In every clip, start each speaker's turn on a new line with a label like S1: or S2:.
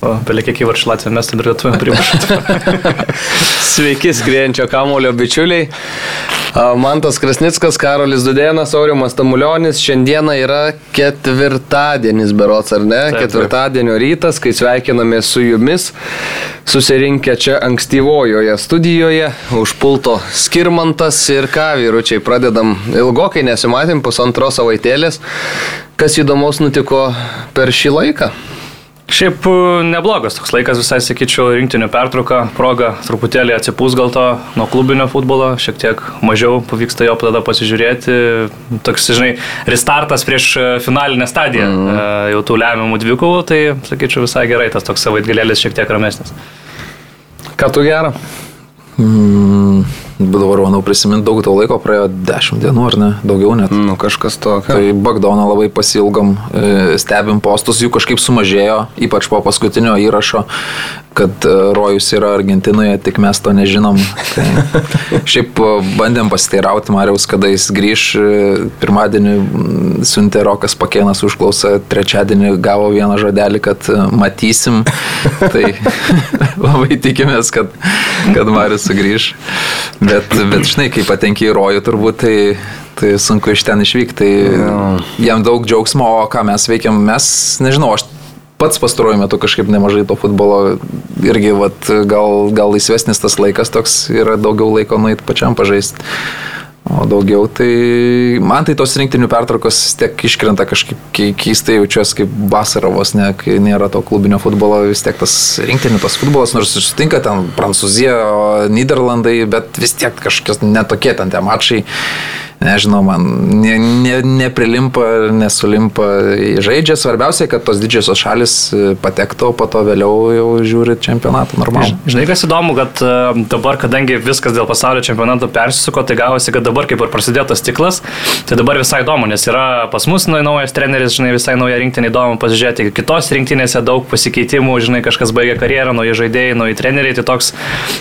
S1: Beliek kiek įvarčių Latvijos mes ten lietuviam primušti.
S2: Sveiki, skrienčio kamulio bičiuliai. Mantas Krasnickas, Karolis Dudėnas, Aurimas Tamulionis. Šiandieną yra ketvirtadienis, berots ar ne? Taip, Ketvirtadienio rytas, kai sveikiname su jumis, susirinkę čia ankstyvojoje studijoje, už pulto Skirmantas ir ką, vyručiai, pradedam ilgokai, nesimatėm pusantros savaitėlės. Kas įdomaus nutiko per šį laiką?
S1: Šiaip e, neblogas toks laikas visai, sakyčiau, rinktinių pertrauka, proga truputėlį atsipūs gal to nuo klubinio futbolo, šiek tiek mažiau pavyksta jo tada pasižiūrėti. Toks, žinai, restartas prieš e, finalinę stadiją mm. jau tų lemiamų dvikovų, tai sakyčiau visai gerai, tas toks savaitgalėlis šiek tiek ramesnis.
S2: Ką tu gerą?
S3: Mm, dabar, manau, prisiminti daug to laiko, praėjo 10 dienų ar ne, daugiau net.
S2: Nu, kažkas tokio.
S3: Tai Bagdoną labai pasilgom, e, stebim postus, jų kažkaip sumažėjo, ypač po paskutinio įrašo kad e, Rojus yra Argentinoje, tik mes to nežinom. Tai šiaip e, bandėm pasiteirauti Mariaus, kada jis grįž. Pirmadienį siuntė Rokas Pakėnas užklausą, trečiadienį gavo vieną žodelį, kad matysim. Tai labai tikimės, kad, kad Marius sugrįž. Bet, bet žinai, kai patenki į Rojų turbūt, tai tai sunku iš ten išvykti. Tai jam daug džiaugsmo, o ką mes veikiam, mes, nežinau, aš pats pastaruoju metu kažkaip nemažai to futbolo irgi, vat, gal, gal laisvesnis tas laikas toks yra daugiau laiko nueiti pačiam pažaisti. O daugiau tai man tai tos rinktinių pertraukos tiek iškrenta kažkaip keistai jaučiuosi kaip vasarovos, ne, kai nėra to klubinio futbolo, vis tiek tas rinktinių tas futbolas, nors sutinka ten Prancūzija, Niderlandai, bet vis tiek kažkokios netokie ten tie mačai nežinau, man ne, ne, neprilimpa, nesulimpa žaidžia. Svarbiausia, kad tos didžiosios šalis e, patektų, o po to vėliau jau žiūri čempionatą normalų.
S1: Žinai, kas įdomu, kad e, dabar, kadangi viskas dėl pasaulio čempionato persisuko, tai gavosi, kad dabar kaip ir prasidėjo tas ciklas, tai dabar visai įdomu, nes yra pas mus naujas treneris, žinai, visai nauja rinktinė įdomu pasižiūrėti, kitos rinktinėse daug pasikeitimų, žinai, kažkas baigė karjerą, nauji žaidėjai, nauji treneriai, tai toks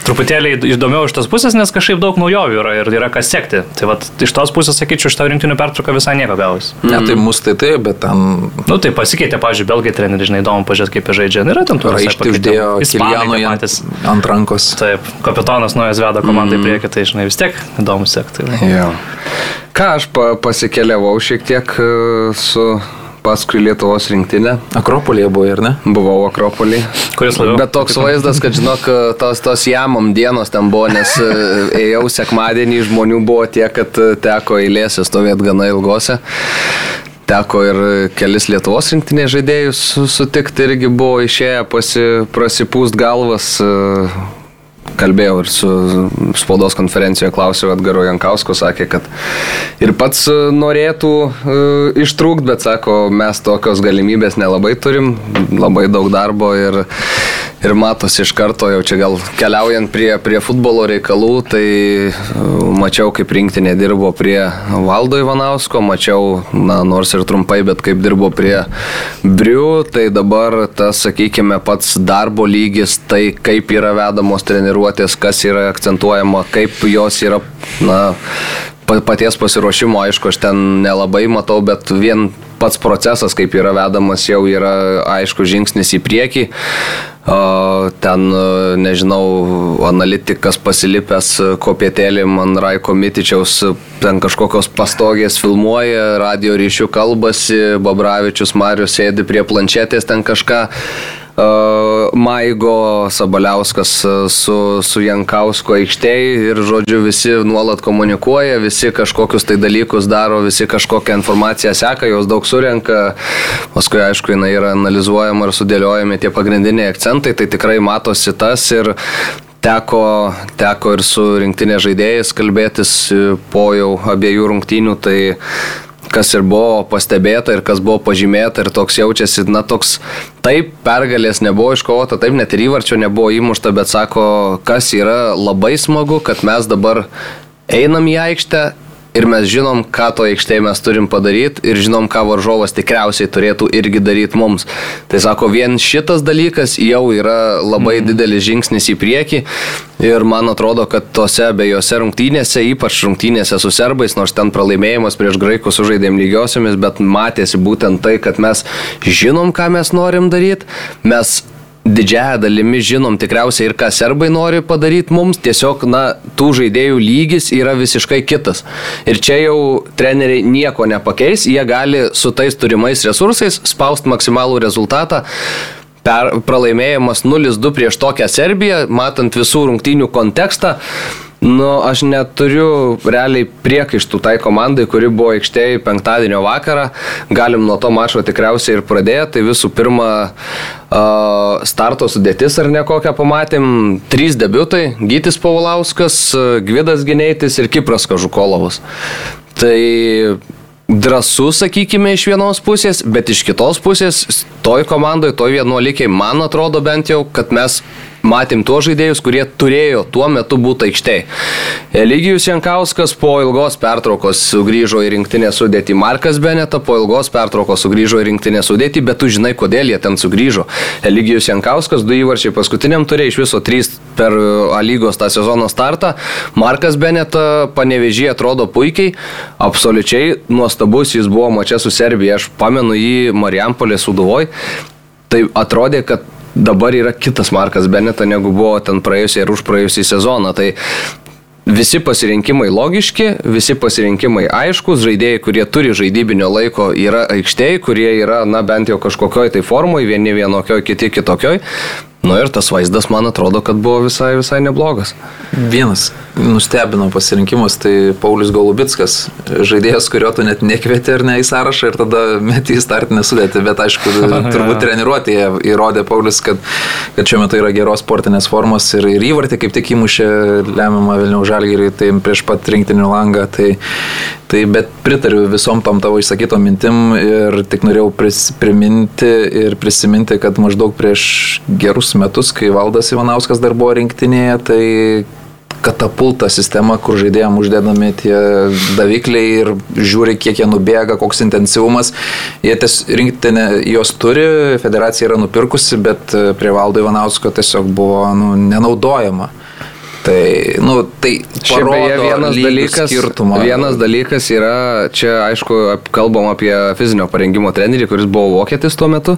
S1: truputėlį įdomiau iš tos pusės, nes kažkaip daug naujovių yra ir yra kas sekti. Tai vat, iš tos tos pusės sakyčiau, šitą rinktinių pertrauką visai nieko gavus.
S3: Mm. Ne, tai mus tai taip, bet ten...
S1: Nu, tai pasikeitė, pavyzdžiui, belgai treneriai, žinai, įdomu pažiūrėti, kaip jie žaidžia. Yra ten tų
S3: raištų uždėjo Kilianui ant rankos.
S1: Taip, kapitonas nuojas veda komandą mm. į priekį, tai žinai, vis tiek įdomu sekti.
S2: Ja. Ką aš pasikeliavau šiek tiek e, su paskui Lietuvos rinktinę.
S3: Akropolėje buvai, ar ne?
S2: Buvau Akropolį.
S1: Kuris labiau?
S2: Bet toks vaizdas, kad žinok, tos, tos jamom dienos ten buvo, nes e, ėjau sekmadienį, žmonių buvo tiek, kad teko eilėse stovėti gana ilgose. Teko ir kelis Lietuvos rinktinės žaidėjus sutikti, irgi buvo išėję pasi, prasipūst galvas kalbėjau ir su spaudos konferencijoje klausiau Edgaro Jankausko, sakė, kad ir pats e, norėtų uh, ištrūkti, bet sako, mes tokios galimybės nelabai turim, labai daug darbo ir, ir matosi iš karto, jau čia gal keliaujant prie, prie futbolo reikalų, tai uh, mačiau, kaip rinktinė dirbo prie Valdo Ivanausko, mačiau, na, nors ir trumpai, bet kaip dirbo prie Briu, tai dabar tas, sakykime, pats darbo lygis, tai kaip yra vedamos treniruotės treniruotės, kas yra akcentuojama, kaip jos yra, na, paties pasiruošimo, aišku, aš ten nelabai matau, bet vien pats procesas, kaip yra vedamas, jau yra aišku žingsnis į priekį. Ten, nežinau, analitikas pasilipęs kopietėlį man Raiko Mitičiaus, ten kažkokios pastogės filmuoja, radio ryšių kalbasi, Babravičius Marius sėdi prie planšetės ten kažką Maigo Sabaliauskas su, su Jankausko aikštėje ir, žodžiu, visi nuolat komunikuoja, visi kažkokius tai dalykus daro, visi kažkokią informaciją seka, jos daug surenka, paskui, aišku, jinai yra analizuojama ir sudėliojami tie pagrindiniai akcentai, tai tikrai matosi tas ir teko, teko ir su rinktinė žaidėjais kalbėtis po jau abiejų rungtynių, tai kas ir buvo pastebėta ir kas buvo pažymėta ir toks jaučiasi, na toks, taip pergalės nebuvo iškovota, taip net ir įvarčio nebuvo įmušta, bet sako, kas yra labai smagu, kad mes dabar einam į aikštę ir mes žinom, ką to aikštėje mes turim padaryti ir žinom, ką varžovas tikriausiai turėtų irgi daryti mums. Tai sako, vien šitas dalykas jau yra labai mm. didelis žingsnis į priekį ir man atrodo, kad tose abiejose rungtynėse, ypač rungtynėse su serbais, nors ten pralaimėjimas prieš graikus sužaidėm lygiosiomis, bet matėsi būtent tai, kad mes žinom, ką mes norim daryti, mes didžiąją dalimi žinom tikriausiai ir ką serbai nori padaryti mums, tiesiog, na, tų žaidėjų lygis yra visiškai kitas. Ir čia jau treneriai nieko nepakeis, jie gali su tais turimais resursais spausti maksimalų rezultatą. Per, pralaimėjimas 0-2 prieš tokią Serbiją, matant visų rungtynių kontekstą, Nu, aš neturiu realiai priekaištų tai komandai, kuri buvo aikštėje penktadienio vakarą. Galim nuo to mačo tikriausiai ir pradėti. Tai visų pirma, starto sudėtis ar ne kokią pamatėm. Trys debiutai - Gytis Paulauskas, Gvidas Gineitis ir Kipras Kažukolovas. Tai drąsu, sakykime, iš vienos pusės, bet iš kitos pusės, toj komandai, toj vienuolikiai, man atrodo bent jau, kad mes matėm tuos žaidėjus, kurie turėjo tuo metu būti aikštėje. Eligijus Jankauskas po ilgos pertraukos sugrįžo į rinktinę sudėtį. Markas Beneta po ilgos pertraukos sugrįžo į rinktinę sudėtį, bet tu žinai, kodėl jie ten sugrįžo. Eligijus Jankauskas, du įvarčiai paskutiniam turė iš viso trys per A lygos tą sezono startą. Markas Beneta panevežė atrodo puikiai, absoliučiai nuostabus jis buvo mačia su Serbija. Aš pamenu jį Marijampolės suduvoj. Tai atrodė, kad dabar yra kitas Markas Beneta, negu buvo ten praėjusią ir už praėjusią sezoną. Tai visi pasirinkimai logiški, visi pasirinkimai aiškus, žaidėjai, kurie turi žaidybinio laiko, yra aikštėje, kurie yra, na, bent jau kažkokioj tai formui, vieni vienokioj, kiti kitokioj. Nu ir tas vaizdas, man atrodo, kad buvo visai, visai neblogas.
S3: Vienas nustebino pasirinkimas, tai Paulius Golubitskas, žaidėjas, kurio tu net nekvieti ar ne į sąrašą ir tada meti į startinę sudėtį, bet aišku, turbūt treniruotėje įrodė Paulius, kad, kad šiuo metu yra geros sportinės formos ir, ir įvartį kaip tik įmušė lemiamą Vilnių žalgyrį, tai prieš pat rinktinių langą, tai, tai bet pritariu visom tom tavo išsakytom mintim ir tik norėjau pris, priminti ir prisiminti, kad maždaug prieš gerus metus, kai Valdas Ivanauskas dar buvo rinktinėje, tai katapulta sistema, kur žaidėjim uždedami tie davikliai ir žiūri, kiek jie nubėga, koks intensyvumas. Jie ties rinktinė jos turi, federacija yra nupirkusi, bet prie Valdo Ivanausko tiesiog buvo nu, nenaudojama. Tai, nu, tai
S2: beje, vienas dalykas, skirtumą. vienas dalykas yra, čia aišku, kalbam apie fizinio parengimo trenerį, kuris buvo vokietis tuo metu.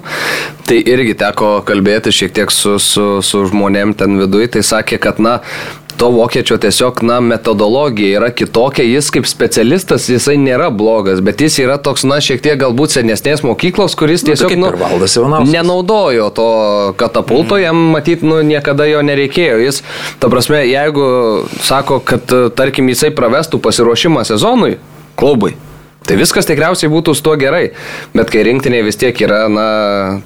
S2: Tai irgi teko kalbėti šiek tiek su, su, su žmonėm ten viduje. Tai sakė, kad, na, to vokiečio tiesiog, na, metodologija yra kitokia, jis kaip specialistas, jisai nėra blogas, bet jis yra toks, na, šiek tiek galbūt senesnės mokyklos, kuris nu, tiesiog, nu,
S3: nu
S2: nenaudojo to katapulto, mm. jam matyt, nu, niekada jo nereikėjo. Jis, ta prasme, jeigu sako, kad, tarkim, jisai pravestų pasiruošimą sezonui, klubui, Tai viskas tikriausiai būtų su tuo gerai, bet kai rinktinė vis tiek yra, na,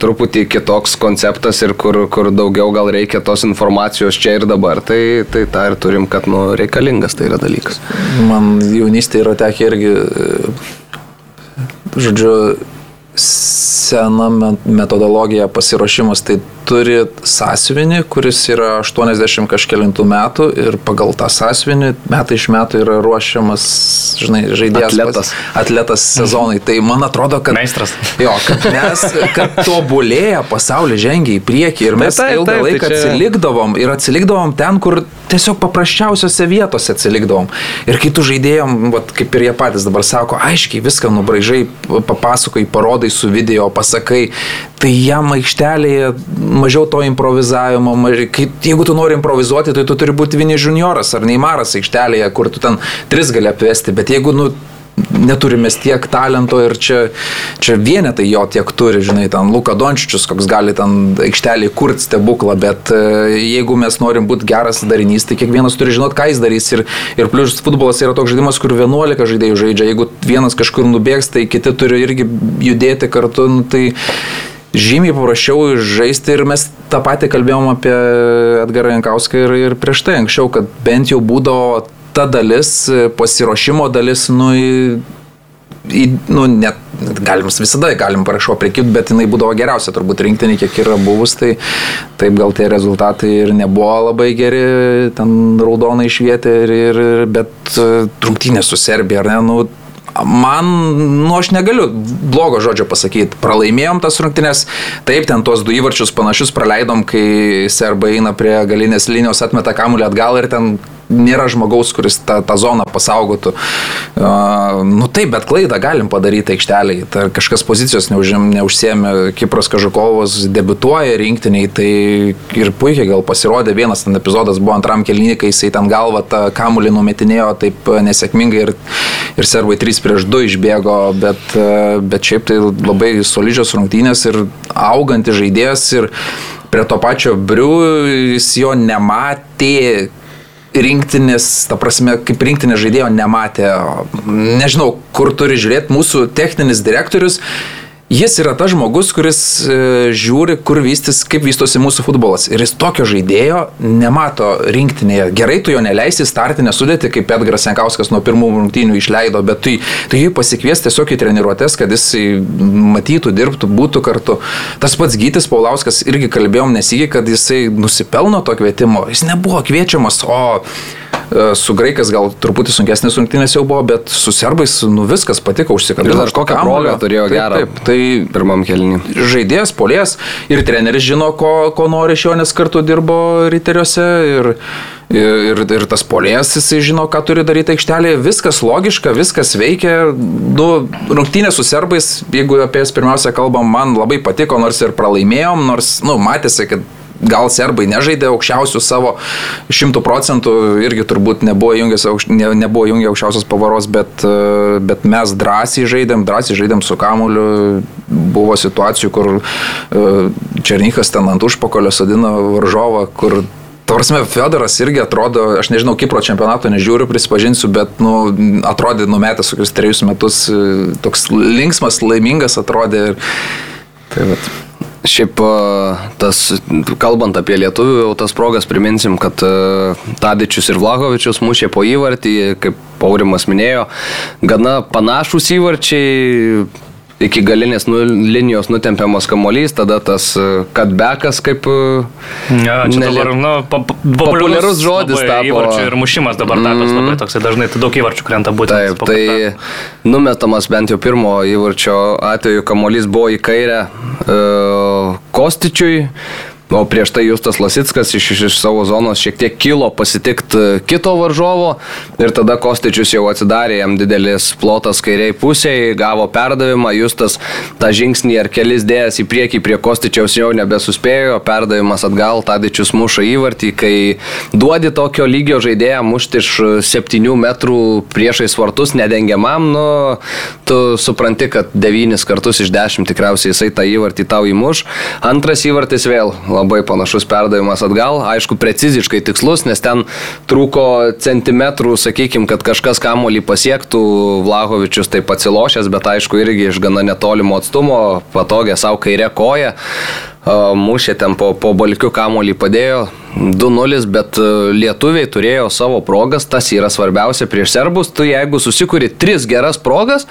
S2: truputį kitoks konceptas ir kur, kur daugiau gal reikia tos informacijos čia ir dabar, tai, tai tą ir turim, kad, nu, reikalingas tai yra dalykas.
S3: Man jaunystėje yra tekę irgi, žodžiu, sena metodologija pasiruošimas, tai turi sąsvinį, kuris yra 80 kažkėlintų metų ir pagal tą sąsvinį metai iš metų yra ruošiamas, žinai, žaidėjas.
S2: Atletas.
S3: Pas, atletas sezonai. Tai man atrodo, kad...
S1: Meistras.
S3: Jo, kad mes, kad tobulėja pasaulis žengia į priekį ir mes taip, ilgą taip, laiką tai čia... atsilikdavom ir atsilikdavom ten, kur tiesiog paprasčiausiose vietose atsilikdavom. Ir kai tu žaidėjom, vat, kaip ir jie patys dabar sako, aiškiai viską nubraižai, papasakoji, parodai su video, pasakai, tai jam aikštelėje mažiau to improvizavimo, mažiau, kai, jeigu tu nori improvizuoti, tai tu turi būti Vini junioras ar Neimaras aikštelėje, kur tu ten tris gali apvesti, bet jeigu nu, neturime tiek talento ir čia, čia vienetai jo tiek turi, žinai, ten Luka Dončičius, koks gali ten aikštelį kurti stebuklą, bet e, jeigu mes norim būti geras darinys, tai kiekvienas turi žinot, ką jis darys. Ir, ir plus futbolas yra toks žaidimas, kur 11 žaidėjų žaidžia, jeigu vienas kažkur nubėgs, tai kiti turi irgi judėti kartu, nu, tai žymiai paprasčiau žaisti ir mes tą patį kalbėjom apie Edgarą Jankauską ir, ir prieš tai anksčiau, kad bent jau būdavo ta dalis, pasiruošimo dalis, nu, į, nu, net galim visada, galim parašo prikipti, bet jinai būdavo geriausia turbūt rinktinė, kiek yra buvus, tai taip gal tie rezultatai ir nebuvo labai geri, ten raudonai išvietė, ir, ir, bet rungtynė su Serbija, ar ne, nu, man, nu aš negaliu blogo žodžio pasakyti. Pralaimėjom tas rungtynės, taip, ten tuos du įvarčius panašius praleidom, kai serbai eina prie galinės linijos, atmeta kamuolį atgal ir ten nėra žmogaus, kuris tą, tą zoną pasaugotų. Uh, nu taip, bet klaidą galim padaryti aikšteliai. Tai kažkas pozicijos neužim, neužsėmė, Kipras Kažukovas debituoja rinktiniai, tai ir puikiai gal pasirodė vienas ten epizodas buvo antram kelnyje, kai jisai ten galvą tą kamulį numetinėjo taip nesėkmingai ir, ir serbai 3 prieš 2 išbėgo, bet, bet šiaip tai labai solidžios rungtynės ir augantis žaidėjas ir prie to pačio Briu jis jo nematė rinktinės, ta prasme, kaip rinktinės žaidėjo nematė, nežinau, kur turi žiūrėti mūsų techninis direktorius. Jis yra tas žmogus, kuris e, žiūri, kur vystys, kaip vystosi mūsų futbolas. Ir jis tokio žaidėjo nemato rinktinėje. Gerai, tu jo neleisi startinę sudėti, kaip Edgaras Senkauskas nuo pirmų rungtynių išleido, bet tu, tu jį pasikvies tiesiog į treniruotės, kad jis matytų, dirbtų, būtų kartu. Tas pats Gytis Paulauskas irgi kalbėjom nesigį, kad jisai nusipelno to kvietimo. Jis nebuvo kviečiamas, o su graikas gal truputį sunkesnės rungtynės jau buvo, bet su serbais nu, viskas patiko užsikabinti.
S2: Ir dar kokią progą turėjo taip, gerą. Taip,
S3: tai
S2: pirmam kelniui.
S3: Žaidėjas, polės ir treneris žino, ko, ko nori iš jo, nes kartu dirbo ryteriuose. Ir, ir, ir tas polės, jisai žino, ką turi daryti aikštelėje, viskas logiška, viskas veikia. Nu, rungtynės su serbais, jeigu apie jas pirmiausia kalbam, man labai patiko, nors ir pralaimėjom, nors, nu, matėsi, kad gal serbai nežaidė aukščiausių savo šimtų procentų, irgi turbūt nebuvo jungęs, ne, nebuvo jungę aukščiausios pavaros, bet, e, bet mes drąsiai žaidėm, drąsiai žaidėm su kamuliu, buvo situacijų, kur e, Černykas ten ant užpakolio sadino varžovą, kur Tavarsime, Fedoras irgi atrodo, aš nežinau, Kipro čempionato nežiūriu, prisipažinsiu, bet nu, atrodė numetęs kokius trejus metus, e, toks linksmas, laimingas atrodė. Ir...
S2: Tai vat. Šiaip tas, kalbant apie lietuvių, jau tas progas priminsim, kad Tadičius ir Vlahovičius mušė po įvartį, kaip Paurimas minėjo, gana panašus įvarčiai, iki galinės nu, linijos nutempiamas kamolys, tada tas cutbackas kaip...
S1: Ja, čia nelė... dabar, nu, pa,
S2: populiarus žodis tapo.
S1: Įvarčių ir mušimas dabar tapęs mm. labai toksai dažnai, tai daug įvarčių krenta būtent.
S2: Taip, tai numetamas bent jau pirmo įvarčio atveju kamolys buvo į kairę uh, Kostičiui O prieš tai Justas Lasitskas iš, iš savo zonos šiek tiek kilo pasitikti e, kito varžovo ir tada Kostičius jau atsidarė jam didelis plotas kairiai pusėje, gavo perdavimą, Justas tą žingsnį ar kelis dėjęs į priekį prie Kostičiaus jau nebesuspėjo, perdavimas atgal, Tadičius muša įvartį, kai duodi tokio lygio žaidėją mušti iš 7 metrų priešais vartus nedengiamam, nu, tu supranti, kad 9 kartus iš 10 tikriausiai jisai tą įvartį tau įmuš. Antras įvartis vėl labai panašus perdavimas atgal, aišku, preciziškai tikslus, nes ten trūko centimetrų, sakykime, kad kažkas kamolį pasiektų, Vlahovičius taip atsilošęs, bet aišku, irgi iš gana netolimo atstumo, patogė savo kairę koją mušė ten po, po balkių kamolį padėjo. 2-0, bet lietuviai turėjo savo progas, tas yra svarbiausia prieš serbus, tu jeigu susikuri tris geras progas,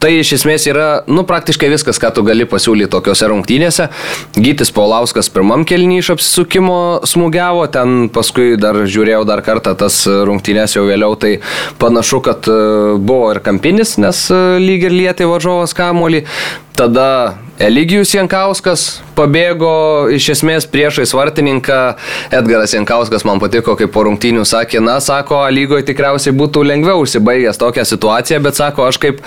S2: Tai iš esmės yra, nu, praktiškai viskas, ką tu gali pasiūlyti tokiuose rungtynėse. Gytis Paulauskas pirmam kelnį iš apsisukimo smūgiavo, ten paskui dar žiūrėjau dar kartą tas rungtynės jau vėliau, tai panašu, kad e, buvo ir kampinis, nes e, lyg ir lietė varžovas kamolį. Tada Eligijus Jankauskas pabėgo iš esmės priešais vartininką. Edgaras Jankauskas man patiko, kaip po rungtynių sakė, na, sako, lygoje tikriausiai būtų lengviau užsibaigęs tokią situaciją, bet sako, aš kaip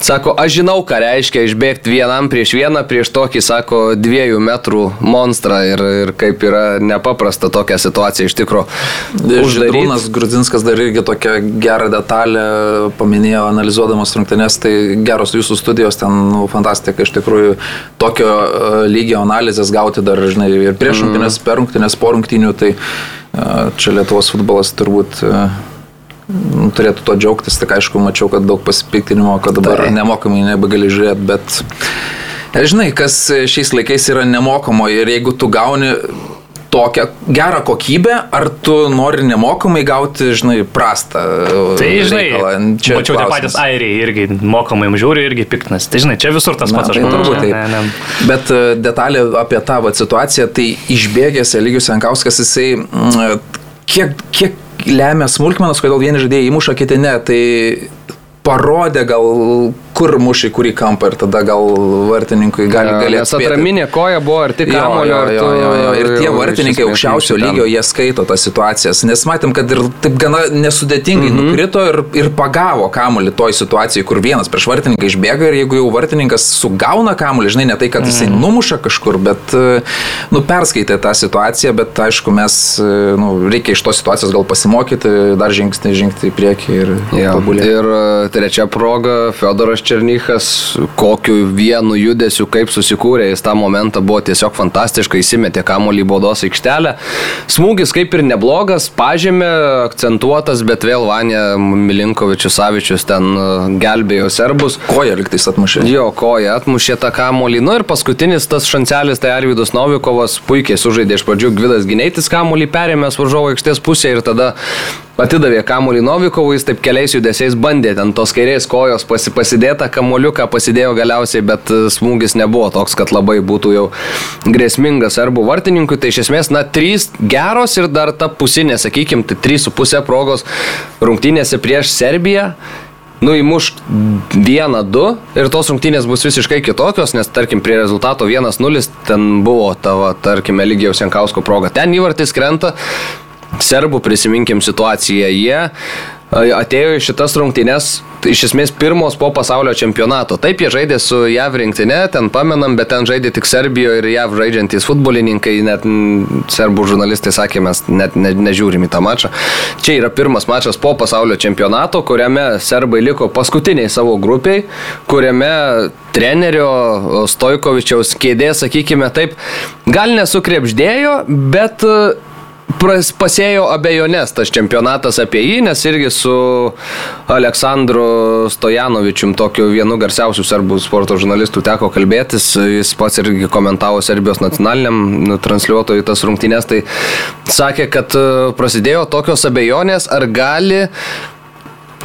S2: Sako, aš žinau, ką reiškia išbėgti vienam prieš vieną, prieš tokį, sako, dviejų metrų monstrą ir, ir kaip yra nepaprasta tokia situacija iš tikrųjų.
S3: Žydrūnas Grudzinskas dar irgi tokią gerą detalę paminėjo, analizuodamas rungtynės, tai geros jūsų studijos, ten nu, fantastika, iš tikrųjų tokio uh, lygio analizės gauti dar, žinai, ir prieš mm. rungtynės, per rungtynės, po rungtynių, tai uh, čia Lietuvos futbolas turbūt Nu, turėtų to džiaugtis, tik aišku, mačiau, kad daug pasipiktinimo, kad dabar tai. nemokamai nebegali žiūrėti, bet e, žinai, kas šiais laikais yra nemokamo ir jeigu tu gauni tokią gerą kokybę, ar tu nori nemokamai gauti, žinai, prastą.
S1: Tai, žinai, čia mačiau tie patys airiai irgi mokamai žiūri, irgi piktinas. Tai, žinai, čia visur tas pats,
S3: aš
S1: tai manau.
S3: Turbūt, taip. Ne, ne. Bet e, detalė apie tą va, situaciją, tai išbėgęs Eligius Jankauskas, jisai mm, kiek, kiek lemia smulkmenos, kodėl vieni žaidėjai įmuša, kiti ne. Tai parodė gal, kur mušai kurį kampą ir tada gal vartininkui gali galėti.
S2: Nes atraminė koja buvo arti kamulio.
S3: Jo, jo, jo, jo. Ir tie vartininkai aukščiausio lygio, jie skaito tas situacijas. Nes matėm, kad ir taip gana nesudėtingai mm -hmm. nukrito ir, ir pagavo kamulį toj situacijai, kur vienas prieš vartininką išbėga ir jeigu jau vartininkas sugauna kamulį, žinai, ne tai, kad jisai mm -hmm. numuša kažkur, bet, nu, perskaitė tą situaciją, bet aišku, mes, nu, reikia iš tos situacijos gal pasimokyti, dar žingsnį žengti į priekį ir
S2: ja. tobulėti. Ir e, trečia proga, Fedoras Černychas, kokiu vienu judesiu, kaip susikūrė, jis tą momentą buvo tiesiog fantastiškai įsimetė kamuolį baudos aikštelę. Smūgis kaip ir neblogas, pažymė, akcentuotas, bet vėl Vanė Milinkovičius Savičius ten e, gelbėjo serbus.
S3: Koja liktais atmušė.
S2: Jo, koja atmušė tą kamuolį. Nu ir paskutinis tas šancelis, tai Arvidas Novikovas puikiai sužaidė iš pradžių Gvidas Gineitis kamuolį, perėmęs varžovo aikštės pusę ir tada atidavė kamuolį Novikovui, jis taip keliais judesiais bandė ten tos kairės kojos pasi, pasidėtą kamuoliuką, pasidėjo galiausiai, bet e, smūgis nebuvo toks, kad labai būtų jau grėsmingas serbų vartininkui. Tai iš esmės, na, trys geros ir dar ta pusinė, sakykime, tai trys su pusė progos rungtynėse prieš Serbiją nu įmuš 1-2 ir tos rungtynės bus visiškai kitokios, nes tarkim prie rezultato 1-0 ten buvo tavo, tarkim, Eligijaus Jankausko proga. Ten įvartis krenta, serbų prisiminkim situaciją, jie atėjo į šitas rungtynes iš esmės pirmos po pasaulio čempionato. Taip, jie žaidė su JAV rinktinė, ten pamenam, bet ten žaidė tik Serbijoje ir JAV žaidžiantys futbolininkai, net serbų žurnalistai sakė, mes net ne, nežiūrim į tą mačą. Čia yra pirmas mačas po pasaulio čempionato, kuriame serbai liko paskutiniai savo grupiai, kuriame trenerio Stojkovičiaus kėdė, sakykime taip, gal nesukrepždėjo, bet pasėjo abejonės tas čempionatas apie jį, nes irgi su Aleksandru Stojanovičium, tokiu vienu garsiausių serbų sporto žurnalistų teko kalbėtis, jis pats irgi komentavo Serbijos nacionaliniam nu, transliuotojui tas rungtynės, tai sakė, kad e, prasidėjo tokios abejonės, ar gali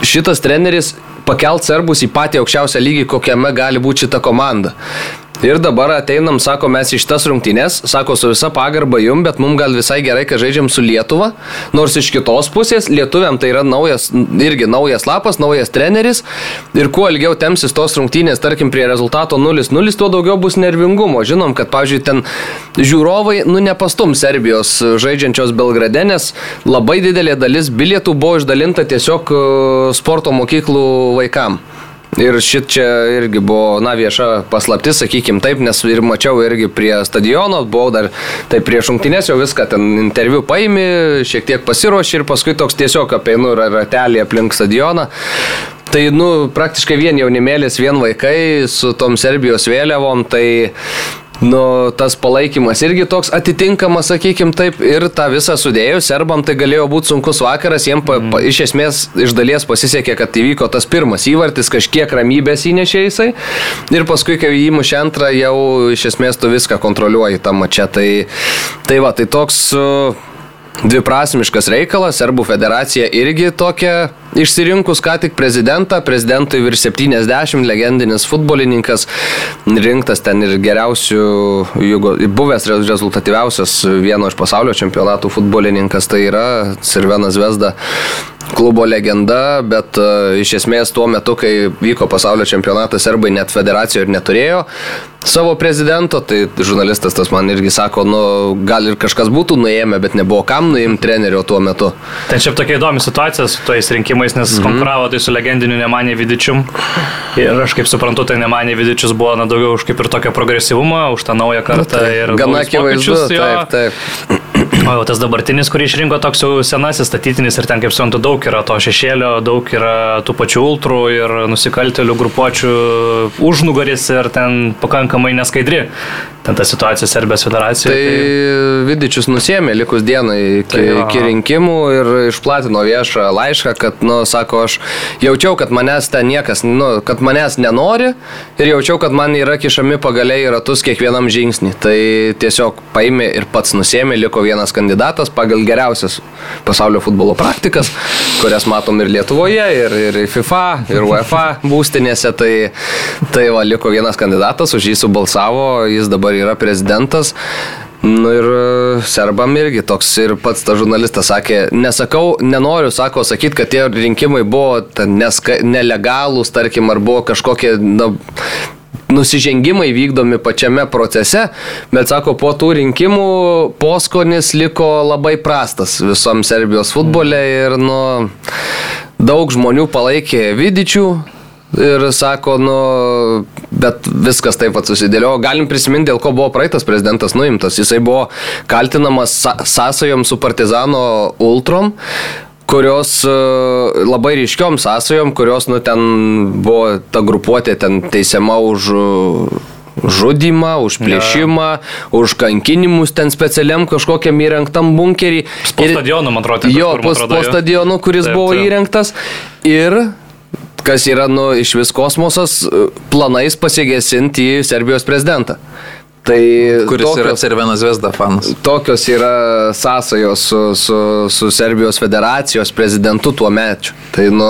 S2: šitas treneris pakelt serbus į patį aukščiausią lygį, kokiame gali būti šita komanda. Ir dabar ateinam, sako, mes iš tas rungtynės, sako, su visa pagarba jum, bet mums gal visai gerai, kad žaidžiam su Lietuva, nors iš kitos pusės lietuviam tai yra naujas, irgi naujas lapas, naujas treneris ir kuo ilgiau temsis tos rungtynės, tarkim, prie rezultato 0-0, tuo daugiau bus nervingumo. Žinom, kad, pavyzdžiui, ten žiūrovai, nu, nepastum Serbijos žaidžiančios Belgrade, nes labai didelė dalis bilietų buvo išdalinta tiesiog e, sporto mokyklų vaikam. Ir šit čia irgi buvo, na, vieša paslaptis, sakykim taip, nes ir mačiau irgi prie stadiono, buvau dar, tai prieš šimtinės jau viską ten interviu paimi, šiek tiek pasiruoši ir paskui toks tiesiog apeinu ratelį aplink stadioną. Tai, nu, praktiškai vien jaunimėlis, vien vaikai su tom Serbijos vėliavom, tai Nu, tas palaikymas irgi toks atitinkamas, sakykim taip, ir tą visą sudėjus, serbam tai galėjo būti sunkus vakaras, jiems pa, pa, iš esmės iš dalies pasisekė, kad įvyko tas pirmas įvartis, kažkiek ramybės įnešė jisai, ir paskui, kai įmušė antrą, jau iš esmės tu viską kontroliuoji tą mačią. Tai, tai va, tai toks... Uh, dviprasmiškas reikalas, Serbų federacija irgi tokia išsirinkus ką tik prezidentą, prezidentui virš 70, legendinis futbolininkas, rinktas ten ir geriausių, buvęs rezultatyviausias vieno iš pasaulio čempionatų futbolininkas, tai yra Sirvenas Vesda klubo legenda, bet uh, iš esmės tuo metu, kai vyko pasaulio čempionatas, serbai net federacijoje ir neturėjo savo prezidento, tai žurnalistas tas man irgi sako, nu, gal ir kažkas būtų nuėmę, bet nebuvo kam nuimti trenerio tuo metu.
S1: Ten šiaip tokia įdomi situacija su tais rinkimais, nes mm -hmm. konkuravo tai su legendiniu Nemanė Vidičium. Ir aš kaip suprantu, tai Nemanė Vidičius buvo na, daugiau už kaip ir tokio progresyvumą, už tą naują kartą.
S2: Nu, tai, gana akivaizdu, taip, taip.
S1: O jau tas dabartinis, kurį išrinko toks jau senasis statytinis ir ten, kaip suprantu, daug yra to šešėlio, daug yra tų pačių ultrų ir nusikaltelių grupuočių užnugaris ir ten pakankamai neskaidri ten ta situacija Serbijos federacijoje.
S2: Tai, tai... Vidičius nusėmė likus dienai iki, tai, iki rinkimų ir išplatino viešą laišką, kad, nu, sako, aš jaučiau, kad manęs ten niekas, nu, kad manęs nenori ir jaučiau, kad man yra kišami pagaliai į ratus kiekvienam žingsnį. Tai tiesiog paėmė ir pats nusėmė, liko vienas kandidatas pagal geriausias pasaulio futbolo praktikas, kurias matom ir Lietuvoje, ir, ir FIFA, ir UEFA būstinėse. Tai, tai va, liko vienas kandidatas, už jį subalsavo, jis dabar dabar yra prezidentas. Nu ir e, serbam irgi toks ir pats tas žurnalistas sakė, nesakau, nenoriu, sako, sakyti, kad tie rinkimai buvo neska, nelegalūs, tarkim, ar buvo kažkokie, na, nusižengimai vykdomi pačiame procese, bet sako, po tų rinkimų poskonis liko labai prastas visom Serbijos futbole ir nu, daug žmonių palaikė Vidičių. Ir sako, nu, bet viskas taip pat susidėliojo. Galim prisiminti, dėl ko buvo praeitas prezidentas nuimtas. Jisai buvo kaltinamas sąsajom su partizano ultrom, kurios e, labai ryškiom sąsajom, kurios, nu, ten buvo ta grupuotė ten teisiama už žudimą, už plėšimą, ja. už kankinimus ten specialiam kažkokiam įrengtam bunkerį.
S1: Po stadionu, man atrodo,
S2: jo, po stadionu, kuris taip, buvo taip. įrengtas. Ir kas yra, nu, iš vis kosmosas, planais pasiegesinti į Serbijos prezidentą.
S3: Tai Kuris tokios, yra Cervenas Vesda fanas.
S2: Tokios yra sąsajos su, su, su Serbijos federacijos prezidentu tuo mečiu. Tai nu,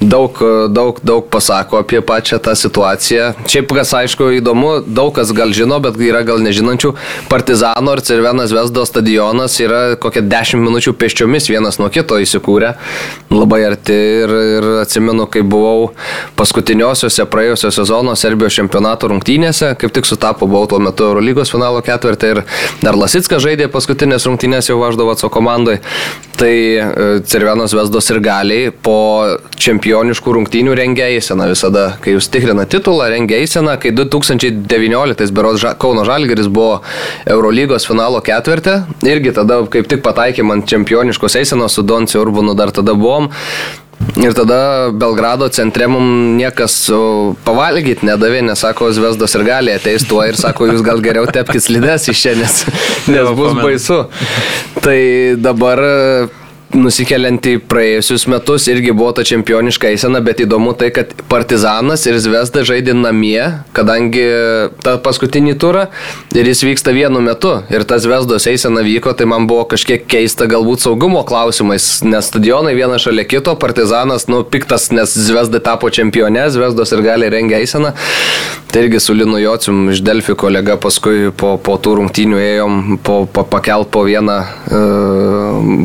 S2: daug, daug, daug pasako apie pačią tą situaciją. Šiaip, kas aišku įdomu, daug kas gal žino, bet yra gal nežinančių, Partizano ir Cervenas Vesdo stadionas yra kokie 10 minučių pėsčiomis vienas nuo kito įsikūrę, labai arti ir, ir atsimenu, kai buvau paskutiniosiuose praėjusio sezono Serbijos čempionato rungtynėse, kaip tik sutapo, buvau tuo metu Eurolygos finalo ketvirtį ir dar Lasitskas žaidė paskutinės rungtynės jau Važdovaco komandai. Tai e, Cervenos Vesdos ir galiai po čempionato čempioniškų rungtynių rengia eiseną visada, kai jūs tikrina titulą, rengia eiseną, kai 2019 beros Kauno Žalgeris buvo Eurolygos finalo ketvirtė, irgi tada kaip tik pataikėm ant čempioniškos eisenos su Donci Urbanu dar tada buvom. Ir tada Belgrado centre mums niekas pavalgyti nedavė, nes sako, Zvezdos ir gali ateis tuo ir sako, jūs gal geriau tepkis lides iš čia, nes, nes bus baisu. Tai dabar nusikeliant į praėjusius metus irgi buvo ta čempioniška eisena, bet įdomu tai, kad Partizanas ir Zvezda žaidė namie, kadangi tą paskutinį turą ir jis vyksta vienu metu. Ir ta Zvezdos eisena vyko, tai man buvo kažkiek keista galbūt saugumo klausimais, nes stadionai vienas šalia kito, Partizanas, nu, piktas, nes Zvezda tapo čempione, Zvezdos ir gali rengia eiseną. Tai irgi su Linu Jocium iš Delfi kolega paskui po, po tų rungtynių ėjom po, po, pakelt po vieną e,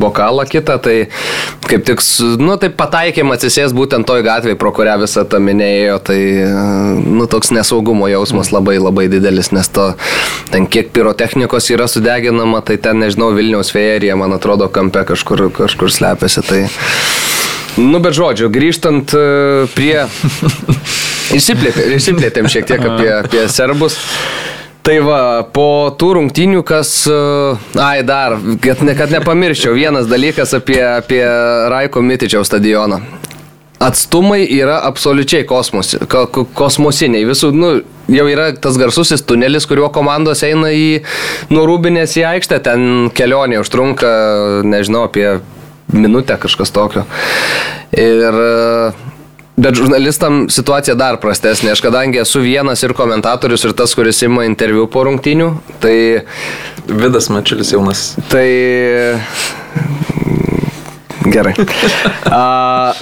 S2: bokalą kitą, tai kaip tik, nu, tai pataikėm atsisės būtent toj gatvėje, pro kurią visą tą minėjo, tai, e, nu, toks nesaugumo jausmas labai labai didelis, nes to, ten kiek pirotechnikos yra sudeginama, tai ten, nežinau, Vilniaus fejerija, man atrodo, kampe kažkur, kažkur slepiasi, tai... Nu, bet žodžiu, grįžtant e, prie... Išsiplėtėm šiek tiek apie, apie serbus. Tai va, po tų rungtynių, kas, e, ai dar, kad, ne, kad nepamirščiau, vienas dalykas apie, apie Raiko Mitičiaus stadioną. Atstumai yra absoliučiai kosmosi, ko, kosmosiniai. Visų, nu, jau yra tas garsusis tunelis, kuriuo komandos eina į nurūbinės į aikštę, ten kelionė užtrunka, nežinau, apie minutę kažkas tokio. Ir Bet žurnalistam situacija dar prastesnė. Aš kadangi esu vienas ir komentatorius, ir tas, kuris ima interviu po rungtinių, tai...
S3: Vidas Mačiulis jaunas.
S2: Tai... Gerai. A,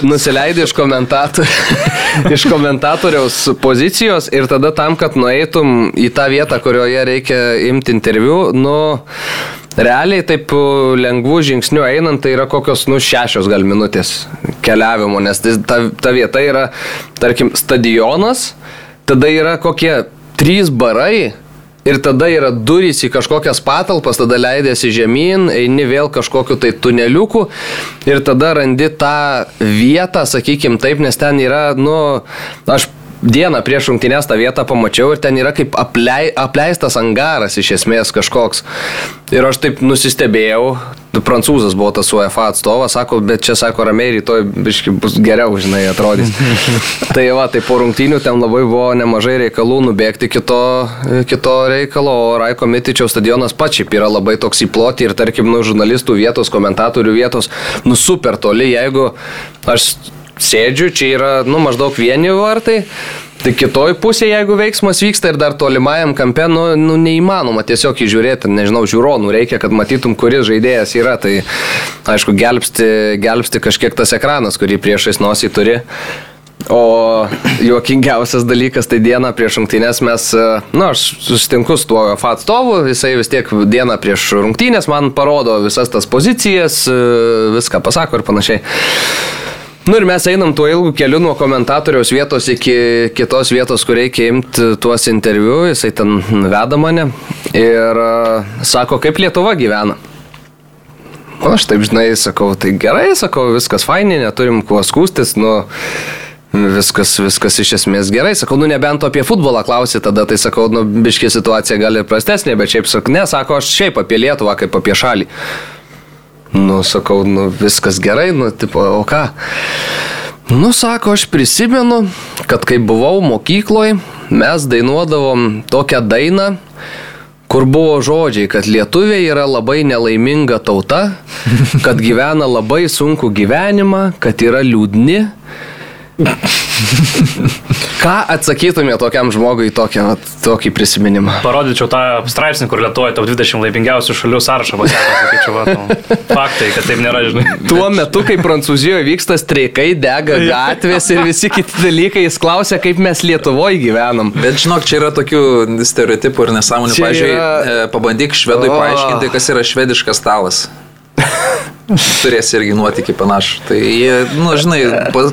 S2: nusileidai iš, komentator... iš komentatoriaus pozicijos ir tada tam, kad nueitum į tą vietą, kurioje reikia imti interviu, nu Realiai taip lengvų žingsnių einant, tai yra kokios, nu, šešios gal minutės keliavimo, nes tai, ta, ta vieta yra, tarkim, stadionas, tada yra kokie trys barai, Ir tada yra durys į kažkokias patalpas, tada leidėsi žemyn, eini vėl kažkokiu tai tuneliuku ir tada randi tą vietą, sakykim taip, nes ten yra, nu, aš dieną prieš rungtynės tą vietą pamačiau ir ten yra kaip aplei, apleistas angaras iš esmės kažkoks. Ir aš taip nusistebėjau, prancūzas buvo tas UEFA atstovas, sako, bet čia sako ramiai, rytoj biški bus geriau, žinai, atrodys. tai va, tai po rungtynių ten labai buvo nemažai reikalų nubėgti kito, kito reikalo, o Raiko Mitičiaus stadionas pats šiaip yra labai toks įploti ir tarkim, nu, žurnalistų vietos, komentatorių vietos, nu, super toli, jeigu aš sėdžiu, čia yra, nu, maždaug vieni vartai. Tai kitoj pusėje, jeigu veiksmas vyksta ir dar tolimajam kampe, nu, nu neįmanoma tiesiog įžiūrėti, nežinau, žiūronų reikia, kad matytum, kuris žaidėjas yra. Tai aišku, gelbsti, gelbsti kažkiek tas ekranas, kurį priešais nosį turi. O juokingiausias dalykas, tai dieną prieš rungtynės mes, na, nu, aš susitinku su tuo FA atstovu, jisai vis tiek dieną prieš rungtynės man parodo visas tas pozicijas, viską pasako ir panašiai. Nu ir mes einam tuo ilgu keliu nuo komentatoriaus vietos iki kitos vietos, kur reikia imti tuos interviu, jisai ten veda mane ir sako, kaip Lietuva gyvena. O aš taip žinai, sakau, tai gerai, sakau, viskas fainai, neturim kuo skūstis, nu, Viskas, viskas iš esmės gerai. Sakau, nu nebent apie futbolą klausi, tada tai sakau, nu biški situacija gali prastesnė, bet šiaip sakau, ne, sako, aš šiaip apie Lietuvą kaip apie šalį. Nu, sakau, nu viskas gerai, nu, tipo, o ką? Nu, sako, aš prisimenu, kad kai buvau mokykloje, mes dainuodavom tokią dainą, kur buvo žodžiai, kad lietuviai yra labai nelaiminga tauta, kad gyvena labai sunku gyvenimą, kad yra liūdni Ką atsakytumė tokiam žmogui tokią, tokį prisiminimą?
S1: Parodyčiau tą straipsnį, kur Lietuvoje top 20 laimingiausių šalių sąrašą pasakė, sakyčiau, va, nu, faktai, kad taip nėra, žinai.
S2: Tuo metu, kai Prancūzijoje vyksta streikai, dega gatvės ir visi kiti dalykai, jis klausia, kaip mes Lietuvoje gyvenam.
S3: Bet žinok, čia yra tokių stereotipų ir nesąmonių. Pavyzdžiui, yra... pabandyk švedui o... paaiškinti, kas yra švediškas stalas turės irgi nuotikį panašų. Tai, nu, žinai,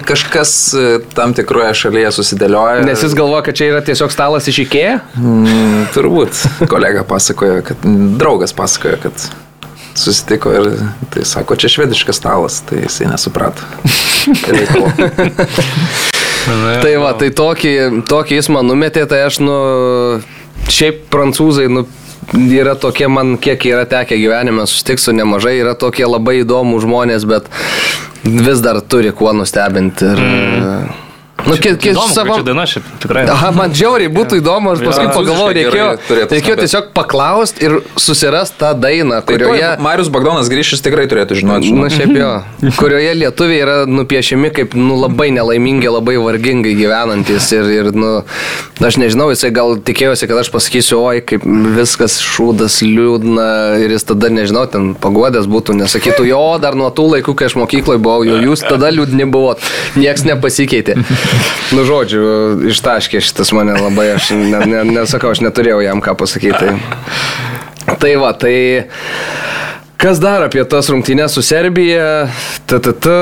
S3: kažkas e, tam tikroje šalyje susidėlioja.
S2: Nes jis galvoja, kad čia yra tiesiog stalas iš Ikėja?
S3: Mm, turbūt. Kolega pasakoja, kad draugas pasakoja, kad susitiko ir tai sako, čia švediškas stalas, tai jisai nesuprato.
S2: tai va, tai tokį, tokį jis man numetė, tai aš, nu, šiaip prancūzai, nu, yra tokie man, kiek yra tekę gyvenime susitikti su nemažai, yra tokie labai įdomų žmonės, bet vis dar turi kuo nustebinti. Ir, mm.
S1: Nu, kiek, kiek savo... Čia diena šiaip tikrai.
S2: Aha, man žiauriai būtų įdomu, aš paskui ja, pagalvojau, reikėjo, reikėjo tiesiog paklausti ir susirasti tą dainą,
S3: kurioje... Tai Marius Bagdonas grįžęs tikrai turėtų žinoti.
S2: Na, nu, šiaip jo. kurioje lietuviai yra nupiešiami kaip nu, labai nelaimingi, labai vargingai gyvenantis ir, ir nu, aš nežinau, jisai gal tikėjosi, kad aš pasakysiu, oi, kaip viskas šūdas, liūdna ir jis tada, nežinau, ten pagodęs būtų, nesakytų, jo, dar nuo tų laikų, kai aš mokykloje buvau, jau jūs tada liūdni buvot, nieks nepasikeitė. Nu, žodžiu, ištaškė šitas mane labai, aš ne, ne, nesakau, aš neturėjau jam ką pasakyti. Tai va, tai Kas dar apie tas rungtynės su Serbija? TTT,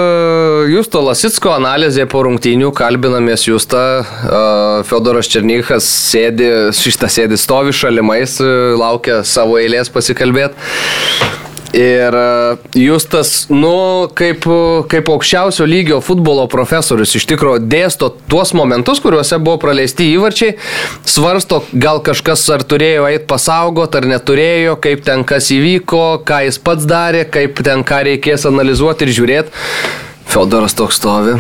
S2: Justo Lasitsko analizė po rungtynių, kalbinamės Justą, Fedoras Černychas sėdi, šitą sėdi stovi šalimais, laukia savo eilės pasikalbėti. Ir e, Justas, nu, kaip, kaip aukščiausio lygio futbolo profesorius, iš tikrųjų dėsto tuos momentus, kuriuose buvo praleisti įvarčiai, svarsto, gal kažkas ar turėjo eiti pasaugot, ar neturėjo, kaip ten kas įvyko, ką jis pats darė, kaip ten ką reikės analizuoti ir žiūrėti. Fedoras toks stovi.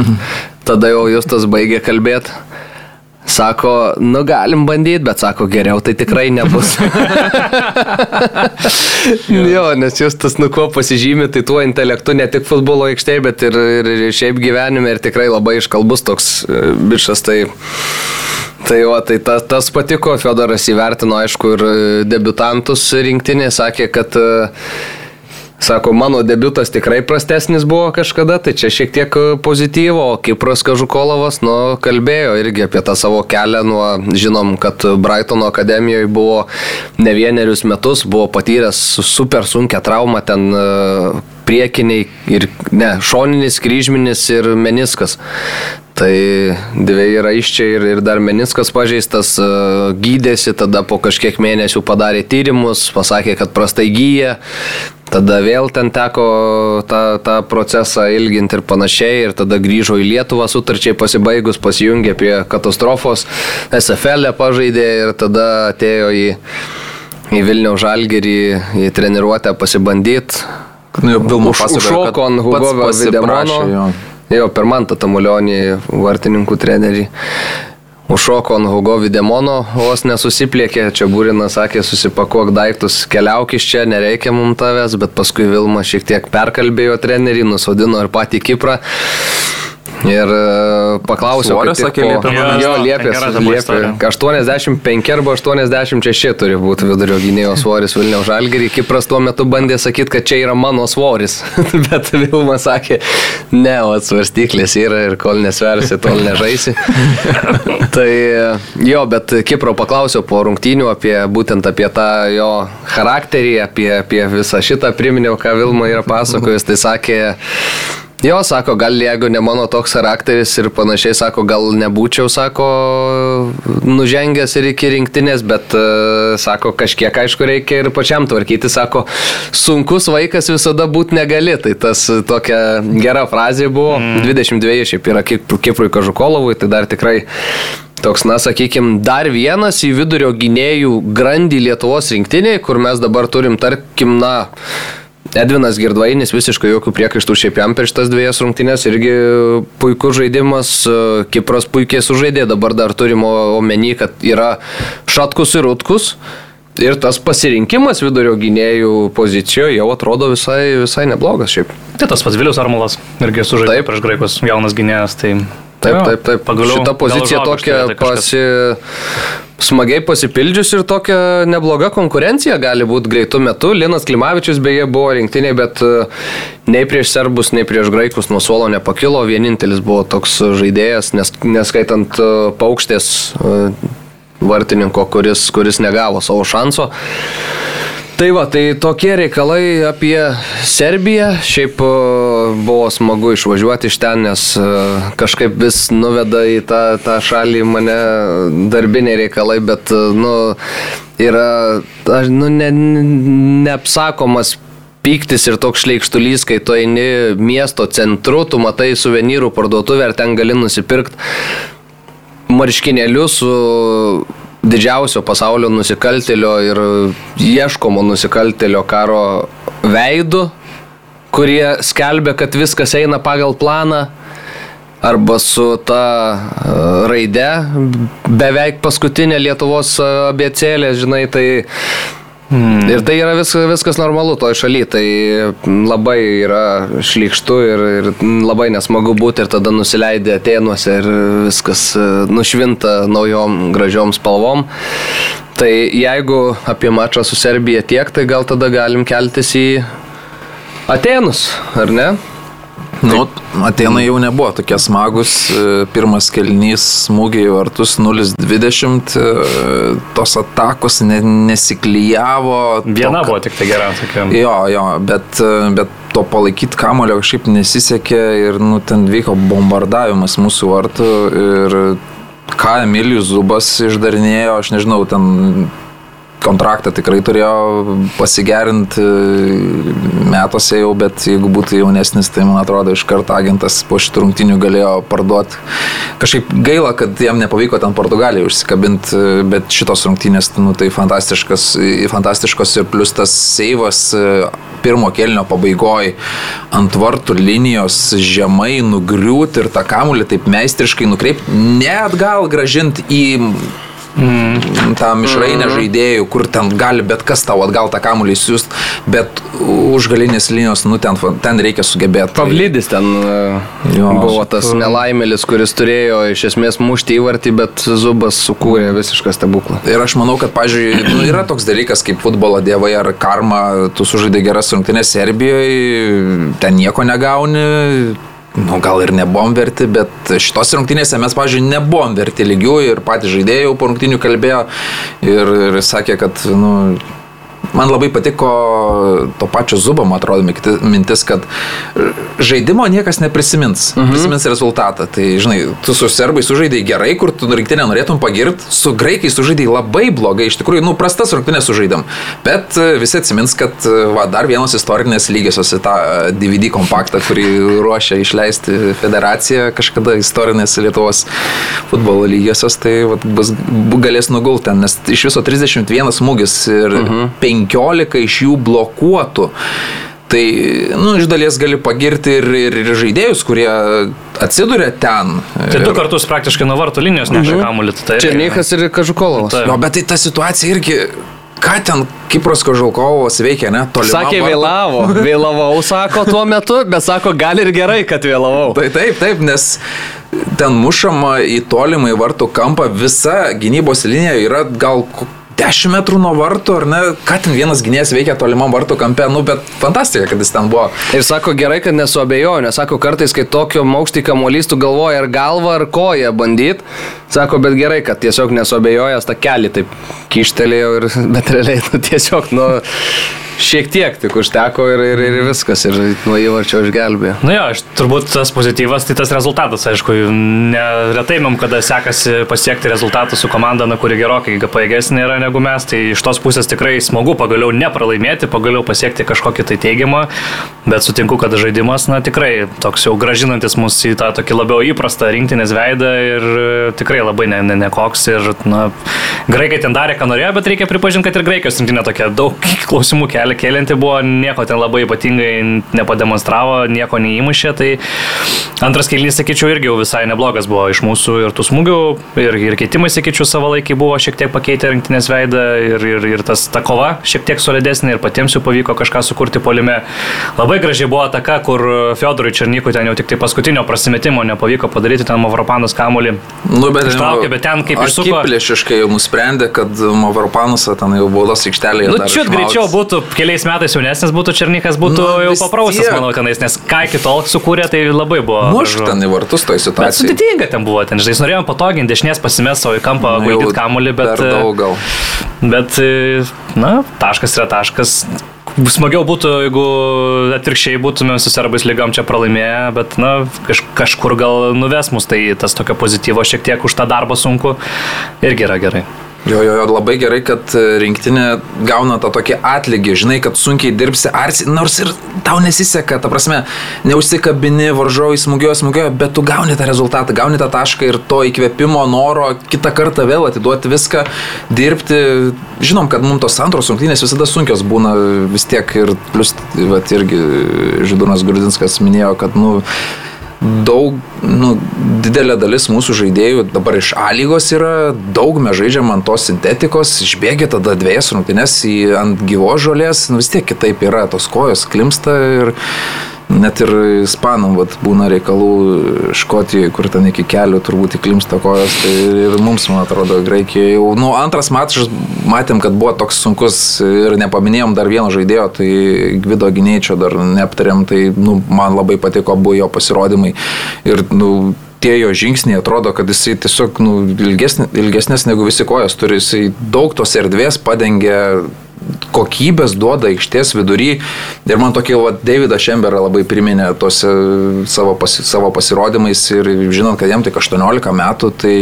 S2: Tada jau Justas baigė kalbėti. Sako, nu galim bandyti, bet sako, geriau tai tikrai nebus. jo, nes jūs tas nu kuo pasižymė, tai tuo intelektu ne tik futbolo aikštėje, bet ir, ir, ir šiaip gyvenime ir tikrai labai iškalbus toks e, bičias. Tai, tai, o, tai ta, tas patiko, Fedoras įvertino, aišku, ir debutantus rinktinė, sakė, kad uh, Sako, mano debutas tikrai prastesnis buvo kažkada, tai čia šiek tiek e, pozityvo, o Kipras Kažukolovas, nu, kalbėjo irgi apie tą savo kelią, nuo, žinom, kad Brightono akademijoje buvo ne vienerius metus, buvo patyręs super sunkę traumą ten e, priekiniai ir, ne, šoninis, kryžminis ir meniskas. Tai dviejai raiščiai ir, ir dar meniskas pažeistas, e, gydėsi, tada po kažkiek mėnesių padarė tyrimus, pasakė, kad prastai gyja, Tada vėl ten teko tą, tą procesą ilginti ir panašiai, ir tada grįžo į Lietuvą sutarčiai pasibaigus, pasijungė prie katastrofos, SFL e pažaidė ir tada atėjo į, į Vilnių Žalgerį, į treniruotę pasibandyti.
S3: Nu, Vilmo Už,
S2: užšoko ant Hugo Videmono. Jo. jo, per Mantą Tamulionį, vartininkų trenerį užšoko ant Hugo Videmono, vos nesusipliekė, čia Būrinas sakė, susipakuok daiktus, keliauk iš čia, nereikia mums tavęs, bet paskui Vilma šiek tiek perkalbėjo trenerį, nusodino ir patį Kiprą. Ir e, paklausiau, kaip tik
S3: sakė, liepė
S2: Jo, liepė, liepė.
S1: istorija.
S2: 85 arba 86 turi būti vidurio gynėjo svoris Vilniaus Žalgirį. Kipras tuo metu bandė sakyti, kad čia yra mano svoris. Bet Vilma sakė, ne, o svarstyklės yra ir kol nesversi, tol nežaisi. tai jo, bet Kipro paklausiau po rungtynių apie būtent apie tą jo charakterį, apie, apie visą šitą priminiau, ką Vilma yra pasakojus. Tai sakė, Jo, sako, gal jeigu ne mano toks charakteris ir panašiai, sako, gal nebūčiau, sako, nužengęs ir iki rinktinės, bet, e, sako, kažkiek, aišku, reikia ir pačiam tvarkyti, sako, sunkus vaikas visada būti negali. Tai tas e, tokia gera frazė buvo, mm. 22 šiaip yra Kiprui Kažukolovui, tai dar tikrai Toks, na, sakykime, dar vienas į vidurio gynėjų grandį Lietuvos rinktiniai, kur mes dabar turim, tarkim, na, Edvinas Girdvainis visiškai jokių priekaištų šiaip jam per šitas dviejas rungtynės irgi puikus žaidimas, Kipras puikiai sužaidė, dabar dar turim omeny, kad yra Šatkus ir Rutkus. Ir tas pasirinkimas vidurio gynėjų pozicijoje jau atrodo visai, visai neblogas šiaip.
S1: Tai tas pats Vilius Armalas irgi sužaidė prieš graikus, jaunas gynėjas. Tai...
S2: Taip, taip, taip.
S1: Pagaliau,
S2: Šita pozicija tokia pasi... smagiai pasipildžius ir tokia nebloga konkurencija gali būti greitų metų. Linas Klimavičius beje buvo rinktiniai, bet e, nei prieš serbus, nei prieš graikus nuo suolo nepakilo. Vienintelis buvo toks žaidėjas, nes, neskaitant e, paukštės e, vartininko, kuris, kuris negavo savo šanso. Tai va, tai tokie reikalai apie Serbiją. Šiaip buvo smagu išvažiuoti iš ten, nes e, kažkaip vis nuveda į tą, tą šalį mane darbiniai reikalai, bet, e, nu, yra, nu, ne, neapsakomas pyktis ir toks šleikštulys, kai tu eini miesto centru, tu matai suvenyrų parduotuvę ir ten gali nusipirkti marškinėlius su didžiausio pasaulio nusikaltelio ir ieškomo nusikaltelio karo veidu, kurie skelbia, kad viskas eina pagal planą. Arba su ta e, raide, beveik paskutinė Lietuvos e, abecėlė, žinai, tai Mm. Ir tai yra vis, viskas normalu toj šaly, tai labai yra šlikštu ir, ir labai nesmagu būti ir tada nusileidė Atenuose ir viskas e, nušvinta naujom gražiom spalvom. Tai jeigu apie mačą su Serbija tiek, tai gal tada galim keltis į Atenus, ar ne?
S3: Nu, Atenai jau nebuvo tokie smagus. e, Pirmas kelnys smūgiai į vartus 0-20, e, tos atakos ne, nesiklyjavo.
S1: Viena
S3: to,
S1: buvo tik tai gera, tokia.
S3: Jo, jo, bet, e, bet to palaikyti kamulio kažkaip nesisekė ir nu, ten vyko bombardavimas mūsų vartų ir ką Emilijus Zubas išdarinėjo, aš nežinau, ten kontraktą tikrai turėjo pasigerinti metuose jau, bet jeigu būtų jaunesnis, tai man atrodo iš karto agentas po šitų rungtinių galėjo parduoti. Kažkaip gaila, kad jam nepavyko ten Portugalijoje užsikabinti, bet šitos rungtinės, nu, tai fantastiškas, fantastiškos ir plus tas seivas pirmo kelnio pabaigoje ant vartų linijos žemai nugriūti ir tą kamulį taip meistriškai nukreipti, ne atgal gražinti į mm. tą mišrainę mm. žaidėjų, kur ten gali bet kas tau atgal tą kamuolį siūst, bet už galinės linijos, nu ten, ten reikia sugebėti.
S2: Pavlydis ten e,
S3: Jo,
S2: buvo tas
S3: šiaip,
S2: nelaimėlis, kuris turėjo iš esmės mušti įvartį, bet Zubas sukūrė visišką stebuklą.
S3: Ir aš manau, kad, pažiūrėjau, nu, yra toks dalykas kaip futbolo dievai ar karma, tu sužaidai geras rungtynės Serbijoje, ten nieko negauni, nu, gal ir nebuvom verti, bet šitos rungtynėse mes, pažiūrėjau, nebuvom verti lygių ir patys žaidėjai po rungtynių kalbėjo ir, ir sakė, kad, nu, Man labai patiko to pačio Zubo, man atrodo, mintis, kad žaidimo niekas neprisimins. Mhm. Prisimins rezultatą. Tai, žinai, tu su serbai sužaidai gerai, kur tu rinktinę norėtum pagirti, su graikai sužaidai labai blogai. Iš tikrųjų, nu, prastas rungtynės sužaidėm. Bet e, visi atsimins, kad e, va, dar vienos istorinės lygiosios į tą e, DVD kompaktą, kurį ruošia išleisti federacija kažkada istorinės Lietuvos futbolo lygiosios, tai va, bus, bu- galės nugulti ten, nes iš viso 31 smūgis ir mhm. 15 iš jų blokuotų. Tai, nu, iš dalies gali pagirti ir, ir, ir žaidėjus, kurie atsiduria ten.
S1: Tai du kartus praktiškai nuo vartų linijos nešė kamuolį. Tai
S2: Černychas ir Kažukolovas.
S1: Taip.
S3: Jo, bet tai ta situacija irgi ką ten Kiprosko Žulkovas veikia, ne? Tolima
S2: Sakė,
S3: vartų-
S2: vėlavo. Vėlavau, sako tuo metu, bet sako, gal ir gerai, kad vėlavau.
S3: Tai taip, taip, nes ten mušama į tolimą į vartų kampą, visa gynybos linija yra gal 10 metrų nuo vartų, ar ne? Ką ten vienas gynėjas veikia tolimam vartų kampe, nu, bet fantastika, kad jis ten buvo.
S2: Ir sako, gerai, kad nesuabejoju, nes sako, kartais, kai tokio maukštį kamuolys tu galvoji ar galvą, ar koją bandyti, sako, bet gerai, kad tiesiog nesuabejojęs tą kelią taip kištelėjau ir, bet realiai, nu, tiesiog, nu, šiek tiek tik užteko ir, ir, ir viskas, ir nuo įvarčio išgelbėjo.
S1: Nu jo, aš turbūt tas pozityvas, tai tas rezultatas, aišku, neretai mums kada sekasi pasiekti rezultatų su komanda, na, kuri gerokai pajėgesnė yra negu mes, tai iš tos pusės tikrai smagu pagaliau nepralaimėti, pagaliau pasiekti kažkokį tai teigiamą, bet sutinku, kad žaidimas, na, tikrai toks jau gražinantis mus į tą tokį labiau įprastą rinktinės veidą ir e, tikrai labai ne, ne, nekoks ir, na, graikai ten darė, ką norėjo, bet reikia pripažinti, kad ir graikijos rinktinė tokia daug klausimų kelia kelianti buvo, nieko ten labai ypatingai nepademonstravo, nieko neįmušė, tai antras kelnys, sakyčiau, irgi jau visai neblogas buvo iš mūsų ir tų smūgių, ir, ir keitimai, sakyčiau, savo laikį buvo šiek tiek pakeitę rinktinės veidą ir, ir, ir tas ta kova šiek tiek solidesnė ir patiems jau pavyko kažką sukurti polime. Labai gražiai buvo ataka, kur Fiodorui Černykui ten jau tik tai paskutinio prasimetimo nepavyko padaryti, ten Mavropanas kamuolį.
S3: Nu, bet,
S1: Ištraukė, bet ten kaip išsuko-
S3: Akiplėšiškai jau nusprendė, kad Mavropanusą ten jau baudos aikštelėje.
S1: Nu, čia greičiau būtų, keliais metais jaunesnis būtų Černikas, būtų
S3: Nu,
S1: jau paprausęs, manau, tenais, nes ką iki tol sukūrė, tai labai buvo.
S3: Mušk ten į vartus toj situacijai.
S1: sudėtinga ten buvo, ten, žinai, jis norėjo patoginti, dešinės pasimės savo į kampą, vaidinti kamuolį, bet...
S3: Per daug gal.
S1: Bet, e, na, taškas yra taškas. Smagiau būtų, jeigu atvirkščiai būtume su serbais lygom čia pralaimėję, bet, na, kaž, kažkur gal nuves mus, tai tas tokio pozityvo šiek tiek už tą darbą sunku irgi yra gerai.
S3: Jo, jo, jo, labai gerai, kad e, rinktinė gauna tą tokį atlygį, žinai, kad sunkiai dirbsi, arsi, nors ir tau nesiseka, ta prasme, neužsikabini, varžovai smūgioja, smūgioja, bet tu gauni tą rezultatą, gauni tą tašką ir to įkvėpimo, noro kitą kartą vėl atiduoti viską, dirbti. Žinom, kad mums tos antros rungtynės visada sunkios būna vis tiek ir plus, vat, irgi Židūnas Grudinskas minėjo, kad, nu, daug, nu, didelė dalis mūsų žaidėjų dabar iš A lygos yra, daug mes žaidžiam ant tos sintetikos, išbėgia tada dviejas rungtynės į ant gyvos žolės, nu, vis tiek kitaip yra, tos kojos klimsta ir net ir ispanam vat, būna reikalų Škotijoje, kur ten iki kelių turbūt įklimsta kojos, tai ir mums, man atrodo, Graikijoje jau, nu, antras mačas matėm, kad buvo toks sunkus ir nepaminėjom dar vieno žaidėjo, tai Gvido Gynėčio dar neaptarėm, tai, nu, man labai patiko buvo jo pasirodymai. Ir, nu, tie jo žingsniai atrodo, kad jisai tiesiog nu, ilgesnė, ilgesnės negu visi kojas turi, jisai daug tos erdvės padengia kokybės duoda aikštės vidury. Ir man tokį va, Davidą Šemberą labai priminė tose savo, pasi, savo pasirodymais. Ir žinant, kad jam tik 18 metų, tai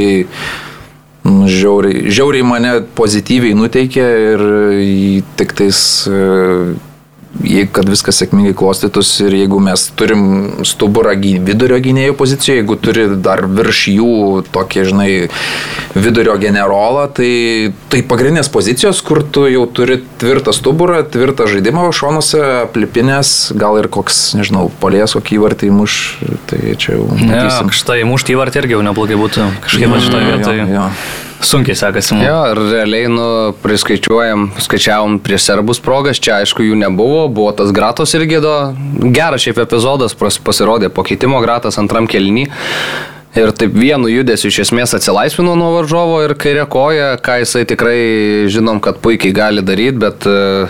S3: nu, žiauriai, žiauriai mane pozityviai nuteikė. Ir tik tais e, jei- kad viskas sėkmingai klostytus ir jeigu mes turim stuburą vidurio gynėjų pozicijoje, jeigu turi dar virš jų tokį, žinai, vidurio generolą, tai, tai pagrindinės pozicijos, kur tu jau turi tvirtą stuburą, tvirtą žaidimą šonuose, aplipinės, gal ir koks, nežinau, polės kokį įvartį muš, tai čia jau
S1: Ne,
S3: matysim.
S1: štai mušti įvartį irgi jau neblogai būtų. Kažkaip man šitoje vietoje
S3: jo, jo.
S1: Sunkiai sekasi mums.
S2: Jo, ir realiai, nu, priskaičiuojam, skaičiavom prieš serbus progas, čia aišku jų nebuvo, buvo tas gratos irgi do, geras šiaip epizodas, pasirodė po keitimo gratas antram kelnį. Ir taip vienu judesiu iš esmės atsilaisvino nuo varžovo ir kairė koja, ką jisai tikrai žinom, kad puikiai gali daryti, bet e,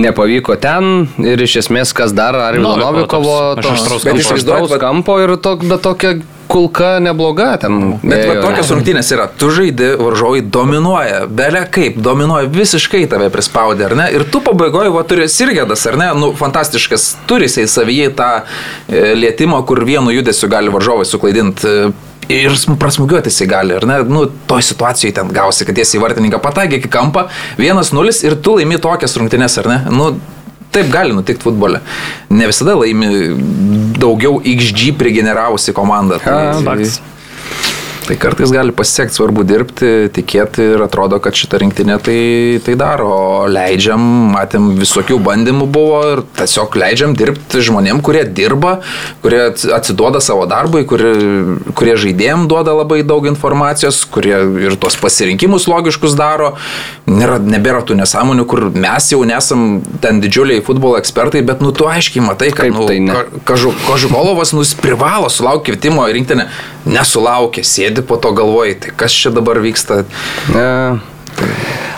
S2: nepavyko ten ir iš esmės kas dar, ar
S1: Novikovo
S2: Novikovo
S1: toks, iš aštraus
S2: tos
S3: kampo.
S2: iš aštraus
S3: Bet-
S2: kampo ir to, bet tokia kulka nebloga ten.
S3: Bet va, tokios rungtynės yra, tu žaidi, varžovai dominuoja, belia kaip, dominuoja visiškai tave prispaudė, ar ne? Ir tu pabaigoje, va, turi Sirgedas, ar ne? Nu, fantastiškas, turi jisai savyje tą e, lietimą, kur vienu judesiu gali varžovai suklaidinti. E, Ir sm- prasmugiuoti jisai gali, ar ne? Nu, toj situacijoje ten gausi, kad tiesiai į vartininką pataikė iki kampą, 1-0 ir tu laimi tokias rungtynės, ar ne? Nu, Taip gali nutikti futbole. Ne visada laimi daugiau XG prigeneravusi komanda.
S1: A, faktas.
S3: Tai kartais gali pasiekti, svarbu dirbti, tikėti ir atrodo, kad šitą rinktinę tai, tai daro. Leidžiam, matėm, visokių bandymų buvo ir tiesiog leidžiam dirbti žmonėm, kurie dirba, kurie atsiduoda savo darbui, kurie, kurie žaidėjim duoda labai daug informacijos, kurie ir tos pasirinkimus logiškus daro. Nėra, nebėra tų nesąmonių, kur mes jau nesam ten didžiuliai futbolo ekspertai, bet nu tu aiškiai matai, kad
S2: Kaip
S3: nu,
S2: tai
S3: Kažukolovas nus privalo sulaukti kvietimo rinktinę, nesulaukė, sėdi po to galvoj, tai kas čia dabar vyksta.
S2: Ne.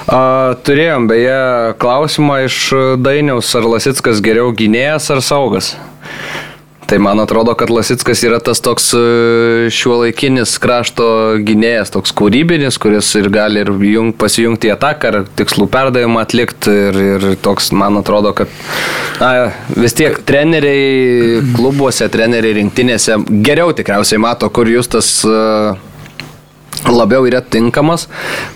S2: A, turėjom beje klausimą iš Dainiaus, ar Lasitskas geriau gynėjas ar saugas. Tai man atrodo, kad Lasitskas yra tas toks šiuo laikinis krašto gynėjas, toks kūrybinis, kuris ir gali ir jung, pasijungti į ataką, ar tikslų perdavimą atlikti. Ir, ir toks, man atrodo, kad na, vis tiek treneriai klubuose, treneriai rinktinėse geriau tikriausiai mato, kur jūs tas uh, labiau yra tinkamas,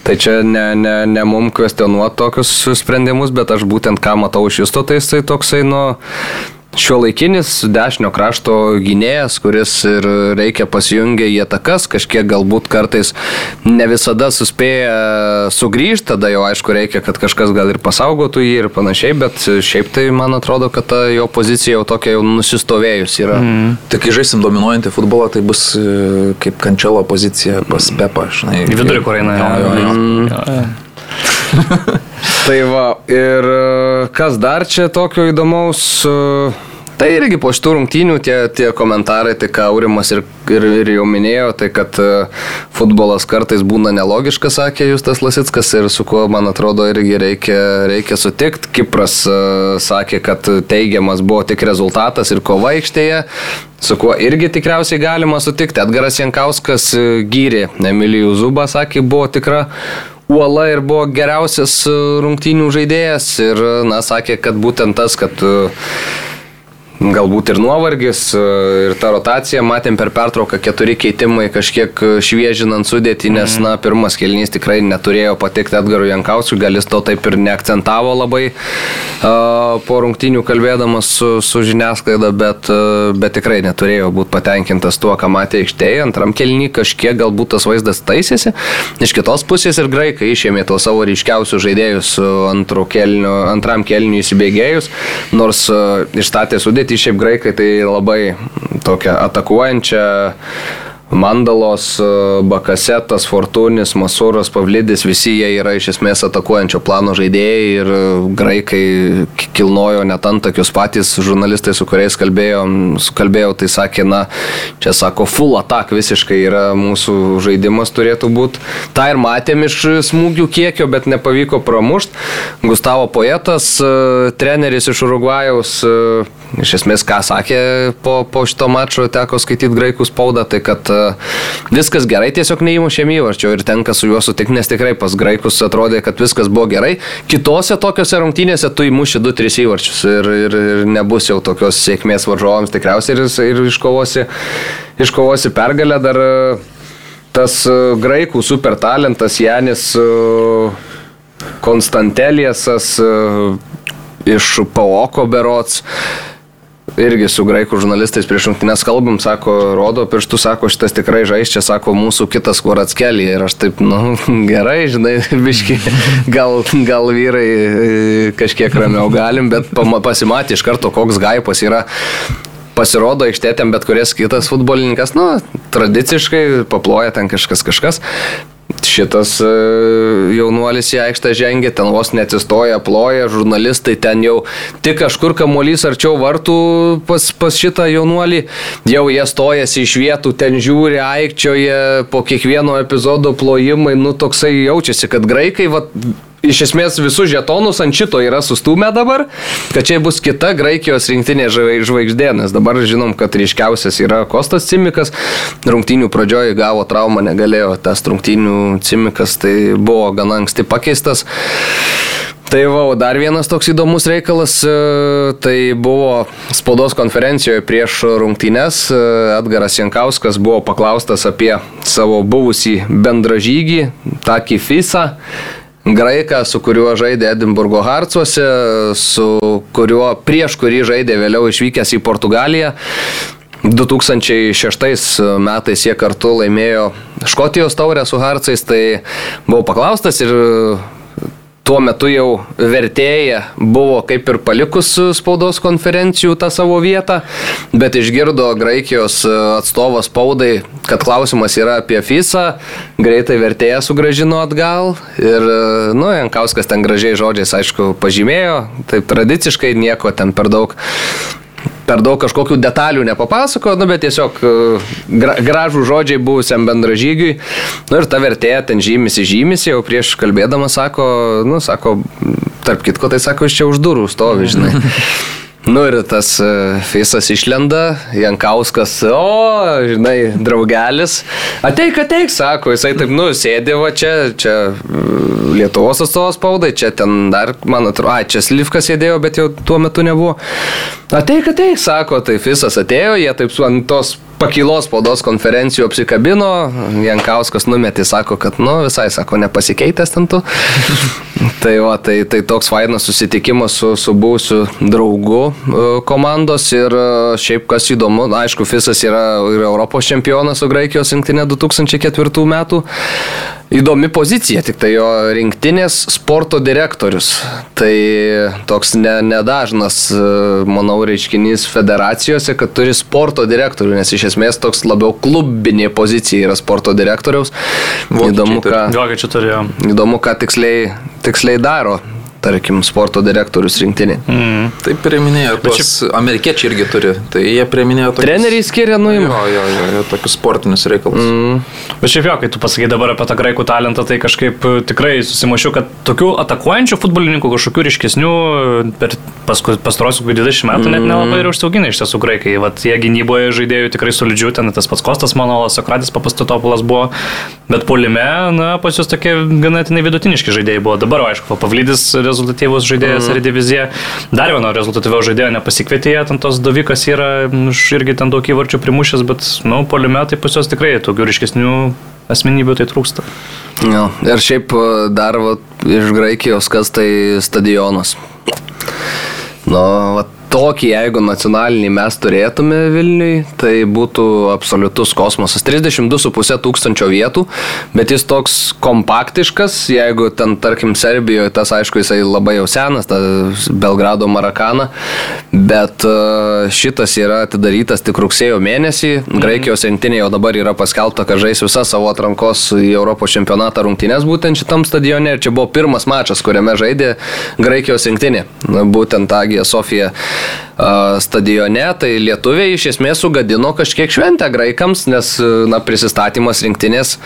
S2: tai čia ne, ne, ne mum kvestionuoti tokius sprendimus, bet aš būtent ką matau iš justo, tai jisai toksai, nu, šio laikinis dešinio krašto gynėjas, kuris ir reikia pasijungia į atakas, kažkiek galbūt kartais ne visada suspėja sugrįžti, tada jau aišku reikia, kad kažkas gal ir pasaugotų jį ir panašiai, bet šiaip tai man atrodo, kad ta jo pozicija jau tokia jau nusistovėjus yra. Mm.
S3: Tik kai žaisim dominuojantį futbolą, tai bus e, kaip kančelo pozicija pas Pepa, žinai.
S1: Į vidurį, kur eina.
S3: Jo, jo.
S2: Tai va, ir e, kas dar čia tokio įdomaus? e, Tai irgi po šitų rungtynių tie, tie komentarai, tai ką Aurimas ir, ir, ir jau minėjo, tai kad e, futbolas kartais būna nelogiškas, sakė Justas Lasitskas ir su kuo, man atrodo, irgi reikia, reikia sutikti. Kipras e, sakė, kad teigiamas buvo tik rezultatas ir kova aikštėje, su kuo irgi tikriausiai galima sutikti. Edgaras Jankauskas e, gyrė Emilijų Zubą, sakė, buvo tikra uola ir buvo geriausias rungtynių žaidėjas ir, na, sakė, kad būtent tas, kad e, Galbūt ir nuovargis, e, ir ta rotacija, matėm per pertrauką keturi keitimai kažkiek e, šviežinant sudėtį, nes, na, pirmas kelnys tikrai neturėjo patikti Edgarui Jankauskui, gal jis to taip ir neakcentavo labai uh, po rungtynių kalbėdamas su, su žiniasklaida, bet, bet tikrai neturėjo būti patenkintas tuo, ką matė aikštėje. Antram kelnį kažkiek galbūt tas vaizdas taisėsi. Iš kitos pusės ir graikai išėmė tuos savo ryškiausius žaidėjus kelnio, antram kelniui įsibėgėjus, nors išstatė sudėtį šiaip graikai tai labai tokia atakuojančia. Mandalos, Bakasetas, Fortunis, Masuras, Pavlidis, visi jie yra iš esmės atakuojančio plano žaidėjai ir graikai kilnojo net antakius patys žurnalistai, su kuriais kalbėjau, kalbėjau tai sakė, na, čia sako, full attack visiškai yra mūsų žaidimas turėtų būti. Ta ir matėm iš smūgių kiekio, bet nepavyko pramušti. Gustavo Poetas, treneris iš Urugvajaus, iš esmės ką sakė po, po šito mačo, teko skaityti graikų spaudą, tai kad viskas gerai, tiesiog neįmušėm įvarčio ir tenka su juo sutikti, nes tikrai pas graikus atrodė, kad viskas buvo gerai. Kitose tokiose rungtynėse tu įmuši 2-3 įvarčius ir, ir, ir nebus jau tokios sėkmės varžovams tikriausiai ir, ir iškovosi, iškovosi pergalę dar tas graikų super talentas Janis Konstanteliesas iš Paoko berots irgi su graikų žurnalistais prieš rungtynės kalbam, sako, rodo pirštų, sako, šitas tikrai žais, čia sako, mūsų kitas kuratskeli. Ir aš taip, nu, gerai, žinai, biški, gal, gal vyrai e, kažkiek ramiau galim, bet pasimatė iš karto, koks gaipas yra pasirodo aikštėtėm bet kuris kitas futbolininkas, nu, tradiciškai paploja ten kažkas kažkas. Šitas e, jaunuolis į aikštę žengia, ten vos neatsistoja, ploja, žurnalistai ten jau tik kažkur kamuolys arčiau vartų pas, pas šitą jaunuolį, jau jie stojasi iš vietų, ten žiūri, aikčioje, po kiekvieno epizodo plojimai, nu toksai jaučiasi, kad graikai, va, iš esmės visus žetonus ant šito yra sustūmę dabar, kad čia bus kita Graikijos rinktinė žvaigždė, nes dabar žinom, kad ryškiausias yra Kostas Cimikas, rungtynių pradžioje gavo traumą, negalėjo tas rungtynių Cimikas, tai buvo gana anksti pakeistas. Tai va, dar vienas toks įdomus reikalas, tai buvo spaudos konferencijoje prieš rungtynes. Edgaras Jankauskas buvo paklaustas apie savo buvusį bendražygį, Taki Fisa graiką, su kuriuo žaidė Edinburgo Hartsuose, su kuriuo prieš kurį žaidė vėliau išvykęs į Portugaliją. 2006 metais jie kartu laimėjo Škotijos taurę su Harcais, tai buvau paklaustas ir tuo metu jau vertėja buvo kaip ir palikus spaudos konferencijų tą savo vietą, bet išgirdo Graikijos atstovas spaudai, kad klausimas yra apie FISA, greitai vertėja sugražino atgal ir, nu, Jankauskas ten gražiai žodžiais, aišku, pažymėjo, taip tradiciškai nieko ten per daug per daug kažkokių detalių nepapasako, nu, bet tiesiog e, gra, gražų žodžiai buvusiam bendražygiui. Nu, ir ta vertėja ten žymisi, žymisi, jau prieš kalbėdama sako, nu, sako, tarp kitko, tai sako, iš čia už durų stovi, žinai. Nu ir tas e, Fisas išlenda, Jankauskas, o, žinai, draugelis, ateik, ateik, sako, jisai taip, nu, sėdė va čia, čia Lietuvos atstovas spaudai, čia ten dar, man atrodo, ai, čia Slivkas sėdėjo, bet jau tuo metu nebuvo. Ateik, ateik, sako, tai Fisas atėjo, jie taip ant tos pakilos spaudos konferencijų apsikabino, Jankauskas numetė, sako, kad, nu, visai, sako, nepasikeitęs ten tu. tai, va, tai, tai toks fainas susitikimas su, su būsiu draugu e, komandos ir e, šiaip kas įdomu, aišku, Fisas yra ir Europos čempionas su Graikijos rinktinė 2004 metų. Įdomi pozicija, tik tai jo rinktinės sporto direktorius. Tai toks ne, nedažnas, e, manau, reiškinys federacijose, kad turi sporto direktorių, nes iš esmės toks labiau klubinė pozicija yra sporto direktoriaus. Įdomu, ką, įdomu, ką tiksliai, tiksliai daro tarkim, sporto direktorius rinktinė.
S1: Mm.
S3: Taip priminėjo,
S1: Bet
S3: tuos amerikiečiai irgi turi. Tai jie priminėjo tokius...
S2: Treneriai skiria
S3: Jo,
S2: nuimą.
S3: jo, jo, jo, tokius sportinius reikalus. Mm.
S1: Bet šiaip jo, kai tu pasakai dabar apie tą graikų talentą, tai kažkaip e, tikrai susimašiau, kad tokių atakuojančių futbolininkų, kažkokių ryškesnių e, per pastarosius 20 metų net nelabai ir užsiaugina iš tiesų graikai. Vat jie gynyboje žaidėjų tikrai solidžių, ten tas pats Kostas Manolas, Sokratis Papastatopulas buvo, bet polime, na, pas jūs tokie ganėtinai vidutiniški žaidėjai buvo. Dabar, aišku, Pavlydis rezultatyvus žaidėjas mm. ir divizija. Dar vieno rezultatyvio žaidėjo nepasikvietė, ten tos dovikas yra irgi ten daug įvarčių primušęs, bet, nu, polime tai pas juos tikrai tokių ryškesnių asmenybių tai trūksta.
S2: Jo. Ir šiaip e, dar va, iš Graikijos kas tai stadionas. Nu, va, tokį, jeigu nacionalinį mes turėtume Vilniui, tai būtų absoliutus kosmosas. 32,5 tūkstančio vietų, bet jis toks kompaktiškas, jeigu ten, tarkim, Serbijoje, tas aišku, jisai labai jau senas, tas Belgrado Marakana, bet e, šitas yra atidarytas tik rugsėjo mėnesį. Graikijos rinktinė jau dabar yra paskelbta, kad žais visą savo atrankos į Europos čempionatą rungtynės būtent šitam stadione ir čia buvo pirmas mačas, kuriame žaidė Graikijos rinktinė, būtent Agija Sofija a, stadione, tai lietuviai iš esmės sugadino kažkiek šventę graikams, nes na, prisistatymas rinktinės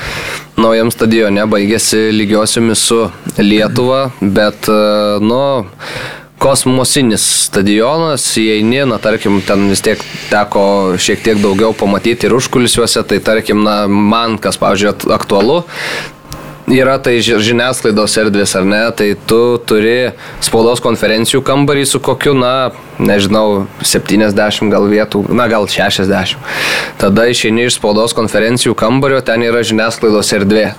S2: naujam stadione baigėsi lygiosiomis su Lietuva, bet nu, kosmosinis stadionas, įeini, na tarkim, ten vis tiek teko šiek tiek daugiau pamatyti ir užkulisiuose, tai tarkim, na, man kas, pavyzdžiui, aktualu, yra tai ži- žiniasklaidos erdvės ar ne, tai tu turi spaudos konferencijų kambarį su kokiu, na, nežinau, 70 gal vietų, na gal 60. Tada išeini iš spaudos konferencijų kambario, ten yra žiniasklaidos erdvė.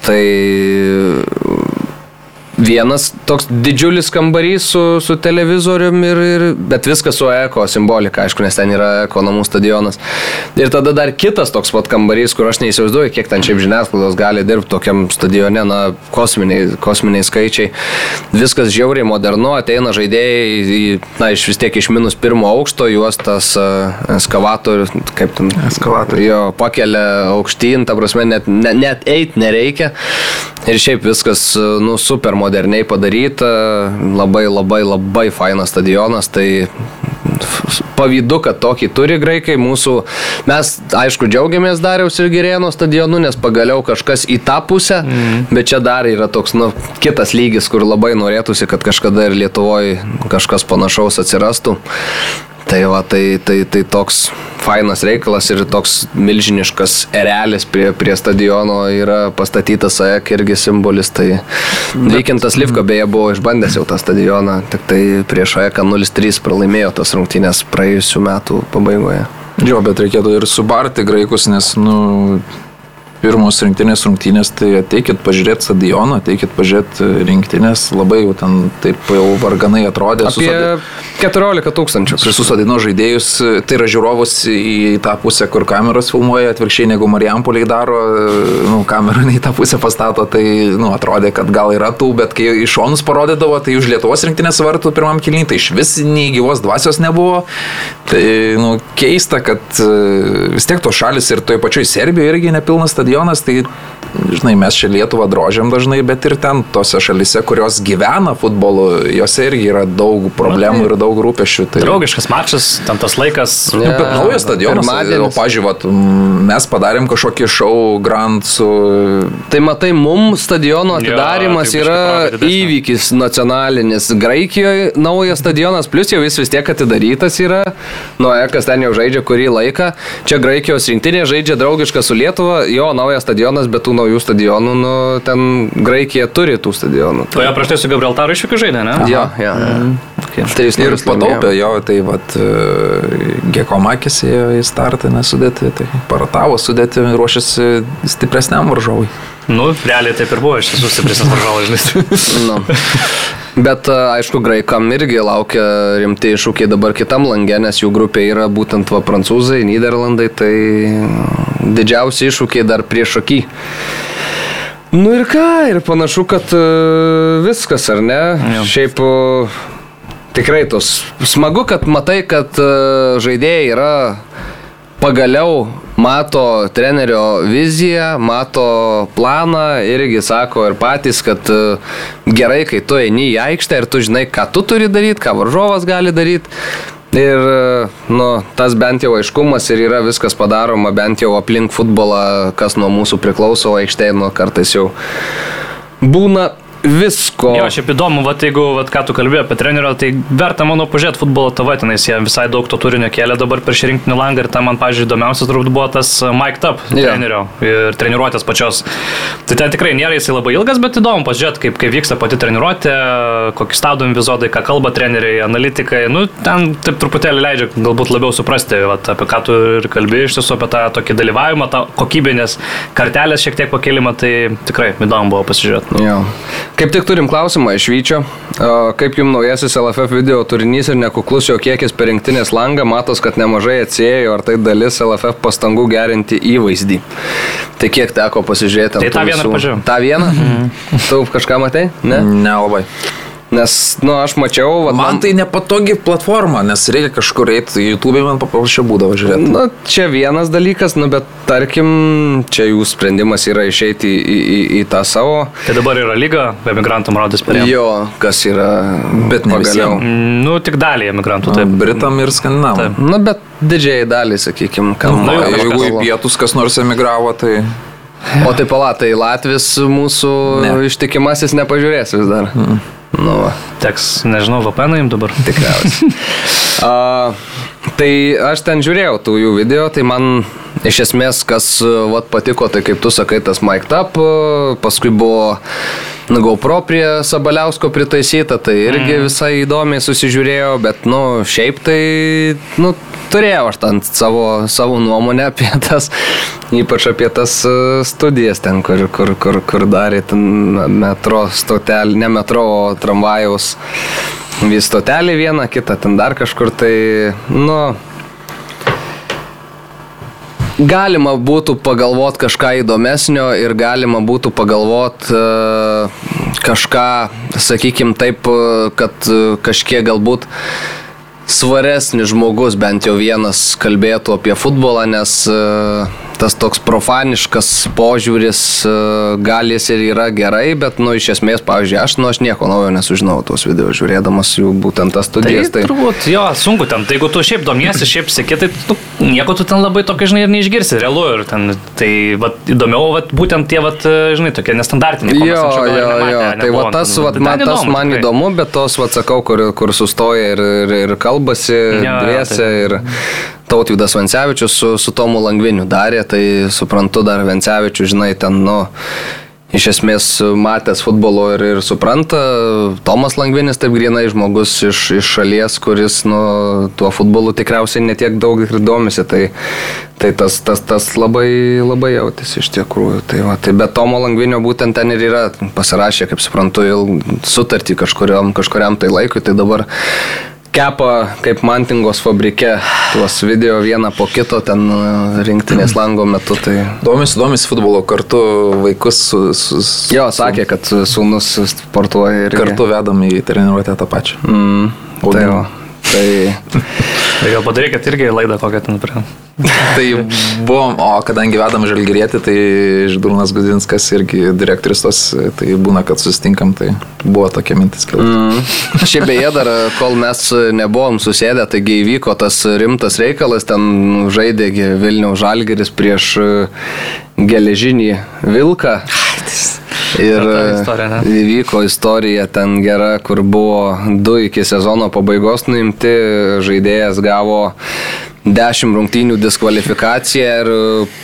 S2: Tai vienas toks didžiulis kambarys su, su televizoriumi, ir, ir, bet viskas su eko simbolika, aišku, nes ten yra eko namų stadionas. Ir tada dar kitas toks pat kambarys, kur aš neįsivaizduoju, kiek ten šiaip žiniasklaidos gali dirbti tokiam stadione, na, kosminiai, kosminiai skaičiai. Viskas žiauriai modernu, ateina žaidėjai, na, iš vis tiek iš minus pirmo aukšto, juos tas eskavatorius, kaip ten.
S3: Eskalatorius.
S2: Jo, pakelia aukštyn, ta prasme, net, net, net eit nereikia. Ir šiaip viskas, nu, super moderniai padaryta, labai labai labai fainas stadionas, tai pavydu, kad tokį turi graikai. Mūsų, mes, aišku, džiaugiamės Dariaus ir Girėno stadionu, nes pagaliau kažkas į tą pusę, mm. bet čia dar yra toks, nu, kitas lygis, kur labai norėtųsi, kad kažkada ir Lietuvoje kažkas panašaus atsirastų. Tai va, tai, tai, tai toks fainas reikalas ir toks milžiniškas erelis prie, prie stadiono yra pastatytas AEK irgi simbolis. Tai Vykintas Livko beje buvo išbandęs jau tą stadioną, tik tai prieš AEK 0-3 pralaimėjo tas rungtynės praėjusiu metu pabaigoje.
S3: Jo, bet reikėtų ir subarti graikus, nes, nu, pirmos rinktinės rungtynės, tai ateikit pažiūrėti stadioną, ateikit pažiūrėti rinktinės, labai jau ten taip jau varganai atrodė.
S2: Apie
S3: susodė-
S2: 14 tūkstančių.
S3: Susodino žaidėjus, tai yra žiūrovus į tą pusę, kur kameros filmuoja, atvirkščiai negu Marijampoliai daro, nu, kamerą į tą pusę pastato, tai nu, atrodė, kad gal yra tų, bet kai iš šonus parodydavo, tai už Lietuvos rinktinės vartų pirmam kilnį, tai iš vis nei gyvos dvasios nebuvo. Tai nu, keista, kad e, vis tiek tos šalis ir toje pačioje Serbijoje irgi nepilnas stadionas, tai žinai, mes čia Lietuvą drožiam dažnai, bet ir ten tose šalise, kurios gyvena futbolu, jose irgi yra daug problemų ir daug rūpešių. Tai...
S1: Draugiškas mačas, ten tas laikas.
S3: Nu, bet
S2: Ja,
S3: naujas stadionas. O, pažiūrėt, mes padarėm kažkokį šou Grand su...
S2: Tai matai, mum stadiono atidarimas
S1: tai biškį
S2: yra įvykis nacionalinis. Graikijoje naujas stadionas, plus jau jis vis tiek atidarytas yra. Nu, Ekas ten jau žaidžia kurį laiką. Čia Graikijos rinktinė žaidžia draugišką su Lietuva. Jo, naujas stadionas, bet tų naujų stadionų, nu, ten Graikija turi tų stadionų.
S1: O jo prieš tai su Gabrieltaru iššūkiu žaidė, ne?
S2: Jo, jo.
S1: Okay.
S2: Trys
S3: Ir
S2: nulis
S3: pataupė jo, tai vad Gekomakis ėjo į startą nesudėti, tai paratavo sudėti, ruošiasi stipresniam varžovui.
S1: Nu, realiai taip ir buvo, iš tiesų stipresnis varžovas, žinai.
S2: Nu. Bet a, aišku, graikam irgi laukia rimti iššūkiai dabar kitam langė, nes jų grupė yra būtent va prancūzai, Niderlandai, tai didžiausi iššūkiai dar prieš akį. Nu ir ką, ir panašu, kad a, viskas, ar ne?
S1: Jo.
S2: Šiaip tikrai tos smagu, kad matai, kad žaidėjai yra pagaliau mato trenerio viziją, mato planą irgi sako ir patys, kad e, gerai, kai tu eini į aikštę ir tu žinai, ką tu turi daryti, ką varžovas gali daryti. Ir e, nu, tas bent jau aiškumas ir yra viskas padaroma bent jau aplink futbolą, kas nuo mūsų priklauso, aikštėje nu, kartais jau būna visko.
S1: Jo, šiaip įdomu, vat, jeigu vat, ką tu kalbėjai apie trenerio, tai verta, manau, pažiūrėti futbolo tavo, tenais jie visai daug to turinio kėlė dabar prieš rinktinį langą ir tam man, pažiūrėjau, įdomiausias turbūt buvo tas Mike Up
S2: Jo.
S1: trenerio ir treniruotės pačios. Tai ten tikrai nėra jisai labai ilgas, bet įdomu pažiūrėti, kaip, kaip vyksta pati treniruotė, kokį stabdomi epizodai, ką kalba treneriai, analitikai. Nu, ten taip truputėlį leidžia galbūt labiau suprasti, vat, apie ką tu ir kalbėjai iš tiesų, apie tą tokį dalyvavimą, tą kokybinės kartelės šiek tiek pakelimą, tai tikrai įdomu buvo pasižiūrėti.
S2: Jo. Kaip tik turim klausimą iš Vyčio. A, Kaip jums naujasis LFF video turinys ir nekuklus jo kiekis per rinktinės langą, matos, kad nemažai atsėjo, ar tai dalis LFF pastangų gerinti įvaizdį. Tai kiek teko pasižiūrėti?
S1: Tai tą vieną pažiūrėjau.
S2: Ta viena? Tu kažką matai? Ne?
S3: Nelabai.
S2: Nes, nu, aš mačiau, va,
S3: Man tai nepatogi platforma, nes reikia kažkur eiti, YouTube man paprasčiau būdavo žiūrėti.
S2: Na, čia vienas dalykas, nu, bet tarkim, čia jų sprendimas yra išeiti į, į, į, tą savo.
S1: Tai dabar yra lyga, emigrantam rodys per ją.
S2: Jo, kas yra.
S3: Bet ne
S2: pagaliau.
S3: visiem.
S1: Nu, tik dalį emigrantų, taip.
S3: Britam ir skandinavam.
S2: Na, bet didžiai dalį, sakykime, kam.
S1: Nu,
S3: O
S1: jo,
S3: jeigu į pietus kas nors emigravo, tai...
S2: O tai palatai, Latvis mūsų
S3: Ne.
S2: ištikimasis nepažiūrės vis dar. Mm. Nu, va,
S1: Teks, nežinau, VPN jums dabar.
S2: tikriausiai. A, tai aš ten žiūrėjau tų jų video, tai man iš esmės, kas vat, patiko, tai kaip tu sakai, tas Mike Tap, paskui buvo nu, GoPro prie Sabaliausko pritaisyta, tai irgi mm. visai įdomiai susižiūrėjau, bet, nu, šiaip tai, nu, turėjau aš ten savo, savo nuomonę apie tas, ypač apie tas e, studijas ten, kur, kur, kur, kur darė ten metro stotelį, ne metro, o tramvajaus vis stotelį vieną, kitą ten dar kažkur tai, nu, galima būtų pagalvot kažką įdomesnio ir galima būtų pagalvot e, kažką, sakykim taip, e, kad kažkiek galbūt svaresnis žmogus bent jau vienas kalbėtų apie futbolą, nes e, tas toks profaniškas požiūris e, gal jis ir yra gerai, bet, nu, iš esmės, pavyzdžiui, aš, nu, aš nieko naujo nesužinau tos video žiūrėdamas jų būtent tas
S1: Tai,
S2: studijas.
S1: tai turbūt, jo, sunku ten. Tai jeigu tu šiaip domiesi, šiaip sėki, tai tu nieko tu ten labai tokio, žinai, ir neišgirsi, realu. Ir ten, tai, vat, įdomiau, vat, būtent tie, vat, žinai, tokie nestandartiniai.
S2: Jo, jo, jo. Tai
S1: nebuvom
S2: va tas,
S1: ten.
S2: va,
S1: Tai
S2: man,
S1: ten
S2: tas man
S1: tikrai.
S2: įdomu, bet tos, va, sakau, kur, kur sustoja ir, ir, ir kalbasi
S1: jo,
S2: dviese
S1: taip.
S2: ir Tautvydas Vencevičius su, su Tomu Langviniu darė, tai suprantu dar Vencevičius, žinai, ten, nu, iš esmės matęs futbolo ir, ir supranta. Tomas Langvinis taip grinai žmogus iš, iš šalies, kuris nu, tuo futbolu tikriausiai netiek daug ir domisi. Tai, tai tas, tas, tas labai, labai jautėsi iš tikrųjų. Tai, va, tai bet Tomo Langvinio būtent ten ir yra pasirašę, kaip suprantu, sutartį kažkuriam, kažkuriam tai laikui. Tai dabar kepa kaip mantingos fabrike tuos video vieną po kito ten e, rinktinės lango metu. Tai...
S3: Domisi, domisi futbolo kartu vaikus su... su,
S2: su jo, sakė, kad sūnus sportuoja ir...
S3: Kartu vedam į treniruotę tą pačią.
S2: Mm, tai, jo, tai...
S1: tai gal padarykit irgi laidą kokią ten prie
S3: tai buvom, o kadangi vedam žalgerėti, tai Ždurnas Gudinskas irgi direktorius tos, tai būna, kad susitinkam, tai buvo tokia mintis.
S2: Mm. Šiaip beje, dar kol mes nebuvom susėdę, taigi įvyko tas rimtas reikalas, ten žaidė Vilniaus žalgeris prieš geležinį vilką. Ir istorija, įvyko istorija ten gera, kur buvo du iki sezono pabaigos nuimti, žaidėjas gavo 10 rungtynių diskvalifikacija ir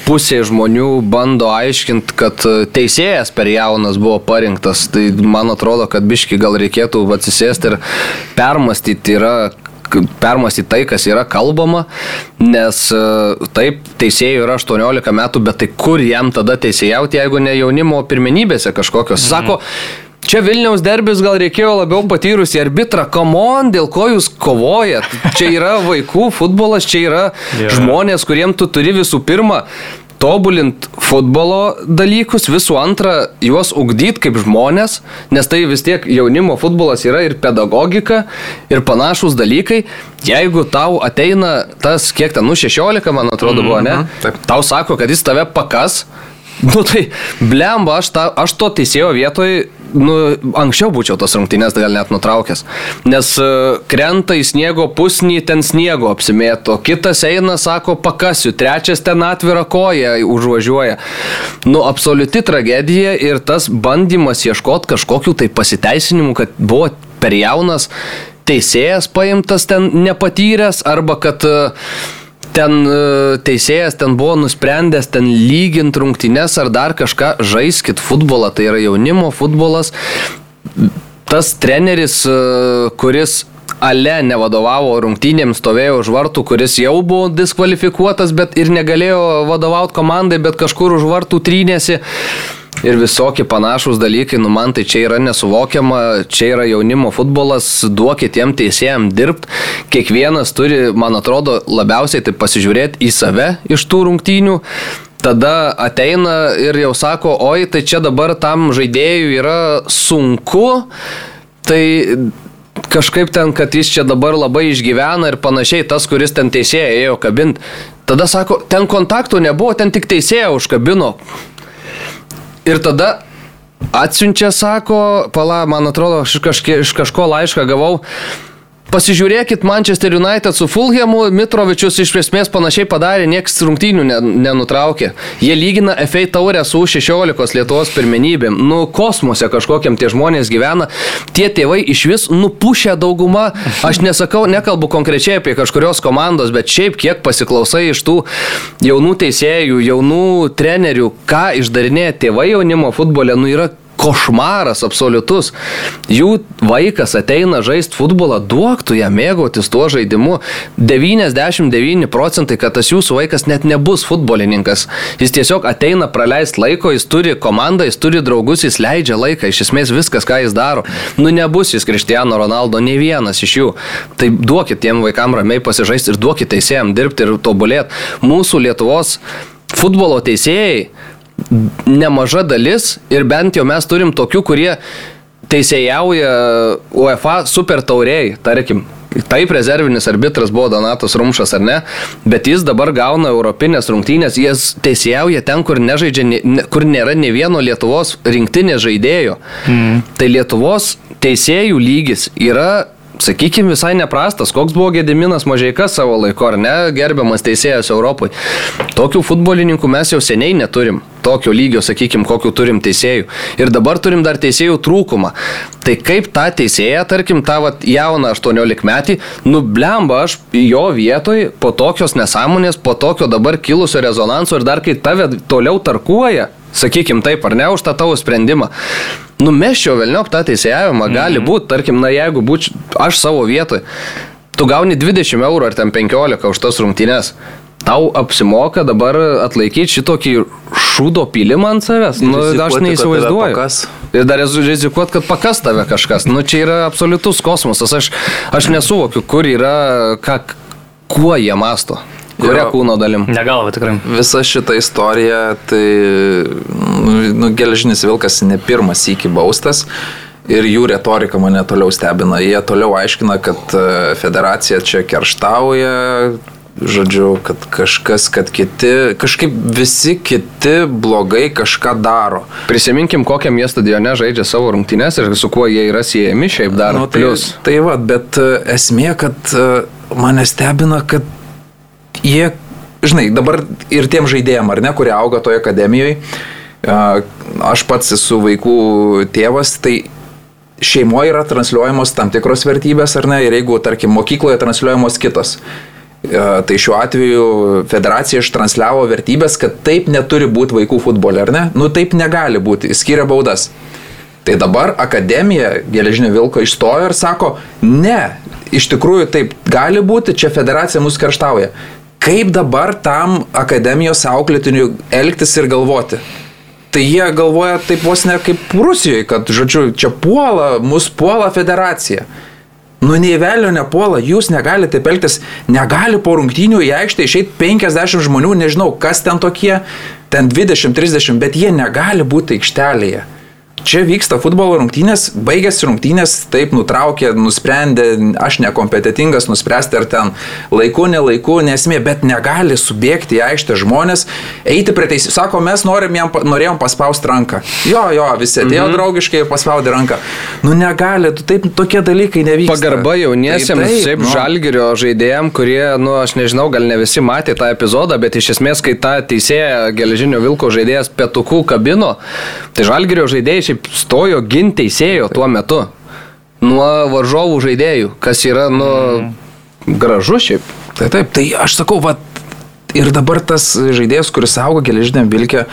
S2: pusė žmonių bando aiškinti, kad teisėjas per jaunas buvo parinktas. Tai man atrodo, kad biški gal reikėtų atsisėsti ir permastyti yra permastyti tai, kas yra kalbama, nes taip, teisėjų yra 18 metų, bet tai kur jam tada teisėjauti, jeigu ne jaunimo pirmenybėse kažkokios. Sako, mhm. Čia Vilniaus derbis gal reikėjo labiau patyrusį arbitrą. Kamon, dėl ko jūs kovojat? Čia yra vaikų futbolas, čia yra yeah. žmonės, kuriem tu turi visų pirma tobulint futbolo dalykus, visų antra, juos ugdyti kaip žmonės, nes tai vis tiek jaunimo futbolas yra ir pedagogika, ir panašus dalykai. Jeigu tau ateina tas, kiek ten, nu 16, man atrodo, buvo, ne? Mm -hmm. Tau sako, kad jis tave pakas, Nu tai, blemba, aš, ta, aš to teisėjo vietoj, nu, anksčiau būčiau tos rungtynės gal net nutraukęs. Nes uh, krenta į sniego pusnį, ten sniego apsimėto, kitas eina, sako, pakasiu, trečias ten atvira koja užvažiuoja. Nu, absoliuti tragedija ir tas bandymas ieškoti kažkokių tai pasiteisinimų, kad buvo per jaunas teisėjas paimtas ten nepatyręs arba kad uh, ten e, teisėjas ten buvo nusprendęs ten lygint rungtynes ar dar kažką, žaiskit futbolą, tai yra jaunimo futbolas. Tas treneris, e, kuris ale nevadovavo rungtynėms, stovėjo už vartų, kuris jau buvo diskvalifikuotas, bet ir negalėjo vadovauti komandai, bet kažkur už vartų trynėsi ir visokie panašus dalykai, nu man tai čia yra nesuvokiama, čia yra jaunimo futbolas, duokit tiem teisėjams dirbti, kiekvienas turi, man atrodo, labiausiai tai pasižiūrėti į save iš tų rungtynių, tada ateina ir jau sako, oi, tai čia dabar tam žaidėjui yra sunku, tai kažkaip ten, kad jis čia dabar labai išgyvena ir panašiai, tas, kuris ten teisėją ėjo kabint. Tada sako, ten kontaktų nebuvo, ten tik teisėją užkabino. Ir tada atsiunčia, sako, pala, man atrodo, aš kažkie, iš kažko laišką gavau. Pasižiūrėkit Manchester United su Fulhamu, Mitrovičius iš esmės panašiai padarė, nieks rungtynių nenutraukė. Jie lygina FA taurę su 16 Lietuvos pirmenybėm. Nu, kosmose kažkokiam tie žmonės gyvena. Tie tėvai iš vis nupušę daugumą. Aš nesakau, nekalbu konkrečiai apie kažkurios komandos, bet šiaip kiek pasiklausai iš tų jaunų teisėjų, jaunų trenerių, ką išdarinėja tėvai jaunimo futbole, nu yra košmaras absoliutus. Jų vaikas ateina žaisti futbolą, duok tu ją mėgautis tuo žaidimu. 99 procentai, kad tas jūsų vaikas net nebus futbolininkas. Jis tiesiog ateina praleisti laiko, jis turi komandą, jis turi draugus, jis leidžia laiką, iš esmės viskas, ką jis daro. Nu nebus jis Cristiano Ronaldo, ne vienas iš jų. Tai duokit tiem vaikam ramiai pasižaisti ir duokit teisėjams dirbti ir tobulėti. Mūsų Lietuvos futbolo teisėjai nemaža dalis ir bent jau mes turim tokių, kurie teisėjauja UEFA super tauriai, tarkim. Taip, rezervinis arbitras buvo Donatas Rumšas ar ne, bet jis dabar gauna europinės rungtynės, jis teisėjauja ten, kur, nežaidžia, kur nėra ne vieno Lietuvos rinktinės žaidėjo. Mm. Tai Lietuvos teisėjų lygis yra sakykime, visai neprastas. Koks buvo Gediminas Mažieika savo laiko, ar ne, gerbiamas teisėjas Europai. Tokių futbolininkų mes jau seniai neturim. Tokio lygio, sakykime, kokiu turim teisėjų. Ir dabar turim dar teisėjų trūkumą. Tai kaip tą teisėją, tarkim, tą vat, jauną 18 metį, nublemba aš jo vietoj po tokios nesąmonės, po tokio dabar kilusio rezonanso ir dar kai tave toliau tarkuoja, sakykim taip, ar ne, už tą tavo sprendimą. Numeščiau Vilniop tą teisėjavimą, gali būti, tarkim, na jeigu būčiau aš savo vietoj, tu gauni 20 eurų ar ten 15 už tas rungtynės. Tau apsimoka dabar atlaikyti šitokį šūdo pylimą ant savęs. Nu, aš neįsivaizduoju. Ir dar rizikuot, kad pakas tave kažkas. Nu, čia yra absoliutus kosmosas. Aš, aš nesuvokiu, kur yra, ką, kuo jie masto. Kuria kūno dalim.
S1: Negalva tikrai.
S3: Visa šita istorija, tai nu, nu, geležinis vilkas ne pirmas iki baustas. Ir jų retorika mane toliau stebina. Jie toliau aiškina, kad e, federacija čia kerštauja, žodžiu, kad kažkas, kad kiti, kažkaip visi kiti blogai kažką daro.
S2: Prisiminkim, kokiam jie stadione žaidžia savo rungtynes ir su kuo jie yra siejami šiaip dar.
S3: Nu, tai,
S2: Plius.
S3: tai va, bet e, esmė, kad e, mane stebina, kad jie, žinai, dabar ir tiem žaidėjim, ar ne, kurie auga toje akademijoje, aš pats esu vaikų tėvas, tai šeimoje yra transliuojamos tam tikros vertybės, ar ne, ir jeigu, tarkim, mokykloje transliuojamos kitos. Tai šiuo atveju federacija ištransliavo vertybės, kad taip neturi būti vaikų futbole, ar ne? Nu taip negali būti, skiria baudas. Tai dabar akademija Geležinio Vilko išstojo ir sako, ne, iš tikrųjų taip gali būti, čia federacija mus karštauja. Kaip dabar tam akademijos auklėtiniui elgtis ir galvoti? Tai jie galvoja taip vos ne kaip Rusijoje, kad, žodžiu, čia puola, mus puola federacija. Nu, nei velio nepuola, jūs negalite taip elgtis, negali po rungtynių į aikštę išeiti 50 žmonių, nežinau, kas ten tokie, ten 20-30, bet jie negali būti aikštelėje. Čia vyksta futbolo rungtynės, baigėsi rungtynės, taip nutraukė, nusprendė, aš nekompetitingas nuspręsti ar ten laiku, nelaiku, nesmė, bet negali subėgti į aikštę žmonės, eiti prie teisėjų. Sako, mes norim jam, norėjom paspausti ranką. Jo, jo, visi atėjo mhm. draugiškai ir paspaudė ranką. Nu negali, tu taip tokie dalykai nevyksta.
S2: Pagarba jauniesiems,
S3: Tai taip,
S2: šiaip
S3: nu.
S2: žalgerio žaidėjim, kurie, nu, aš nežinau, gal ne visi matė tą epizodą, bet iš esmės, kai tą teisėją geležinio vilko žaidėjas petukų kabino, tai žalgerio žaidėjai šiaip stojo ginti teisėjo tuo metu. Nuo varžovų žaidėjų, kas yra, nu, gražu šiaip.
S3: Tai taip, tai aš sakau, va, ir dabar tas žaidėjas, kuris auga geležinėm vilkė,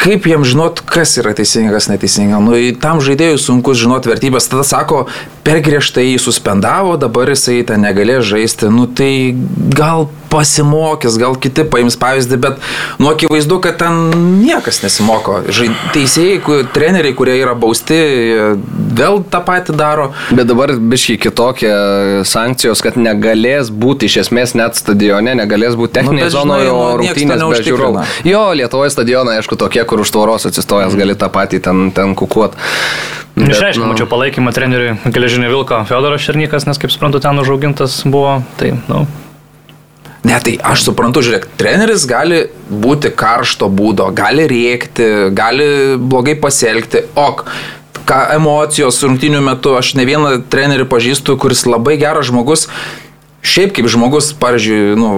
S3: kaip jam žinot, kas yra teisinga, kas neteisinga. Nu, tam žaidėjui sunku žinot vertybės. Tada sako, per griežtai jį suspendavo, dabar jisai ten negalės žaisti. Nu, tai gal pasimokys, gal kiti paims pavyzdį, bet nu akivaizdu, kad ten niekas nesimoko. Žai, teisėjai, treneriai, kurie yra bausti, vėl tą patį daro.
S2: Bet dabar biškai kitokie sankcijos, kad negalės būti iš esmės net stadione, negalės būti techninėje
S3: Nu,
S2: zonoje, o
S3: nu,
S2: rungtynės be žiūrovų. Jo, Lietuvoje stadionai, aišku, tokie, kur už tvoros atsistojęs gali tą patį ten, ten kukuot. Bet,
S1: Išreiškia,
S2: nu,
S1: mačiau palaikymą treneriui Geležinio Vilko Feodoras Šernikas, nes kaip suprantu, ten užaugintas buvo. Tai, nu,
S3: Ne, tai aš suprantu, žiūrėk, treneris gali būti karšto būdo, gali rėkti, gali blogai pasielgti, ok. Ką emocijos rungtinių metu, aš ne vieną trenerį pažįstu, kuris labai geras žmogus, šiaip kaip žmogus, pavyzdžiui, nu,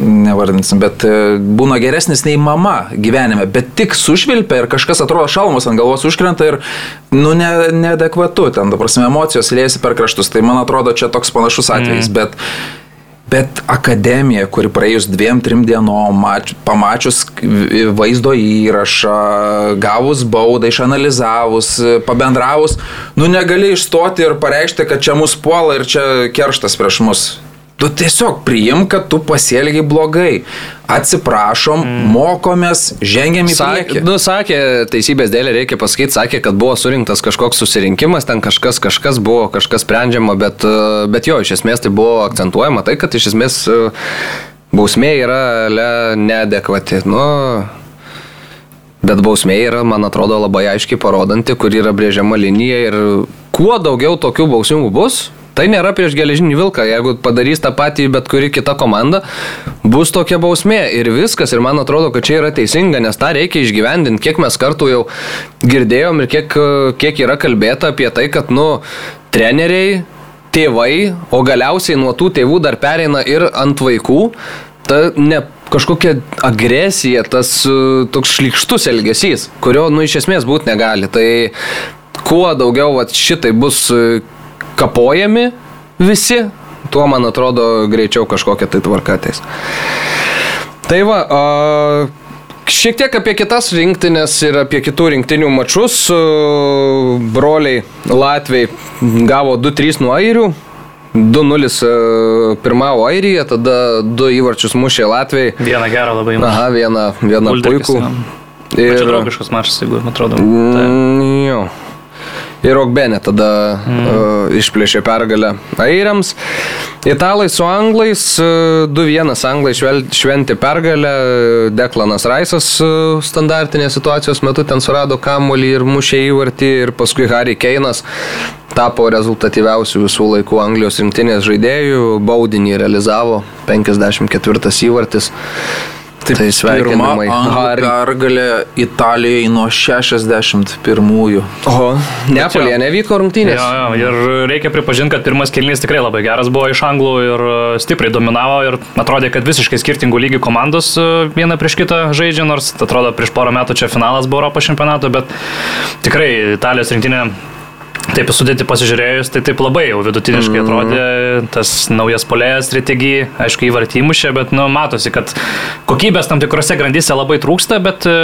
S3: nevardinsim, bet e, būna geresnis nei mama gyvenime, bet tik sušvilpia ir kažkas atrodo šalmas ant galvos užkrenta ir, nu, ne, neadekvatu, ten, ta prasme, emocijos liejasi per kraštus, tai man atrodo čia toks panašus atvejis, mm. bet Bet akademija, kuri praėjus dviem, trim dienom, mač, pamačius vaizdo įrašą, gavus baudą, išanalizavus, pabendravus, nu negali išstoti ir pareikšti, kad čia mus puola ir čia kerštas prieš mus. Tu tiesiog priim, kad tu pasielgiai blogai. Atsiprašom, mm. mokomės, žengiam į priekį.
S2: nu, sakė, teisybės dėlė reikia pasakyti, sakė, kad buvo surinktas kažkoks susirinkimas, ten kažkas, kažkas buvo, kažkas sprendžiama, bet, e, bet jo, iš esmės tai buvo akcentuojama tai, kad iš esmės e, bausmė yra le, neadekvati. Nu, bet bausmė yra, man atrodo, labai aiškiai parodanti, kur yra brėžiama linija ir kuo daugiau tokių bausmų bus, Tai nėra prieš geležinį vilką, jeigu padarys tą patį bet kuri kita komanda, bus tokia bausmė ir viskas. Ir man atrodo, kad čia yra teisinga, nes tą reikia išgyvendinti. Kiek mes kartų jau girdėjom ir kiek, kiek yra kalbėta apie tai, kad, nu, treneriai, tėvai, o galiausiai nuo tų tėvų dar pereina ir ant vaikų. Ta ne kažkokia agresija, tas e, toks šlikštus elgesys, kurio, nu, iš esmės būti negali. Tai kuo daugiau vat, šitai bus e, kapojami visi, tuo, man atrodo, greičiau kažkokia tai tvarka ateis. Tai va, a, Šiek tiek apie kitas rinktinės ir apie kitų rinktinių mačus. Broliai Latviai gavo 2-3 nuo airių. 2-0 pirmavo Airija, tada 2 įvarčius mušė Latvijai.
S1: Vieną gerą labai mušė.
S2: Aha, vieną, vieną
S1: Uldekis,
S2: puikų.
S1: jo. Ir... Čia draugiškas mačas, jeigu man atrodo. Tai.
S2: Jo. Ir Rokbenė tada mm. uh, išplėšė pergalę airiams. Italai su anglais, uh, 2-1 anglai šventė pergalę, Deklanas Raisas uh, standartinės situacijos metu ten surado kamuolį ir mušė įvartį ir paskui Harry Keinas tapo rezultatyviausių visų laikų Anglijos rinktinės žaidėjų, baudinį realizavo 54 įvartis.
S3: Taip,
S2: Tai sveikinimai. Harry.
S3: pergalė Italijai nuo 61-ųjų.
S2: Oho, Neapolėje nevyko rungtynės.
S1: Jo, jo, ir reikia pripažinti, kad pirmas kelnys tikrai labai geras buvo iš anglų ir e, stipriai dominavo ir atrodė, kad visiškai skirtingų lygių komandos e, viena prieš kitą žaidžia, nors atrodo prieš porą metų čia finalas buvo Europos čempionato, bet tikrai Italijos rinktinė Taip sudėti pasižiūrėjus, tai taip labai jau vidutiniškai
S2: Mhm.
S1: atrodė tas naujas polėjas strategija, aišku, įvartymušė, bet nu, matosi, kad kokybės tam tikrose grandyse labai trūksta, bet e,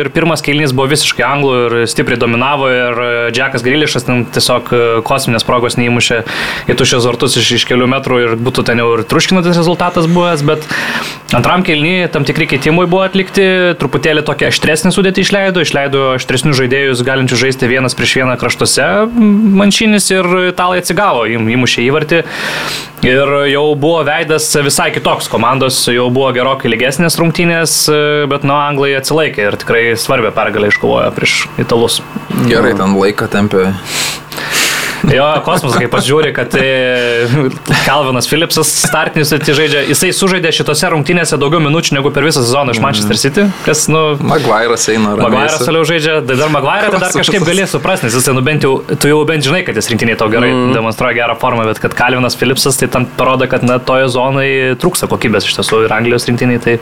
S1: ir pirmas kelinys buvo visiškai anglų ir stipriai dominavo ir e, Džekas Grilišas ten tiesiog e, kosminės progos neįmušė į tuščias vartus iš, iš kelių metrų ir būtų ten jau ir truškinantis rezultatas buvęs, bet antram kelinį tam tikri keitimai buvo atlikti, truputėlį tokia aštresnė sudėti išleido, išleido aštresnius žaidėjus galinčius žaisti vienas prieš vieną kraštuose manšinis ir italai atsigavo, įmušė įvartį. Ir jau buvo veidas visai kitoks komandos, jau buvo gerokai lygesnės rungtynės, bet nuo Anglai atsilaikė ir tikrai svarbią pergalę iškovojo prieš italus.
S3: Gerai, ten laiką tempė.
S1: Jo, kosmosas, kai pasižiūri, kad e, Calvinas Philipsas startinis tai žaidžia, jisai sužaidė šitose rungtynėse daugiau minučių negu per visą sezoną iš Manchester City, kas, nu,
S3: Maguire'as eina.
S1: Maguire'as toliau žaidžia, tai dar Maguire tai dar kažkaip galės suprasti, nes jisai, nu bent jau, tu jau bent žinai, kad jis rinktiniai tau gerai mm. demonstruoja gerą formą, bet kad Kalvinas Philipsas, tai tam parodo, kad na, toje zonoje trūksta kokybės iš tiesų ir Anglijos rinktiniai. Tai...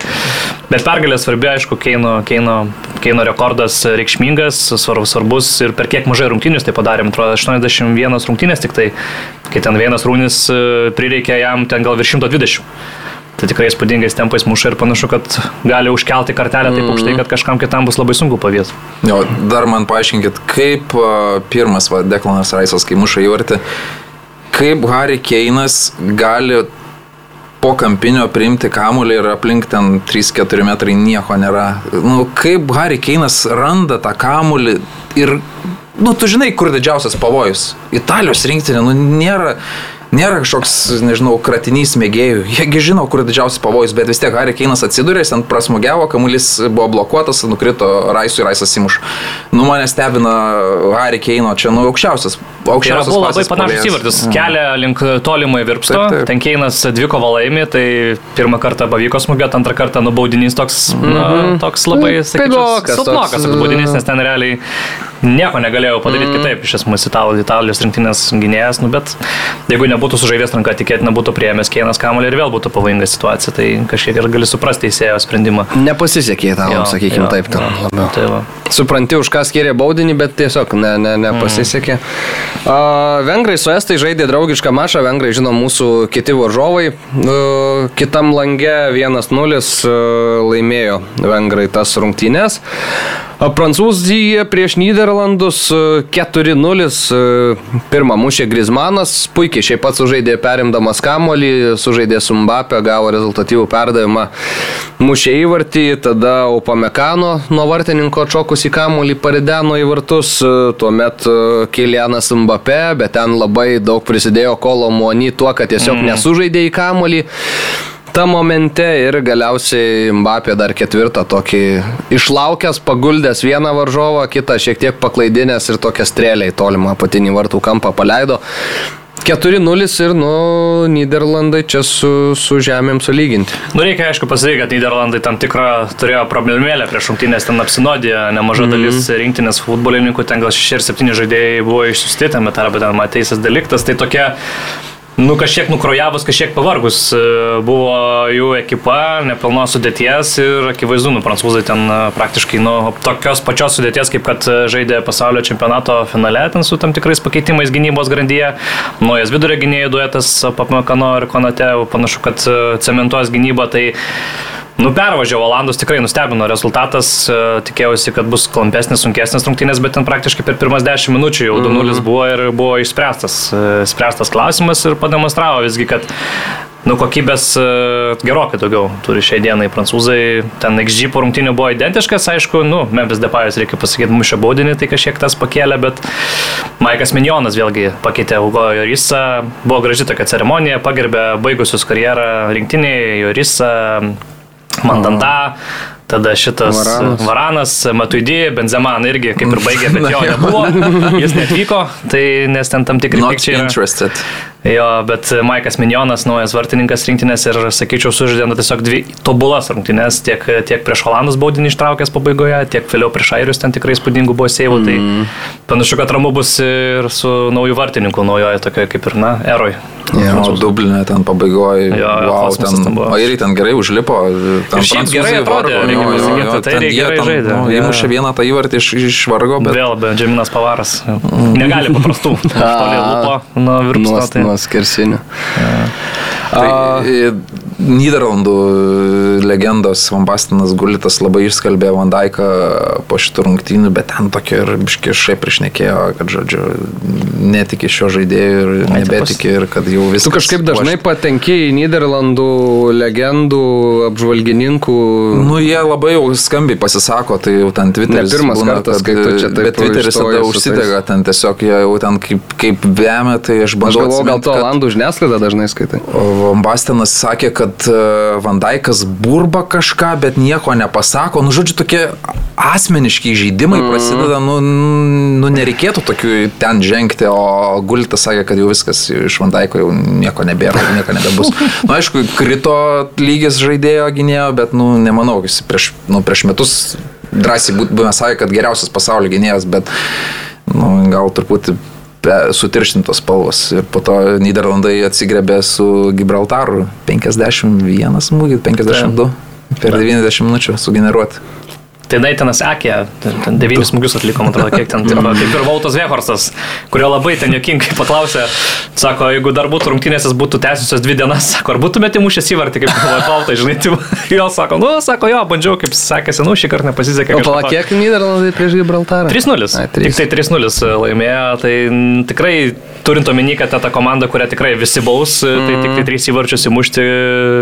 S1: Bet pergalė svarbi, aišku, Keino, Keino, Keino rekordas reikšmingas, svarbus, svarbus ir per kiek mažai rungtynius tai padarėm, atrodo, 81 rungtynės tik tai, kai ten vienas rūnis e, prireikė jam ten gal virš 120. Tai tikrai įspūdingais tempais muša ir panašu, kad gali užkelti kartelę taip aukštai, kad kažkam kitam bus labai sunku pavės.
S3: Jo, dar man paaiškinkit, kaip a, pirmas va, Deklanas Raisas, kai muša įvartį, kaip Harry Keinas gali po kampinio priimti kamuolį ir aplink ten 3-4 metrai nieko nėra. Nu, kaip Harry Keinas randa tą kamuolį ir, nu, tu žinai, kur didžiausias pavojus. Italijos rinktinė, nu, nėra, nėra kažkoks, nežinau, kratinys mėgėjų. Jiegi žino, kur didžiausias pavojus, bet vis tiek Harry Keinas atsidūrė, jis ten prasmugiavo, kamuolys buvo blokuotas, nukrito Raisui, Raisas įmuš. Nu, mane stebina Harry Keino, čia, nu, aukščiausias.
S1: Tai
S3: Aukščiausias
S1: buvo labai panašus
S3: puolėjas.
S1: įvartis. Kelia link tolimai virpsto.
S3: Taip, taip.
S1: Ten Keinas dvi kovą laimi, tai pirmą kartą pavyko smūgiuoti, antrą kartą nubaudinys toks, mm -hmm. na, toks labai,
S2: Mm,
S1: sakyčiau,
S2: pigokas
S1: silpnokas
S2: toks,
S1: toks baudinys, nes ten realiai nieko negalėjau padaryti mm. kitaip. Iš esmės italų, italijos rinktinės gynėjas, nu, bet jeigu nebūtų sužaidęs ranka, tikėtina būtų prieėmęs Keinas kamuolį ir vėl būtų pavojinga situacija. Tai kažkiek ir gali suprasti teisėjo sprendimą.
S2: Nepasisekė tau, sakykime
S1: jo,
S2: taip. Ten,
S1: jo.
S2: labiau.
S1: Tai va.
S2: Supranti, už ką skiria baudinį, bet tiesiog ne, ne, nepasisekė. Mm. Uh, vengrai su Estai žaidė draugišką mačą, Vengrai žino mūsų kiti varžovai. Uh, kitam lange 1-0 uh, laimėjo Vengrai tas rungtynės. Uh, Prancūzija prieš Niderlandus uh, 4-0. Uh, pirmą mušė Grizmanas, puikiai šiaip pats sužaidė perimdamas kamolį, sužaidė su Mbappé, gavo rezultatyvų perdavimą, mušė įvartį, tada Upamekano nuo vartininko atšokus į kamolį parideno į vartus, uh, tuomet Kilianas Mbappé, bet ten labai daug prisidėjo Kolo Muoni tuo, kad tiesiog mm. nesužaidė į kamolį ta momente ir galiausiai Mbappé dar ketvirtą tokį išlaukęs, paguldęs vieną varžovą, kitą šiek tiek paklaidinęs ir tokią strėlę į tolimą apatinį vartų kampą paleido. 4-0 ir, nu, Niderlandai čia su, su žemėm sulyginti.
S1: Nu, reikia aišku pasakyti, kad Niderlandai tam tikrą turėjo problemėlę prieš rungtynės, ten apsinodė nemaža mm. dalis rinktinės futbolininkų, ten gal 6 ar 7 žaidėjai buvo išsiusti, ten, bet arba ten Mateisas Deliktas, tai tokia Nu, kažkiek nukrojavus, kažkiek pavargus e, buvo jų ekipa, nepilno sudėties ir akivaizdu, nu, prancūzai ten e, praktiškai, nu, tokios pačios sudėties, kaip kad e, žaidė pasaulio čempionato finale, ten su tam tikrais pakeitimais gynybos grandyje. Naujas vidurio gynėjų duetas, Papmakano ir Konate, panašu, kad cementuos gynybą, tai Nu, pervažiavo Olandus, tikrai nustebino rezultatas, e, tikėjausi, kad bus klampesnis, sunkesnis rungtynės, bet ten praktiškai per pirmas 10 minučių jau 2-0 buvo ir buvo išspręstas, e, spręstas klausimas ir pademonstravo visgi, kad Nu, kokybės e, gerokai daugiau turi šiai dienai prancūzai. Ten XG po rungtinių buvo identiškas, aišku, nu, Memphis Depayas, reikia pasakyti, mušė baudinį, tai kažkiek tas pakėlė, bet Maikas Minjonas vėlgi pakeitė Ugo Jorisą. Buvo graži tokia ceremonija, pagerbė baigusius karjerą rinktinėje Jorisą, Mandanda. Aha. Tada šitas Varanas, Varanas Matuidį, Benzeman irgi kaip ir baigė, bet jo nebuvo, jis netvyko, tai nes ten tam tikri pykčiai. Jo, bet Maikas Minjonas, naujas vartininkas rinktinės ir, sakyčiau, sužaidė nu, tiesiog dvi tobulas rungtynės, tiek, tiek prieš Holandus baudinį ištraukęs pabaigoje, tiek vėliau prieš Airius ten tikrai spūdingų buvo seivų, tai mm. tai panašu, kad ramu bus ir su nauju vartininku, naujoje tokioje kaip ir, na, eroj.
S3: Ja, o Dublinė ten pabaigoje.
S1: Jo, wow, ten, ten
S3: o ir ten gerai užlipo.
S1: Ten ir šiaip gerai atrodė, vargo, reikia pasakyti, jo, tai reikia gerai žaidė.
S3: Nu, įmušė vieną tą įvartį iš, iš vargo, bet...
S1: Vėl, Benjaminas Pavaras. Mm. Negali paprastų. Lupo nuo virpsto.
S2: Tai... Nuo skersinių. Ja.
S3: Tai, A, Niderlandų legendos Van Bastinas Gulitas labai išskalbė Van Daiką po šitų rungtynių, bet ten tokia ir biški šiaip išnekėjo, kad, žodžiu, netiki šio žaidėjo ir nebetiki ir kad jau viskas.
S2: Tu kažkaip dažnai pošt... patenki į Niderlandų legendų, apžvalgininkų.
S3: Nu, jie labai jau skambiai pasisako, tai jau ten Twitteris.
S2: Ne pirmas būna, kartas, kai tu čia taip.
S3: Bet Twitteris tada užsidega, ten tiesiog jie jau ten kaip, kaip vemia, tai aš bandau.
S2: Aš galvoju, gal to Olandų žiniasklaidą dažnai skaitai.
S3: Van Bastinas sakė, kad kad e, Vandaikas burba kažką, bet nieko nepasako. Nu, žodžiu, tokie asmeniški žaidimai mm. prasideda, nu, nu, nereikėtų tokių ten žengti, o Gultas sakė, kad jau viskas iš Vandaiko jau nieko nebėra, nieko nebebus. Na, nu, aišku, krito lygis žaidėjo gynėjo, bet, nu, nemanau, jis prieš, nu, prieš metus drąsiai būtume sakę, kad geriausias pasaulio gynėjas, bet, nu, gal truputį sutirštintos spalvos. Ir po to Niderlandai atsigrebė su Gibraltaru 51 smūgį, 52 per 90 minučių sugeneruoti.
S1: Tai Naitanas Akė, ten devynis smūgius atliko, man atrodo, kiek ten, tipo, kaip ir Vautas Vehorstas, kurio labai ten jokingai paklausė, sako, jeigu dar būtų rungtynės, būtų tęsiusios dvi dienas, sako, ar būtumėte mušęs įvartį, kaip Vautas, žinai, tipo, jo sako, nu, sako, jo, bandžiau, kaip sekėsi, nu, šį kartą nepasisekė.
S2: O pala, kiek Niderlandai prieš Gibraltarą?
S1: 3-0. Tik tai 3-0 laimėjo, tai tikrai turint omeny, kad ta komanda, kurią tikrai visi baus, mm. tai tik tai 3 mhm. įvarčius įmušti,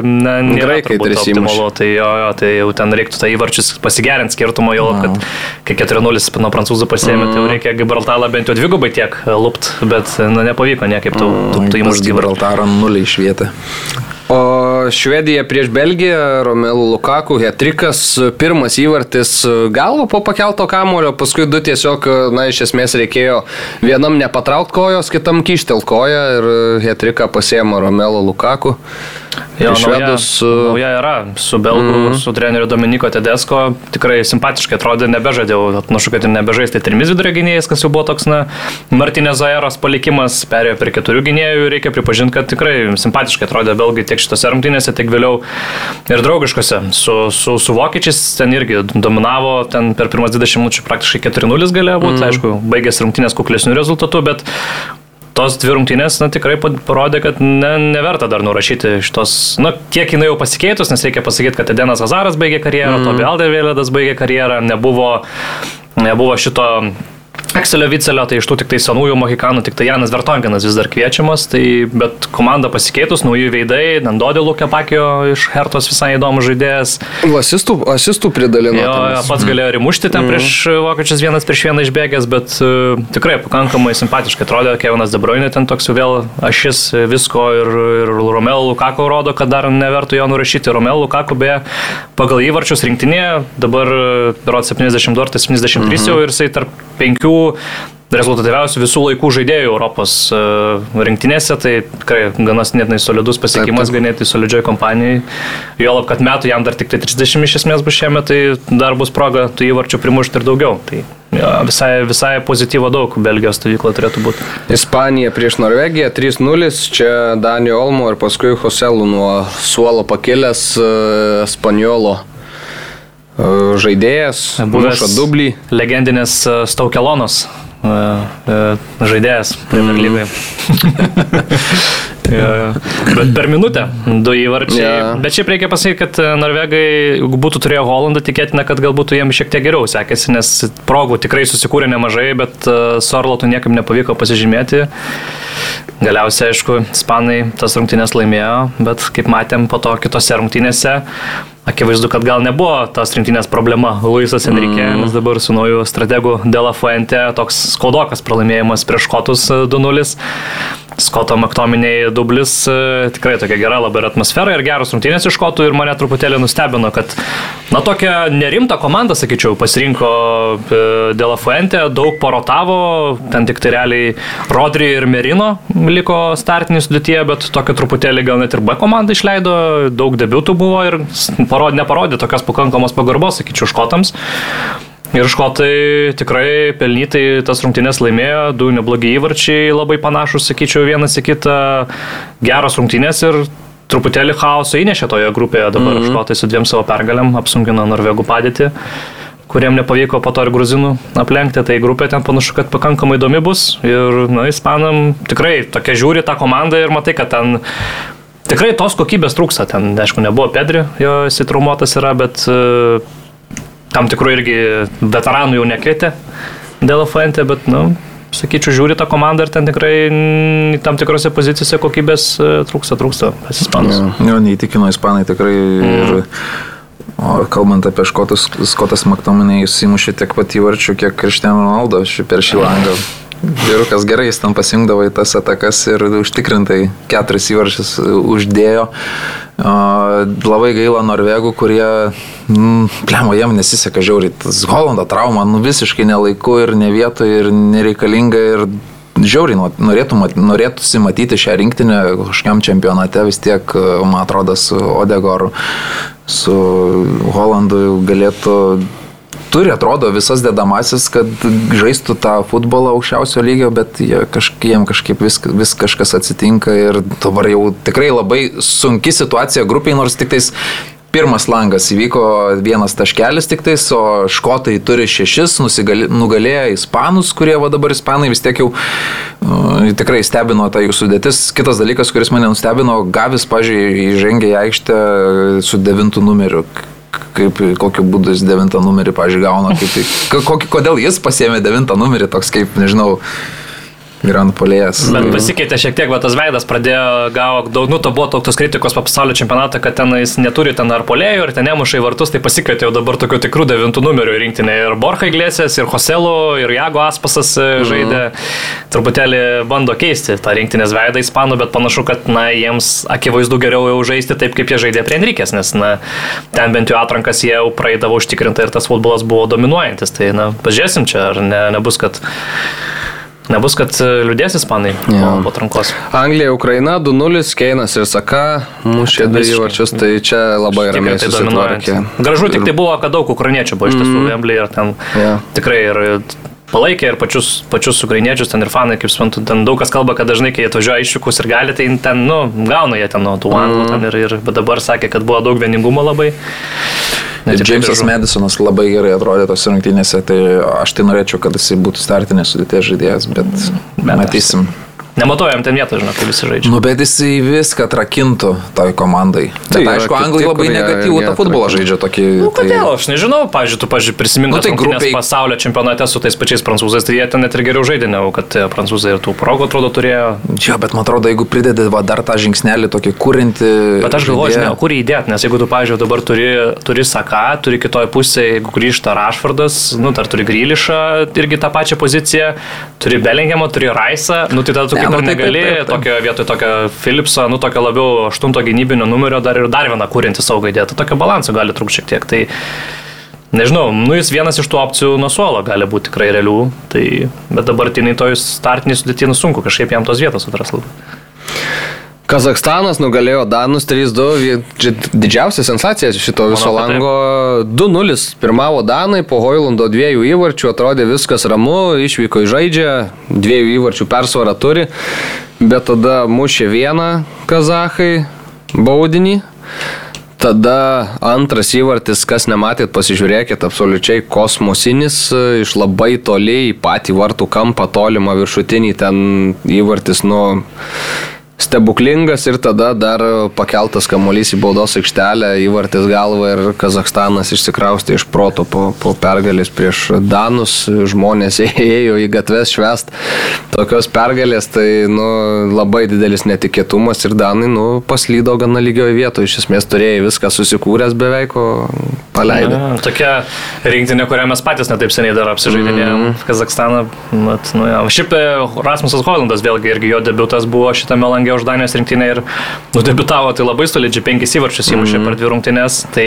S1: na, nėra
S2: Graikai,
S1: optimalu, tai jo, jo, tai jau ten reiktų tą įvarčius pasigerinti skirtumo, jau, kad kai 4-0 nuo prancūzų pasėmė, mm. tai jau reikia Gibraltarą bent jau dvigubai tiek lupt, bet na, nepavyko niekaip tu, tu, tu įmušti
S3: Gibraltarą nulį iš vietą.
S2: O Švedija prieš Belgiją, Romelu Lukaku, Hetrikas, pirmas įvartis galvo po pakelto kamulio, paskui du tiesiog, na, iš esmės reikėjo vienam nepatraukti kojos, kitam kištel koją ir Hetriką pasėmė Romelu Lukaku.
S1: Jo, švedus. Nauja, nauja yra, su Belgu, mm. su treneriu Dominiko Tedesko, tikrai simpatiškai atrodė, nebežadėjau, atnašu, kad ir nebežais, tai trimis vidurio gynėjais, kas jau buvo toks, na, Martinės Zaeros palikimas, perėjo prie keturių gynėjų, reikia pripažinti, kad tikrai simpatiškai atrodė Belgai tiek šitose rungtynėse, tiek vėliau ir draugiškose. Su, su, su Vokiečiais ten irgi dominavo, ten per pirmas 20 minučių praktiškai 4-0 galėjo būti, mm. aišku, baigėsi rungtynės kuklesnių rezultatų, bet tos dvi rungtynės na, tikrai parodė, kad ne, neverta dar nurašyti šitos, na, kiek jinai jau pasikeitus, nes reikia pasakyti, kad Edenas Hazaras baigė karjerą, mm. Tobi Aldevėlėdas baigė karjerą, nebuvo, nebuvo šito Ekselio Vicelio, tai iš tų tik tai senųjų mohikanų, tik tai Janas Vertongenas vis dar kviečiamas, tai bet komanda pasikeitus, nauji veidai, Nandodė Lukė Pakio iš Hertos visai įdomus žaidėjas.
S2: Asistų, asistų pridalino.
S1: Jo, pats mm. galėjo ir mušti ten mm. prieš vokiečius vienas prieš vieną išbėgęs, bet uh, tikrai pakankamai simpatiškai atrodė, Kevinas De Bruyne ten toks vėl ašis visko ir, ir Romelu Lukaku rodo, kad dar nevertų jo nurašyti. Romelu Lukaku beje pagal įvarčius rinktinėje, dabar berot 72 ar 73 mm -hmm. jau ir jisai tarp penkių rezultatyviausių visų laikų žaidėjų Europos e, rinktinėse, tai tikrai ganas netinai solidus pasiekimas, ganėtinai solidžioj kompanijai. Juolab, kad metų jam dar tik tai 30 iš esmės bus šiame, tai dar bus proga tų įvarčių primušti ir daugiau. Tai jo, visai, visai pozityvo daug Belgijos stovykla turėtų būti.
S2: Ispanija prieš Norvegiją 3-0, čia Danio Olmo ir paskui Hoselų nuo suolo pakilęs uh, Spanjolo žaidėjas,
S1: buvęs dublį. Legendinis Staukelonas. Žaidėjas Premier lygai. Bet per minutę du įvarčiai. Yeah. Bet šiaip reikia pasakyti, kad norvegai, jeigu būtų turėję Holandą, tikėtina, kad galbūt jiems šiek tiek geriau sekėsi, nes progų tikrai susikūrė nemažai, bet su Arlotu niekaip nepavyko pasižymėti. Galiausiai, aišku, Ispanai tas rungtynės laimėjo, bet kaip matėm po to kitose rungtynėse, Akivaizdu, kad gal nebuvo tos rinktinės problema Luisas Enrique, mm. nes dabar su nauju strategu Dela Fuente toks skaudokas pralaimėjimas prieš Kotus 2-0. Skoto Maktominiai dublis e, tikrai tokia gera labai atmosfera ir geros rungtynės iš Kotų ir mane truputėlį nustebino, kad na tokia nerimta komanda, sakyčiau, pasirinko e, Dela Fuente, daug porotavo, ten tik tai realiai Rodri ir Merino liko startinį sudėtyje, bet tokia truputėlį gal net ir B komanda išleido, daug debiutų buvo ir parodė, neparodė tokios pakankamos pagarbos, sakyčiau, škotams. Ir škotai tikrai pelnytai tas rungtynės laimėjo, du neblogi įvarčiai, labai panašus, sakyčiau, vienas į kitą, geros rungtynės ir truputėlį chaoso įnešė toje grupėje, dabar mm -hmm. škotai su dviem savo pergalėm apsunkino norvegų padėtį kuriem nepavyko po to ir gruzinų aplenkti, tai grupė ten panašu, kad pakankamai įdomi bus. Ir, na, ispanam tikrai tokia žiūri tą komandą ir matai, kad ten tikrai tos kokybės trūksta, ten, aišku, nebuvo Pedri, jo įsitraumuotas yra, bet uh, tam tikrų irgi veteranų jau nekvietė dėl Fuente, bet, nu, sakyčiau, žiūri tą komandą ir ten tikrai tam tikrose pozicijose kokybės e, trūksta, trūksta pas ispanus.
S3: Jo, jo neįtikino ispanai tikrai. Mm. Ir, o kalbant apie škotus, Skotas Maktominai įsimušė tiek pat įvarčių, kiek Cristiano Ronaldo per šį langą. Vyrukas gerai, jis ten pasijungdavo į tas atakas ir užtikrintai keturis įvarčius uždėjo. Labai gaila norvegų, kurie, mm, plemo, jiem nesiseka žiauriai. Tas Holando trauma, nu visiškai nelaiku ir ne vietoje ir nereikalinga ir žiauriai norėtų, norėtųsi matyti šią rinktinę kažkokiam čempionate, vis tiek, man atrodo, su Odegoru, su Holandu galėtų turi, atrodo, visas dedamasis, kad žaistų tą futbolą aukščiausio lygio, bet kažkaip, jiem kažkaip vis, vis kažkas atsitinka ir dabar jau tikrai labai sunki situacija grupiai, nors tik tais pirmas langas įvyko vienas taškelis tik tais, o škotai turi šešis, nusigali, nugalėję ispanus, kurie va dabar ispanai vis tiek jau uh, tikrai stebino tą jų sudėtis. Kitas dalykas, kuris mane nustebino, Gavis, pažiūrėjau, įžengė į aikštę su devintu numeriu kaip, kokiu būdu jis devintą numerį, pažiūrėjau, gauna, kaip, kokį, kodėl jis pasėmė devintą numerį, toks kaip, nežinau, Grand polėjas.
S1: Bet pasikeitė šiek tiek, va, tas veidas pradėjo gavo daug, nu, to buvo tokios kritikos po pasaulio čempionatą, kad ten jis neturi ten ar polėjų, ir ten nemuša į vartus, tai pasikeitė jau dabar tokių tikrų devintų numerių rinktinė. Ir Borja Iglesias, ir Joselu, ir Jago Aspasas mhm. žaidė. Mhm. Truputėlį bando keisti tą rinktinės veidą ispanų, bet panašu, kad, na, jiems akivaizdu geriau jau žaisti taip, kaip jie žaidė prie Enrikės, nes, na, ten bent jau atrankas jie jau praeidavo užtikrintai ir tas futbolas buvo dominuojantis. Tai, na, pažiūrėsim čia, ar ne, nebus, kad Nebus, kad e, liūdės ispanai ja. po atrankos.
S2: Anglija, Ukraina 2-0, Keinas ir Saka mušė du įvarčius, tai čia labai ramiai tai susitvarkė.
S1: Gražu tik tai buvo, kad daug ukrainiečių buvo iš tiesų mm. Wembley ir ten ja. tikrai ir palaikė ir pačius, pačius ukrainiečius, ten ir fanai, kaip suprantu, ten daug kas kalba, kad dažnai, kai atvažiuoja išvykus ir gali, tai ten, nu, gauna jie ten nuo tų anglų, mm. ir, ir dabar sakė, kad buvo daug vieningumo labai.
S3: Džeimsas Madisonas labai gerai atrodė tos rungtynėse, tai aš tai norėčiau, kad jisai būtų startinės sudėties žaidėjas, bet, bet matysim. Aš...
S1: Nematuojam ten vietą, žinau, kaip visi žaidžia.
S3: Nu, bet jisai viską atrakintų toj komandai. Tai bet, aišku, anglai labai negatyvų tą futbolą žaidžia tokį.
S1: Nu, tai- kodėl, tai... aš nežinau, pažiūrėjau, tu, pažiūrėjau, prisimink, nu, tai grupiai pasaulio čempionate su tais pačiais prancūzais, tai jie ten net ir geriau žaidė, negu kad prancūzai ir tų progų atrodo turėjo.
S3: Čia, bet man atrodo, jeigu pridedi va, dar tą žingsnelį tokį kūrinti.
S1: Bet aš galvoju, žinai, kur įdėti, nes jeigu tu, pažiūrėjau, dabar turi, turi Saka, turi kitoje pusėje, jeigu grįžta Rašvardas, nu, dar turi Grylišą irgi tą pačią poziciją, turi Bellingemą, turi Raisą, nu, tai tada tu ir nu, negali. Tokio vietoj tokio Philipso, nu tokio labiau aštunto gynybinio numerio dar ir dar vieną kūrinti saugą įdėti. Tokio balanso gali trūkti šiek tiek. Tai nežinau, nu jis vienas iš tų opcijų nuo suolo gali būti tikrai realių. Tai, bet dabartiniai toj startiniai sudėtiniai sunku kažkaip jam tos vietos atrasti labai.
S2: Kazakstanas nugalėjo Danus 3-2, didžiausia sensacija šito viso lango 2-0. Pirmavo Danai, po Hoilando dviejų įvarčių atrodė viskas ramu, išvyko į žaidžią, dviejų įvarčių persvarą turi, bet tada mušė vieną kazahai baudinį. Tada antras įvartis, kas nematėt, pasižiūrėkit, absoliučiai kosmosinis, iš labai toli į patį vartų kampą, tolimą viršutinį, ten įvartis nuo stebuklingas ir tada dar pakeltas kamuolys į baudos aikštelę, įvartis galva ir Kazakstanas išsikraustė iš proto po, po pergalės prieš Danus, žmonės ėjo į gatves švest tokios pergalės, tai nu, labai didelis netikėtumas ir Danai nu, paslydo gana lygioje vietoje, iš esmės turėjo viską susikūręs beveik, o paleido.
S1: Ja, tokia rinktinė, kurią mes patys netaip seniai dar apsižaidinėjom, mm. Kazakstaną. Mat, nu, ja. Šiaip e, Rasmusas Holandas vėlgi irgi jo debutas buvo šitame langė už Danijos rinktinę ir nudebitavo tai labai solidžiai, penkis įvarčius įmušė mm. per dvi rungtynės, tai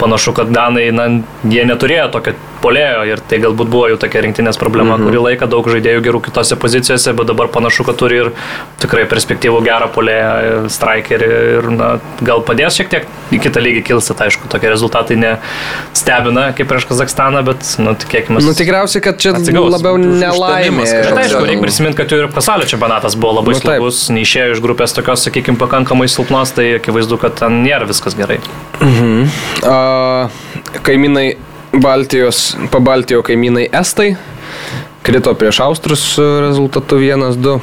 S1: panašu, kad Danai, na, jie neturėjo tokio polėjo ir tai galbūt buvo jų tokia rinktinės problema, -hmm. kurį laiką daug žaidėjų gerų kitose pozicijose, bet dabar panašu, kad turi ir tikrai perspektyvų gerą polėją, strikerį ir na, gal padės šiek tiek į kitą lygį kilsi, tai aišku, tokie rezultatai nestebina kaip prieš Kazakstaną, bet nu, tikėkime.
S2: Nu, tikriausiai, kad čia atsigaus. labiau nelaimė.
S1: Bet aišku, reikia prisiminti, kad ir pasaulio čempionatas buvo labai nu, slabus, neišėjo iš grupės tokios, sakykime, pakankamai silpnos, tai akivaizdu, kad ten nėra viskas gerai.
S2: Mhm. Uh, kaimynai Baltijos, pabaltijo kaimynai Estai krito prieš Austrus rezultatu 1-2.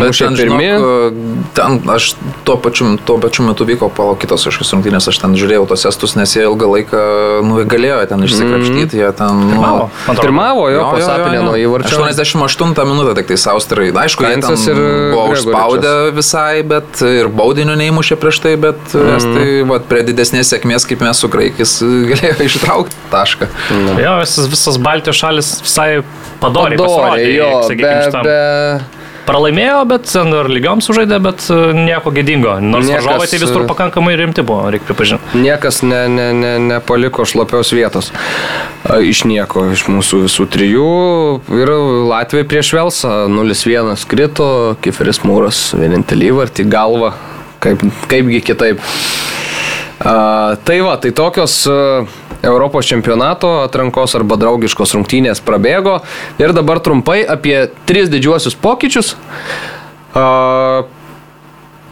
S3: Bet ten, pirmi. Žinok, ten aš tuo pačiu, tuo pačiu metu vyko palo kitos kažkokios rungtynės, aš ten žiūrėjau tos estus, nes jie ilgą laiką nu, galėjo ten išsikrapštyti, mm. jie ten... Nu,
S2: pirmavo, pirmavo jo, jo pasapinė nuo įvarčio.
S3: 88 minutę tik tai Austrai. Aišku, jie ten ir buvo užspaudę visai, bet ir baudinių neįmušė prieš tai, bet mm. estai vat, prie didesnės sėkmės, kaip mes su graikais, galėjo ištraukti tašką.
S1: Jo, visas, visas Baltijos šalis visai padoriai
S2: padoriai, jo, sakykime, be, be...
S1: Pralaimėjo, bet ir lygiom sužaidė, bet e, nieko gėdingo. Nors Niekas, varžovai tai vis tur pakankamai rimti buvo, reikia pripažinti.
S2: Niekas ne, ne, ne, nepaliko šlapios vietos. Iš nieko, iš mūsų visų trijų. Ir Latvijai prieš Velsą 0-1 krito, Kiferis Mūras vienintelį įvartį galvą. Kaip, kaipgi kitaip. Uh, tai va, tai tokios uh, Europos čempionato atrankos arba draugiškos rungtynės prabėgo. Ir dabar trumpai apie tris didžiuosius pokyčius.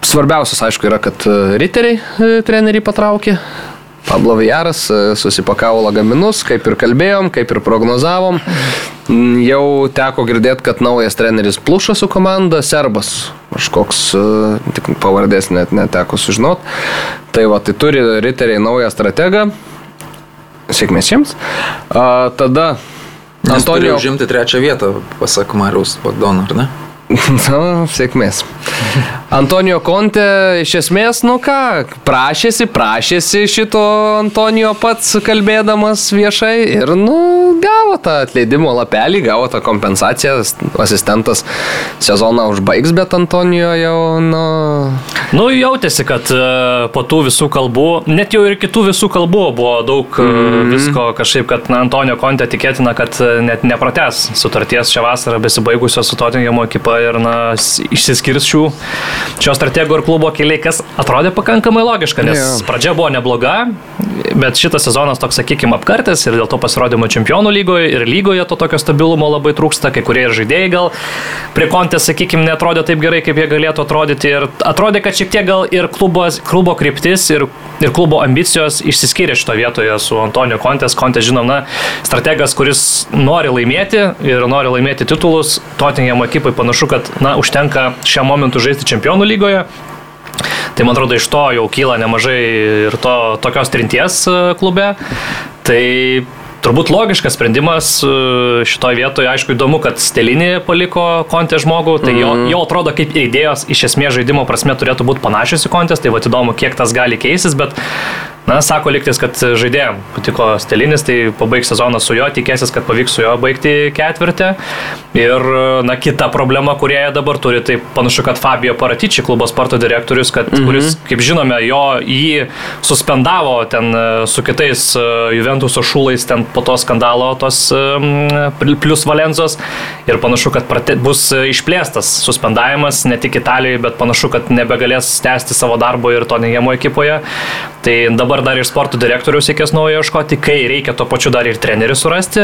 S2: Svarbiausias, aišku, yra, kad riteriai treneriai patraukė. Pablo Vijaras susipakavo lagaminus, kaip ir kalbėjom, kaip ir prognozavom. Mm, jau teko girdėti, kad naujas treneris pluša su komanda, serbas, kažkoks, tik pavardės net neteko sužinot. Tai va, tai turi riteriai naują strategą, Sėkmės jiems. A, tada
S3: Antonijo. Užimti trečią vietą, pasak Mariaus Bagdono, ar ne?
S2: nu, sėkmės. Antonijo Konte iš esmės, nu ką, prašėsi, prašėsi šito Antonijo pats kalbėdamas viešai ir, nu, gavo tą atleidimo lapelį, gavo tą kompensaciją, asistentas sezoną užbaigs, bet Antonijo jau, nu...
S1: Nu, jautėsi, kad uh, po tų visų kalbų, net jau ir kitų visų kalbų buvo daug mm -hmm. visko kažkaip, kad na, Antonijo Konte tikėtina, kad e, net neprates sutarties šią vasarą besibaigusios su Tottenhamo ekipa ir, na, išsiskirs šių šio stratego ir klubo keliai, kas atrodė pakankamai logiška, nes yeah. pradžia buvo nebloga, bet šitas sezonas toks, sakykime, apkartas ir dėl to pasirodymo čempionų lygoje ir lygoje to tokio stabilumo labai trūksta, kai kurie ir žaidėjai gal prie kontės, sakykime, netrodė taip gerai, kaip jie galėtų atrodyti ir atrodė, kad šiek tiek gal ir klubos, klubo kryptis ir, ir klubo ambicijos išsiskyrė šito vietoje su Antonijo Kontės. Kontės, žinom, na, strategas, kuris nori laimėti ir nori laimėti titulus, Tottenham ekipai panašu, kad, na, užtenka šiam momentui žaisti čempionų lygoje. Tai man atrodo, iš to jau kyla nemažai ir to, tokios trinties e, klube. Tai turbūt logiškas sprendimas e, šitoje vietoje. Aišku, įdomu, kad Stelinį paliko kontė žmogų, tai jo, mm. jo atrodo kaip idėjos iš esmės žaidimo prasme turėtų būti panašios į kontės, tai va įdomu, kiek tas gali keistis, bet Na, sako liktis, kad žaidėjim patiko Stelinis, tai pabaigs sezoną su juo, tikėsis, kad pavyks su juo baigti ketvirtį. Ir, na, kita problema, kurie dabar turi, tai panašu, kad Fabio Paratičiai, klubo sporto direktorius, kad, -hmm. kuris, kaip žinome, jo jį suspendavo ten e, su kitais e, Juventuso šūlais ten po to skandalo tos plus Valenzos. Ir panašu, kad prate, bus išplėstas suspendavimas ne tik Italijoje, bet panašu, kad nebegalės tęsti savo darbo ir to neįjamo ekipoje. Tai dabar dabar dar ir sporto direktorius reikės naujo ieškoti, kai reikia to pačiu dar ir trenerių surasti,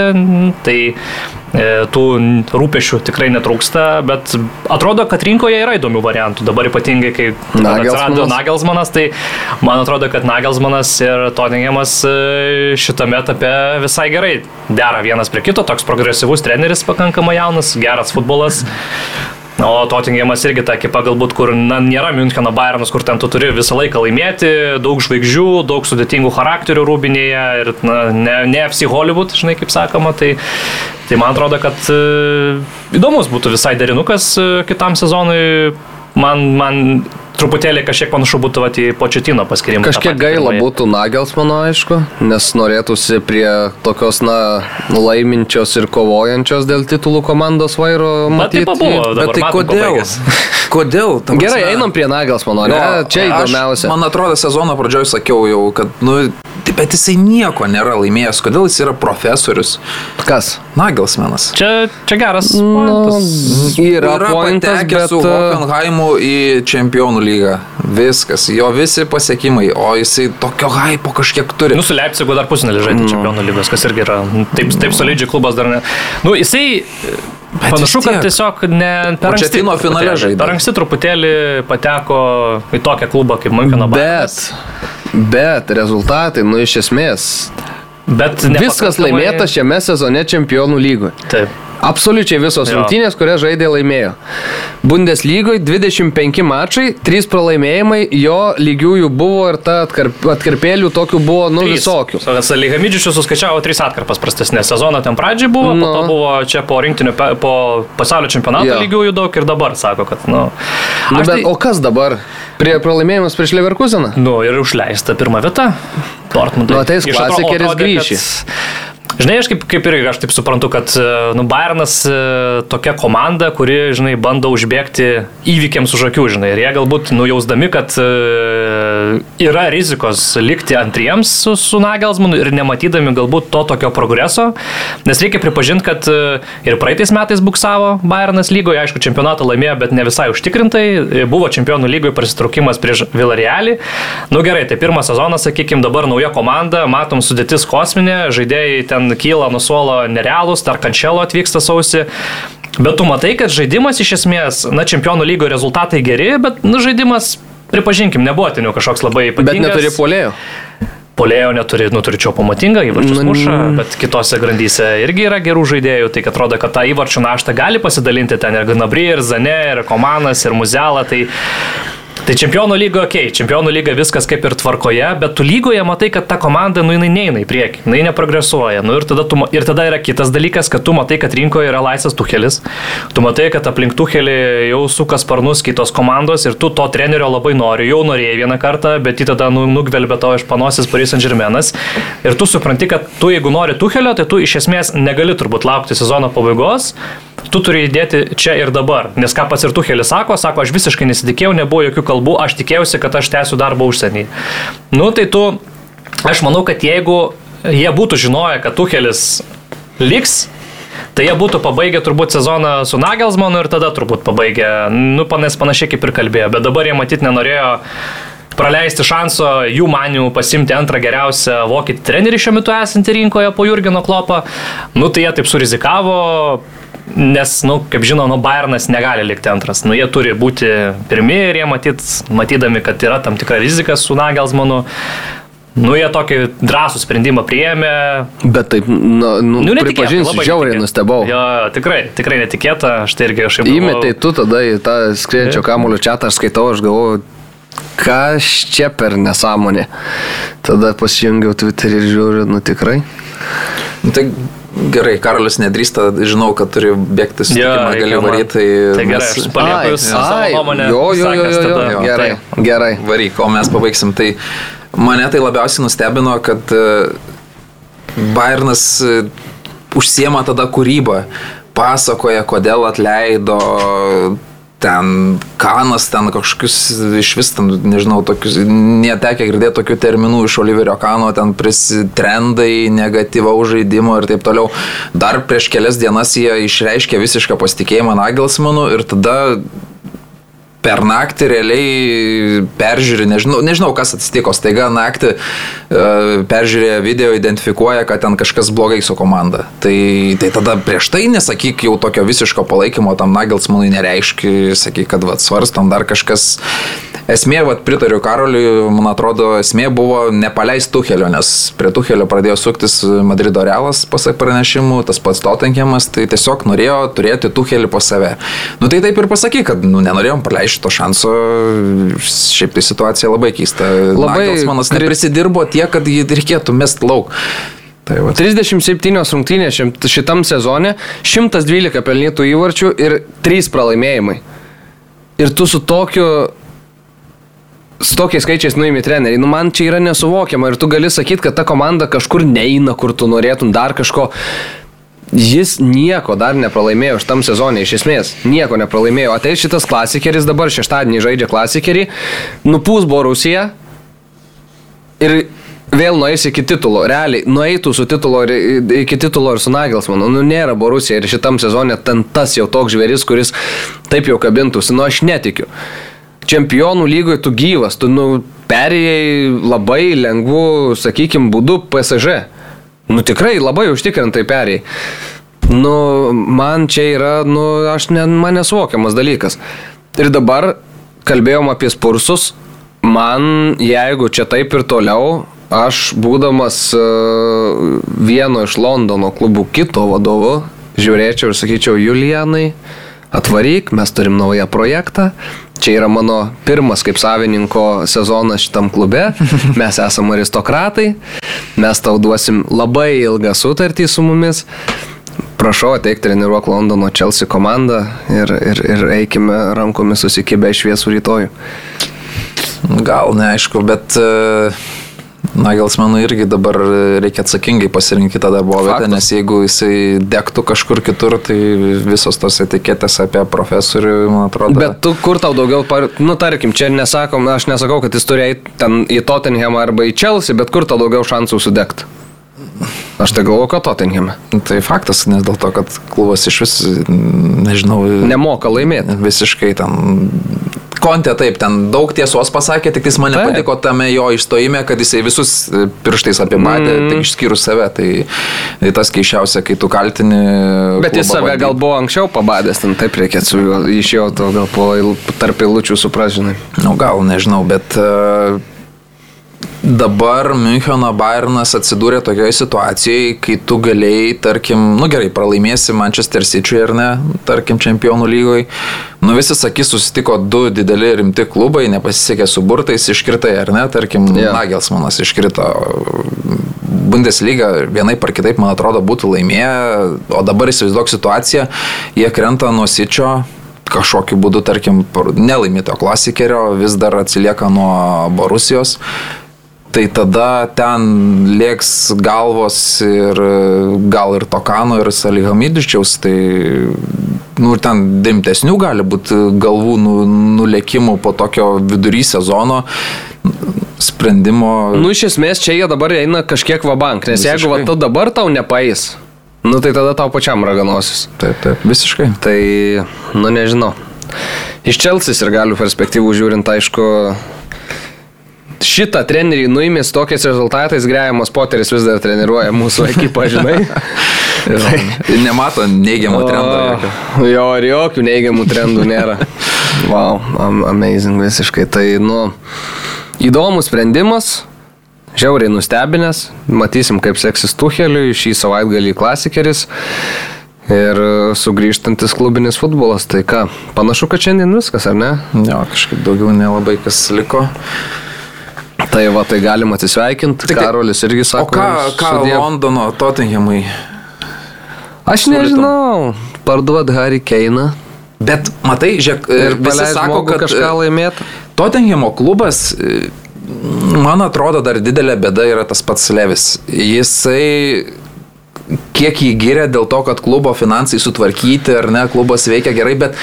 S1: tai e, tų rūpešių tikrai netrūksta, bet atrodo, kad rinkoje yra įdomių variantų. Dabar ypatingai, kai atsirado Nagelsmanas, tai man atrodo, kad Nagelsmanas ir Tottenhamas e, šitame etape visai gerai dera vienas prie kito, toks progresyvus treneris pakankamai jaunas, geras futbolas. O Tottenhamas irgi ta ekipa galbūt, kur na, nėra Müncheno Bayernas, kur ten tu turi visą laiką laimėti, daug žvaigždžių, daug sudėtingų charakterių rūbinėje ir na, ne, ne FC Hollywood, žinai, kaip sakoma. Tai, tai man atrodo, kad e, įdomus būtų visai derinukas e, kitam sezonui. Man, man truputėlį kažkiek panašu būtų vat, į početino paskirimą.
S2: Kažkiek gaila pirmai. būtų Nagels, mano aišku, nes norėtųsi prie tokios, na, laiminčios ir kovojančios dėl titulų komandos vairo matyti.
S3: Bet, buvo, bet tai kodėl? kodėl?
S2: Gerai, einam prie Nagels, mano, ne? Čia įdomiausia.
S3: Man atrodo, sezono pradžioj sakiau jau, kad, nu, bet jisai nieko nėra laimėjęs. Kodėl jis yra profesorius?
S2: Kas?
S3: Nagelsmenas.
S1: Čia, čia geras.
S2: Nu, yra, yra
S3: pointas, bet... su Hoffenheimu į čempionų lygą. Viskas, jo visi pasiekimai, o jisai tokio hypo kažkiek turi.
S1: Nu, su Leipzigu dar pusnelį žaidė mm. čempionų lygos, kas irgi yra. Taip, taip solidžiai klubas dar ne. Nu, jisai Bet Panašu, kad tiesiog ne
S3: per anksti. Četino finale žaidė.
S1: Per anksti truputėlį pateko į tokią klubą kaip Müncheno
S2: Bayernas. Bet, bet rezultatai, nu iš esmės. Bet viskas laimėta šiame sezone čempionų lygoje.
S1: Taip.
S2: Absoliučiai visos jo. rungtynės, kurias žaidė laimėjo. Bundeslygoje 25 mačai, 3 pralaimėjimai, jo lygiųjų buvo ir ta atkarp, atkarpėlių tokių buvo, nu, 3. visokių.
S1: Lygamidžius suskaičiavo 3 atkarpas prastesnės. Sezono ten pradžiai buvo, no. po to buvo čia po rinktinių, po pasaulio čempionato jo. lygiųjų daug ir dabar sako, kad, nu.
S2: nu bet, tai... O kas dabar? Prie pralaimėjimus prieš Leverkuseną?
S1: Nu, ir užleista pirmą vietą. Dortmundui.
S2: Nu, ateis klasikeris grįžys.
S1: Žinai, aš kaip, kaip irgi aš taip suprantu, kad e, nu, Bayernas e, tokia komanda, kuri, žinai, bando užbėgti įvykiams už akių, žinai, ir jie galbūt nujausdami, kad e, yra rizikos likti antriems su, su Nagelsmanu ir nematydami galbūt to tokio progreso, nes reikia pripažinti, kad ir praeitais metais buksavo Bayernas lygoje, aišku, čempionatą laimėjo, bet ne visai užtikrintai, buvo čempionų lygoje prasitraukimas prieš Villarrealį. Nu gerai, tai pirmas sezonas, sakykime, dabar nauja komanda, matom sudėtis kosminė, žaidėjai ten ten kyla nuo suolo nerealus, dar kančelo atvyksta sausi. Bet tu matai, kad žaidimas iš esmės, na, čempionų lygo rezultatai geri, bet, na, žaidimas, pripažinkim, nebuvo ten jau kažkoks labai ypatingas.
S2: Bet neturi polėjo.
S1: Polėjo neturi, nu, turi čia pamatingą, įvarčius muša, bet kitose grandyse irgi yra gerų žaidėjų, tai atrodo, kad tą įvarčių naštą gali pasidalinti ten ir Gnabry, ir Zane, ir Komanas, ir Muzelą, tai Tai čempionų lyga, okei, okay, čempionų lyga viskas kaip ir tvarkoje, bet tu lygoje matai, kad ta komanda, nu, jinai neina į priekį, jinai neprogresuoja. Nu, ir, tada tu, ir tada yra kitas dalykas, kad tu matai, kad rinkoje yra laisvas tuhelis, tu matai, kad aplink tuhelį jau suka sparnus kitos komandos ir tu to trenerio labai nori, jau norėjai vieną kartą, bet jį tada nu, nugvelbė to iš panosis Paris Saint Germainas. Ir tu supranti, kad tu jeigu nori tuhelio, tai tu iš esmės negali turbūt laukti sezono pabaigos tu turi įdėti čia ir dabar. Nes ką pats ir Tuhelis sako, sako, aš visiškai nesitikėjau, nebuvo jokių kalbų, aš tikėjausi, kad aš tęsiu darbą užsienį. Nu tai tu, aš manau, kad jeigu jie būtų žinoję, kad Tuhelis liks, Tai jie būtų pabaigę turbūt sezoną su Nagelsmanu ir tada turbūt pabaigę, nu, panas panašiai kaip ir kalbėjo, bet dabar jie matyt nenorėjo praleisti šanso jų manių pasimti antrą geriausią vokietį trenerį šiuo metu esantį rinkoje po Jurgeno klopą. Nu, tai jie taip surizikavo, nes, nu, kaip žinom, nu, Bayernas negali likti antras. Nu, jie turi būti pirmie ir jie matyt, matydami, kad yra tam tikra rizika su Nagelsmanu. Nu, jie tokį drąsų sprendimą priėmė.
S2: Bet taip, nu, nu, nu pripažinsiu, žiauriai nustebau.
S1: Jo, tikrai, tikrai netikėta, aš tai irgi kažkaip.
S2: Įmetai tu tada į tą skrienčio kamuolio čia, aš skaitau, aš galvoju, kas čia per nesąmonė. Tada pasijungiau Twitterį ir žiūriu, nu tikrai.
S3: Nu, tai Gerai, Karolis nedrįsta, žinau, kad turi bėgti su ja, gali varyti. Tai,
S1: tai gerai, aš palieku jūs savo nuomonę.
S2: Jo, jo, jo, jo, jo, jo. Gerai, tai. gerai.
S3: Varyk, o mes pabaigsim. Tai mane tai labiausiai nustebino, kad e, Bayernas e, užsiema tada kūrybą, pasakoja, kodėl atleido ten kanas, ten kažkokius iš vis, ten, nežinau, tokius, netekia girdėti tokių terminų iš Oliverio Kano, ten trendai, negatyvaus žaidimo ir taip toliau. Dar prieš kelias dienas jie išreiškė visišką pasitikėjimą Nagelsmanu ir tada per naktį realiai peržiūri, nežinau, nežinau kas atsitiko, staiga naktį uh, peržiūrė video, identifikuoja, kad ten kažkas blogai su komanda. Tai, tai tada prieš tai nesakyk jau tokio visiško palaikymo tam Nagelsmanui nereiškia, sakyk, kad vat, svarstom dar kažkas. Esmė, vat, pritariu Karoliui, man atrodo, esmė buvo nepaleisti Tuhelio, nes prie Tuhelio pradėjo suktis Madrido Realas, pasak pranešimų, tas pats Tottenhamas, tai tiesiog norėjo turėti Tuhelį po save. Nu tai taip ir pasakyk, kad nu, nenorėjom praleisti to šanso, šiaip tai situacija labai keista.
S2: Labai
S3: Nagelsmanas neprisidirbo tiek, kad jį reikėtų mest lauk.
S2: Tai va. 37 rungtynės šitam sezone, 112 pelnytų įvarčių ir 3 pralaimėjimai. Ir tu su tokiu su tokiais skaičiais nuimi treneriai. Nu, man čia yra nesuvokiama ir tu gali sakyti, kad ta komanda kažkur neina, kur tu norėtum dar kažko. Jis nieko dar nepralaimėjo šitam sezonė, iš esmės. Nieko nepralaimėjo. Ateis šitas klasikeris dabar, šeštadienį žaidžia klasikerį, nupūs Borusiją ir vėl nueis iki titulo. Realiai, nueitų su titulo ir iki titulo ir su Nagelsmanu. Nu, nėra Borusija ir šitam sezonė ten tas jau toks žvėris, kuris taip jau kabintųsi. Nu, aš netikiu čempionų lygoje tu gyvas, tu nu, perėjai labai lengvu, sakykime, būdu PSG. Nu tikrai labai užtikrintai perėjai. Nu, man čia yra, nu, aš ne, man nesuvokiamas dalykas. Ir dabar kalbėjom apie spursus. Man, jeigu čia taip ir toliau, aš būdamas uh, vieno iš Londono klubų kito vadovu, žiūrėčiau ir sakyčiau, Julianai, atvaryk, mes turim naują projektą, Čia yra mano pirmas kaip savininko sezonas šitam klube. Mes esame aristokratai. Mes tau duosim labai ilgą sutartį su mumis. Prašau, ateik treniruok Londono Chelsea komandą ir, ir, ir eikime rankomis susikibę šviesų rytojų.
S3: Gal neaišku, bet uh Nagelsmanui irgi dabar reikia atsakingai pasirinkti tą darbovietę, nes jeigu jisai dektų kažkur kitur, tai visos tos etiketės apie profesorių, man atrodo.
S2: Bet tu kur tau daugiau, par... nu tarkim, čia nesakom, aš nesakau, kad jis turi eiti ten į Tottenhamą arba į Chelsea, bet kur tau daugiau šansų sudegti? Aš tai galvoju, kad Tottenham.
S3: Tai faktas, nes dėl to, kad klubas iš vis, nežinau.
S2: Nemoka laimėti.
S3: Visiškai ten Kontė taip, ten daug tiesos pasakė, tik jis mane taip. patiko tame jo išstojime, kad jisai visus e, pirštais apibadė, mm. tik išskyrus save. Tai, tai tas keiščiausia, kai tu kaltini.
S2: Bet jis save gal buvo anksčiau pabadęs, ten taip reikėtų su juo iš jo to gal po tarp eilučių supražinai.
S3: Nu gal nežinau, bet uh, dabar Müncheno Bayernas atsidūrė tokioje situacijoje, kai tu galėjai, tarkim, nu gerai, pralaimėsi Manchester City ar ne, tarkim, čempionų lygoje. Nu visi sakys, susitiko du dideli rimti klubai, nepasisekė su burtais, iškritai ar ne, tarkim, yeah. Nagelsmanas iškrito. Bundesliga vienaip ar kitaip, man atrodo, būtų laimėję, o dabar įsivaizduok situaciją, jie krenta nuo Sičio, kažkokiu būdu, tarkim, nelaimito klasikerio, vis dar atsilieka nuo Borusijos tai tada ten lėks galvos ir gal ir Tokano, ir Salihamidiščiaus, tai nu, ir ten rimtesnių gali būti galvų nu, nulėkimų po tokio vidury sezono sprendimo.
S2: Nu, iš esmės čia jie dabar eina kažkiek vabank, nes visiškai. jeigu va, tu dabar tau nepais, nu tai tada tau pačiam raganosis.
S3: Taip, taip, visiškai.
S2: Tai, nu nežinau. Iš Čelsis ir galių perspektyvų žiūrint, aišku, šitą trenerį nuimės tokiais rezultatais, Grejamas Poteris vis dar treniruoja mūsų ekipą, žinai.
S3: tai, nemato neigiamų trendų. Jokio.
S2: Jo, ir jokių neigiamų trendų nėra. Wow, amazing visiškai. Tai, nu, įdomus sprendimas. Žiauriai nustebinęs, matysim, kaip seksis Tuheliui, šį savaitgalį klasikeris ir sugrįžtantis klubinis futbolas. Tai ką, panašu, kad šiandien viskas, ar ne?
S3: Jo, kažkaip daugiau nelabai kas liko.
S2: Tai va, tai galim atsisveikinti. Tai Karolis irgi sako.
S3: O ką, ką sudėv... Londono Tottenhamui?
S2: Aš nežinau. Parduot Harry Keiną.
S3: Bet matai, žiūrėk, ir visi sako, kad
S2: kažką laimėtų.
S3: Tottenhamo klubas, man atrodo, dar didelė bėda yra tas pats Levis. Jisai kiek jį gyrė dėl to, kad klubo finansai sutvarkyti ar ne, klubas veikia gerai, bet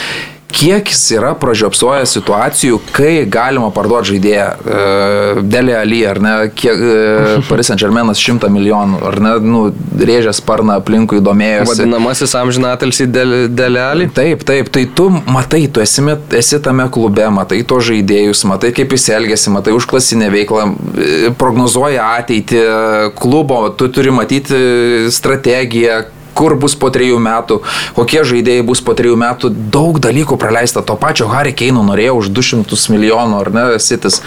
S3: kiek jis yra pražiopsojęs situacijų, kai galima parduoti žaidėją. E, Delė Ali, ar ne, kiek e, Paris Saint Germainas šimtą milijonų, ar ne, nu, rėžė sparną aplinkui domėjosi.
S2: Vadinamasis amžinatelsi Delė Ali.
S3: Taip, taip, tai tu matai, tu esi, esi tame klube, matai to žaidėjus, matai kaip jis elgesi, matai užklasinę veiklą, e, prognozuoja ateitį klubo, tu turi matyti strategiją, kur bus po trejų metų, kokie žaidėjai bus po trejų metų, daug dalykų praleista. To pačio Harry Keino norėjo už 200 milijonų, ar ne, Sitis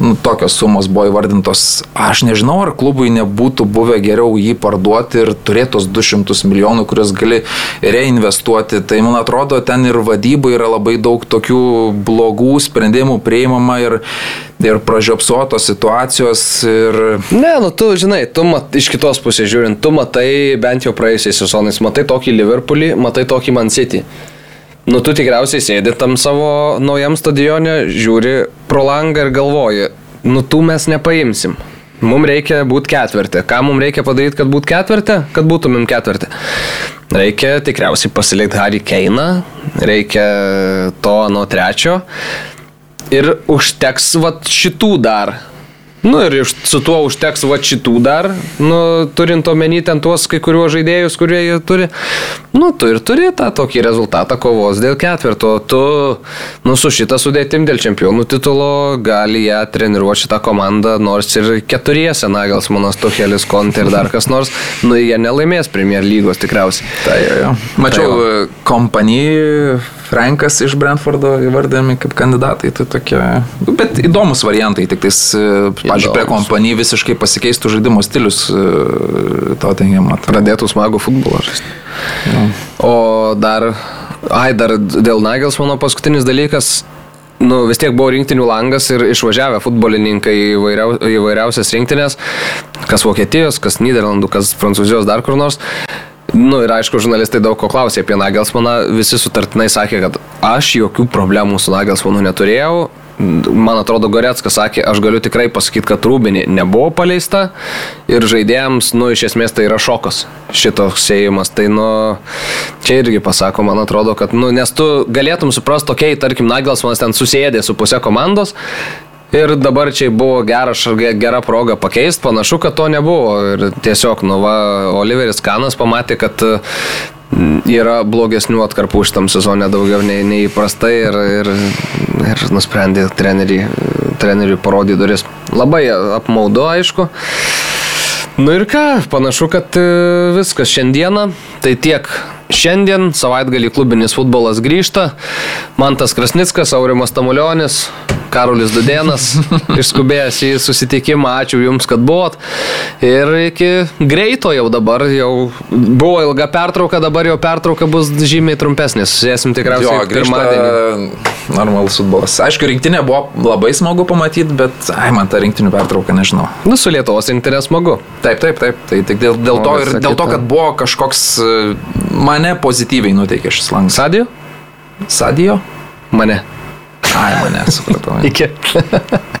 S3: nu, tokios sumos buvo įvardintos. Aš nežinau, ar klubui nebūtų buvę geriau jį parduoti ir turėti tos 200 milijonų, kuriuos gali reinvestuoti. Tai man atrodo, ten ir vadybai yra labai daug tokių blogų sprendimų prieimama ir, ir pražiopsuotos situacijos. Ir...
S2: Ne, nu tu žinai, tu mat, iš kitos pusės žiūrint, tu matai bent jau praėjusiais sezonais, matai tokį Liverpoolį, matai tokį Man City. Nu, tu tikriausiai sėdi tam savo naujam stadione, žiūri pro langą ir galvoji, nu, tų mes nepaimsim. Mums reikia būti ketvirtį. Ką mums reikia padaryti, kad būtų ketvirtį? Kad būtumėm ketvirtį. Reikia tikriausiai pasilikti Harry Keiną, reikia to nuo trečio. Ir užteks vat šitų dar Nu ir su tuo užteks va šitų dar, nu, turint omeny ten tuos kai kuriuos žaidėjus, kurie jie turi. Nu, tu ir turi tą tokį rezultatą kovos dėl ketvirto. Tu, nu, su šitą sudėtim dėl čempionų titulo gali ją treniruoti šitą komandą, nors ir keturiese, Nagels, Manas Tuchelis, Konte ir dar kas nors, nu, jie nelaimės Premier lygos tikriausiai.
S3: Tai jo, jo. Mačiau tai kompanijų Frankas iš Brentfordo įvardėmi kaip kandidatai, tai tokie, nu, bet įdomus variantai, tik tais, e, pažiūrėjau, prie kompanijų visiškai pasikeistų žaidimo stilius e, Tottenham.
S2: Pradėtų smagų futbolą. Ja. O dar, ai, dar dėl Nagels mano paskutinis dalykas, nu, vis tiek buvo rinktinių langas ir išvažiavę futbolininkai įvairiau, įvairiausias rinktinės, kas Vokietijos, kas Niderlandų, kas Prancūzijos, dar kur nors. Nu ir aišku, žurnalistai daug ko klausė apie Nagelsmaną, visi sutartinai sakė, kad aš jokių problemų su Nagelsmanu neturėjau. Man atrodo, Goreckas sakė, aš galiu tikrai pasakyti, kad Rūbinė nebuvo paleista ir žaidėjams, nu, iš esmės tai yra šokas šitos sėjimas. Tai, nu, čia irgi pasako, man atrodo, kad, nu, nes tu galėtum suprasti, okei, okay, tarkim, Nagelsmanas ten susėdė su pusė komandos Ir dabar čia buvo gera, gera proga pakeisti, panašu, kad to nebuvo. Ir tiesiog, nu, va, Oliveris Kanas pamatė, kad mm, yra blogesnių atkarpų šitam sezonė daugiau nei, nei įprastai ir, ir, ir nusprendė treneriui, treneriui parodyti duris. Labai apmaudu, aišku. Nu ir ką, panašu, kad e, viskas šiandieną. Tai tiek šiandien, savaitgalį klubinis futbolas grįžta. Mantas Krasnickas, Aurimas Tamulionis, Karolis Dudėnas išskubėjęs į susitikimą. Ačiū Jums, kad buvot. Ir iki greito jau dabar, jau buvo ilga pertrauka, dabar jau pertrauka bus žymiai trumpesnė. Susėsim tikriausiai jo, pirmadienį.
S3: Normalus futbolas. Aišku, rinktinė buvo labai smagu pamatyti, bet, ai, man ta rinktinių pertrauka nežinau.
S2: Nu, su Lietuvos rinktinė smagu.
S3: Taip, taip, taip. Tai tik dėl, dėl to ir dėl to, kad buvo kažkoks, mane pozityviai nuteikė šis langas.
S2: Sadijo?
S3: Sadijo?
S2: Mane.
S3: Ai, mane supratau.
S2: Iki.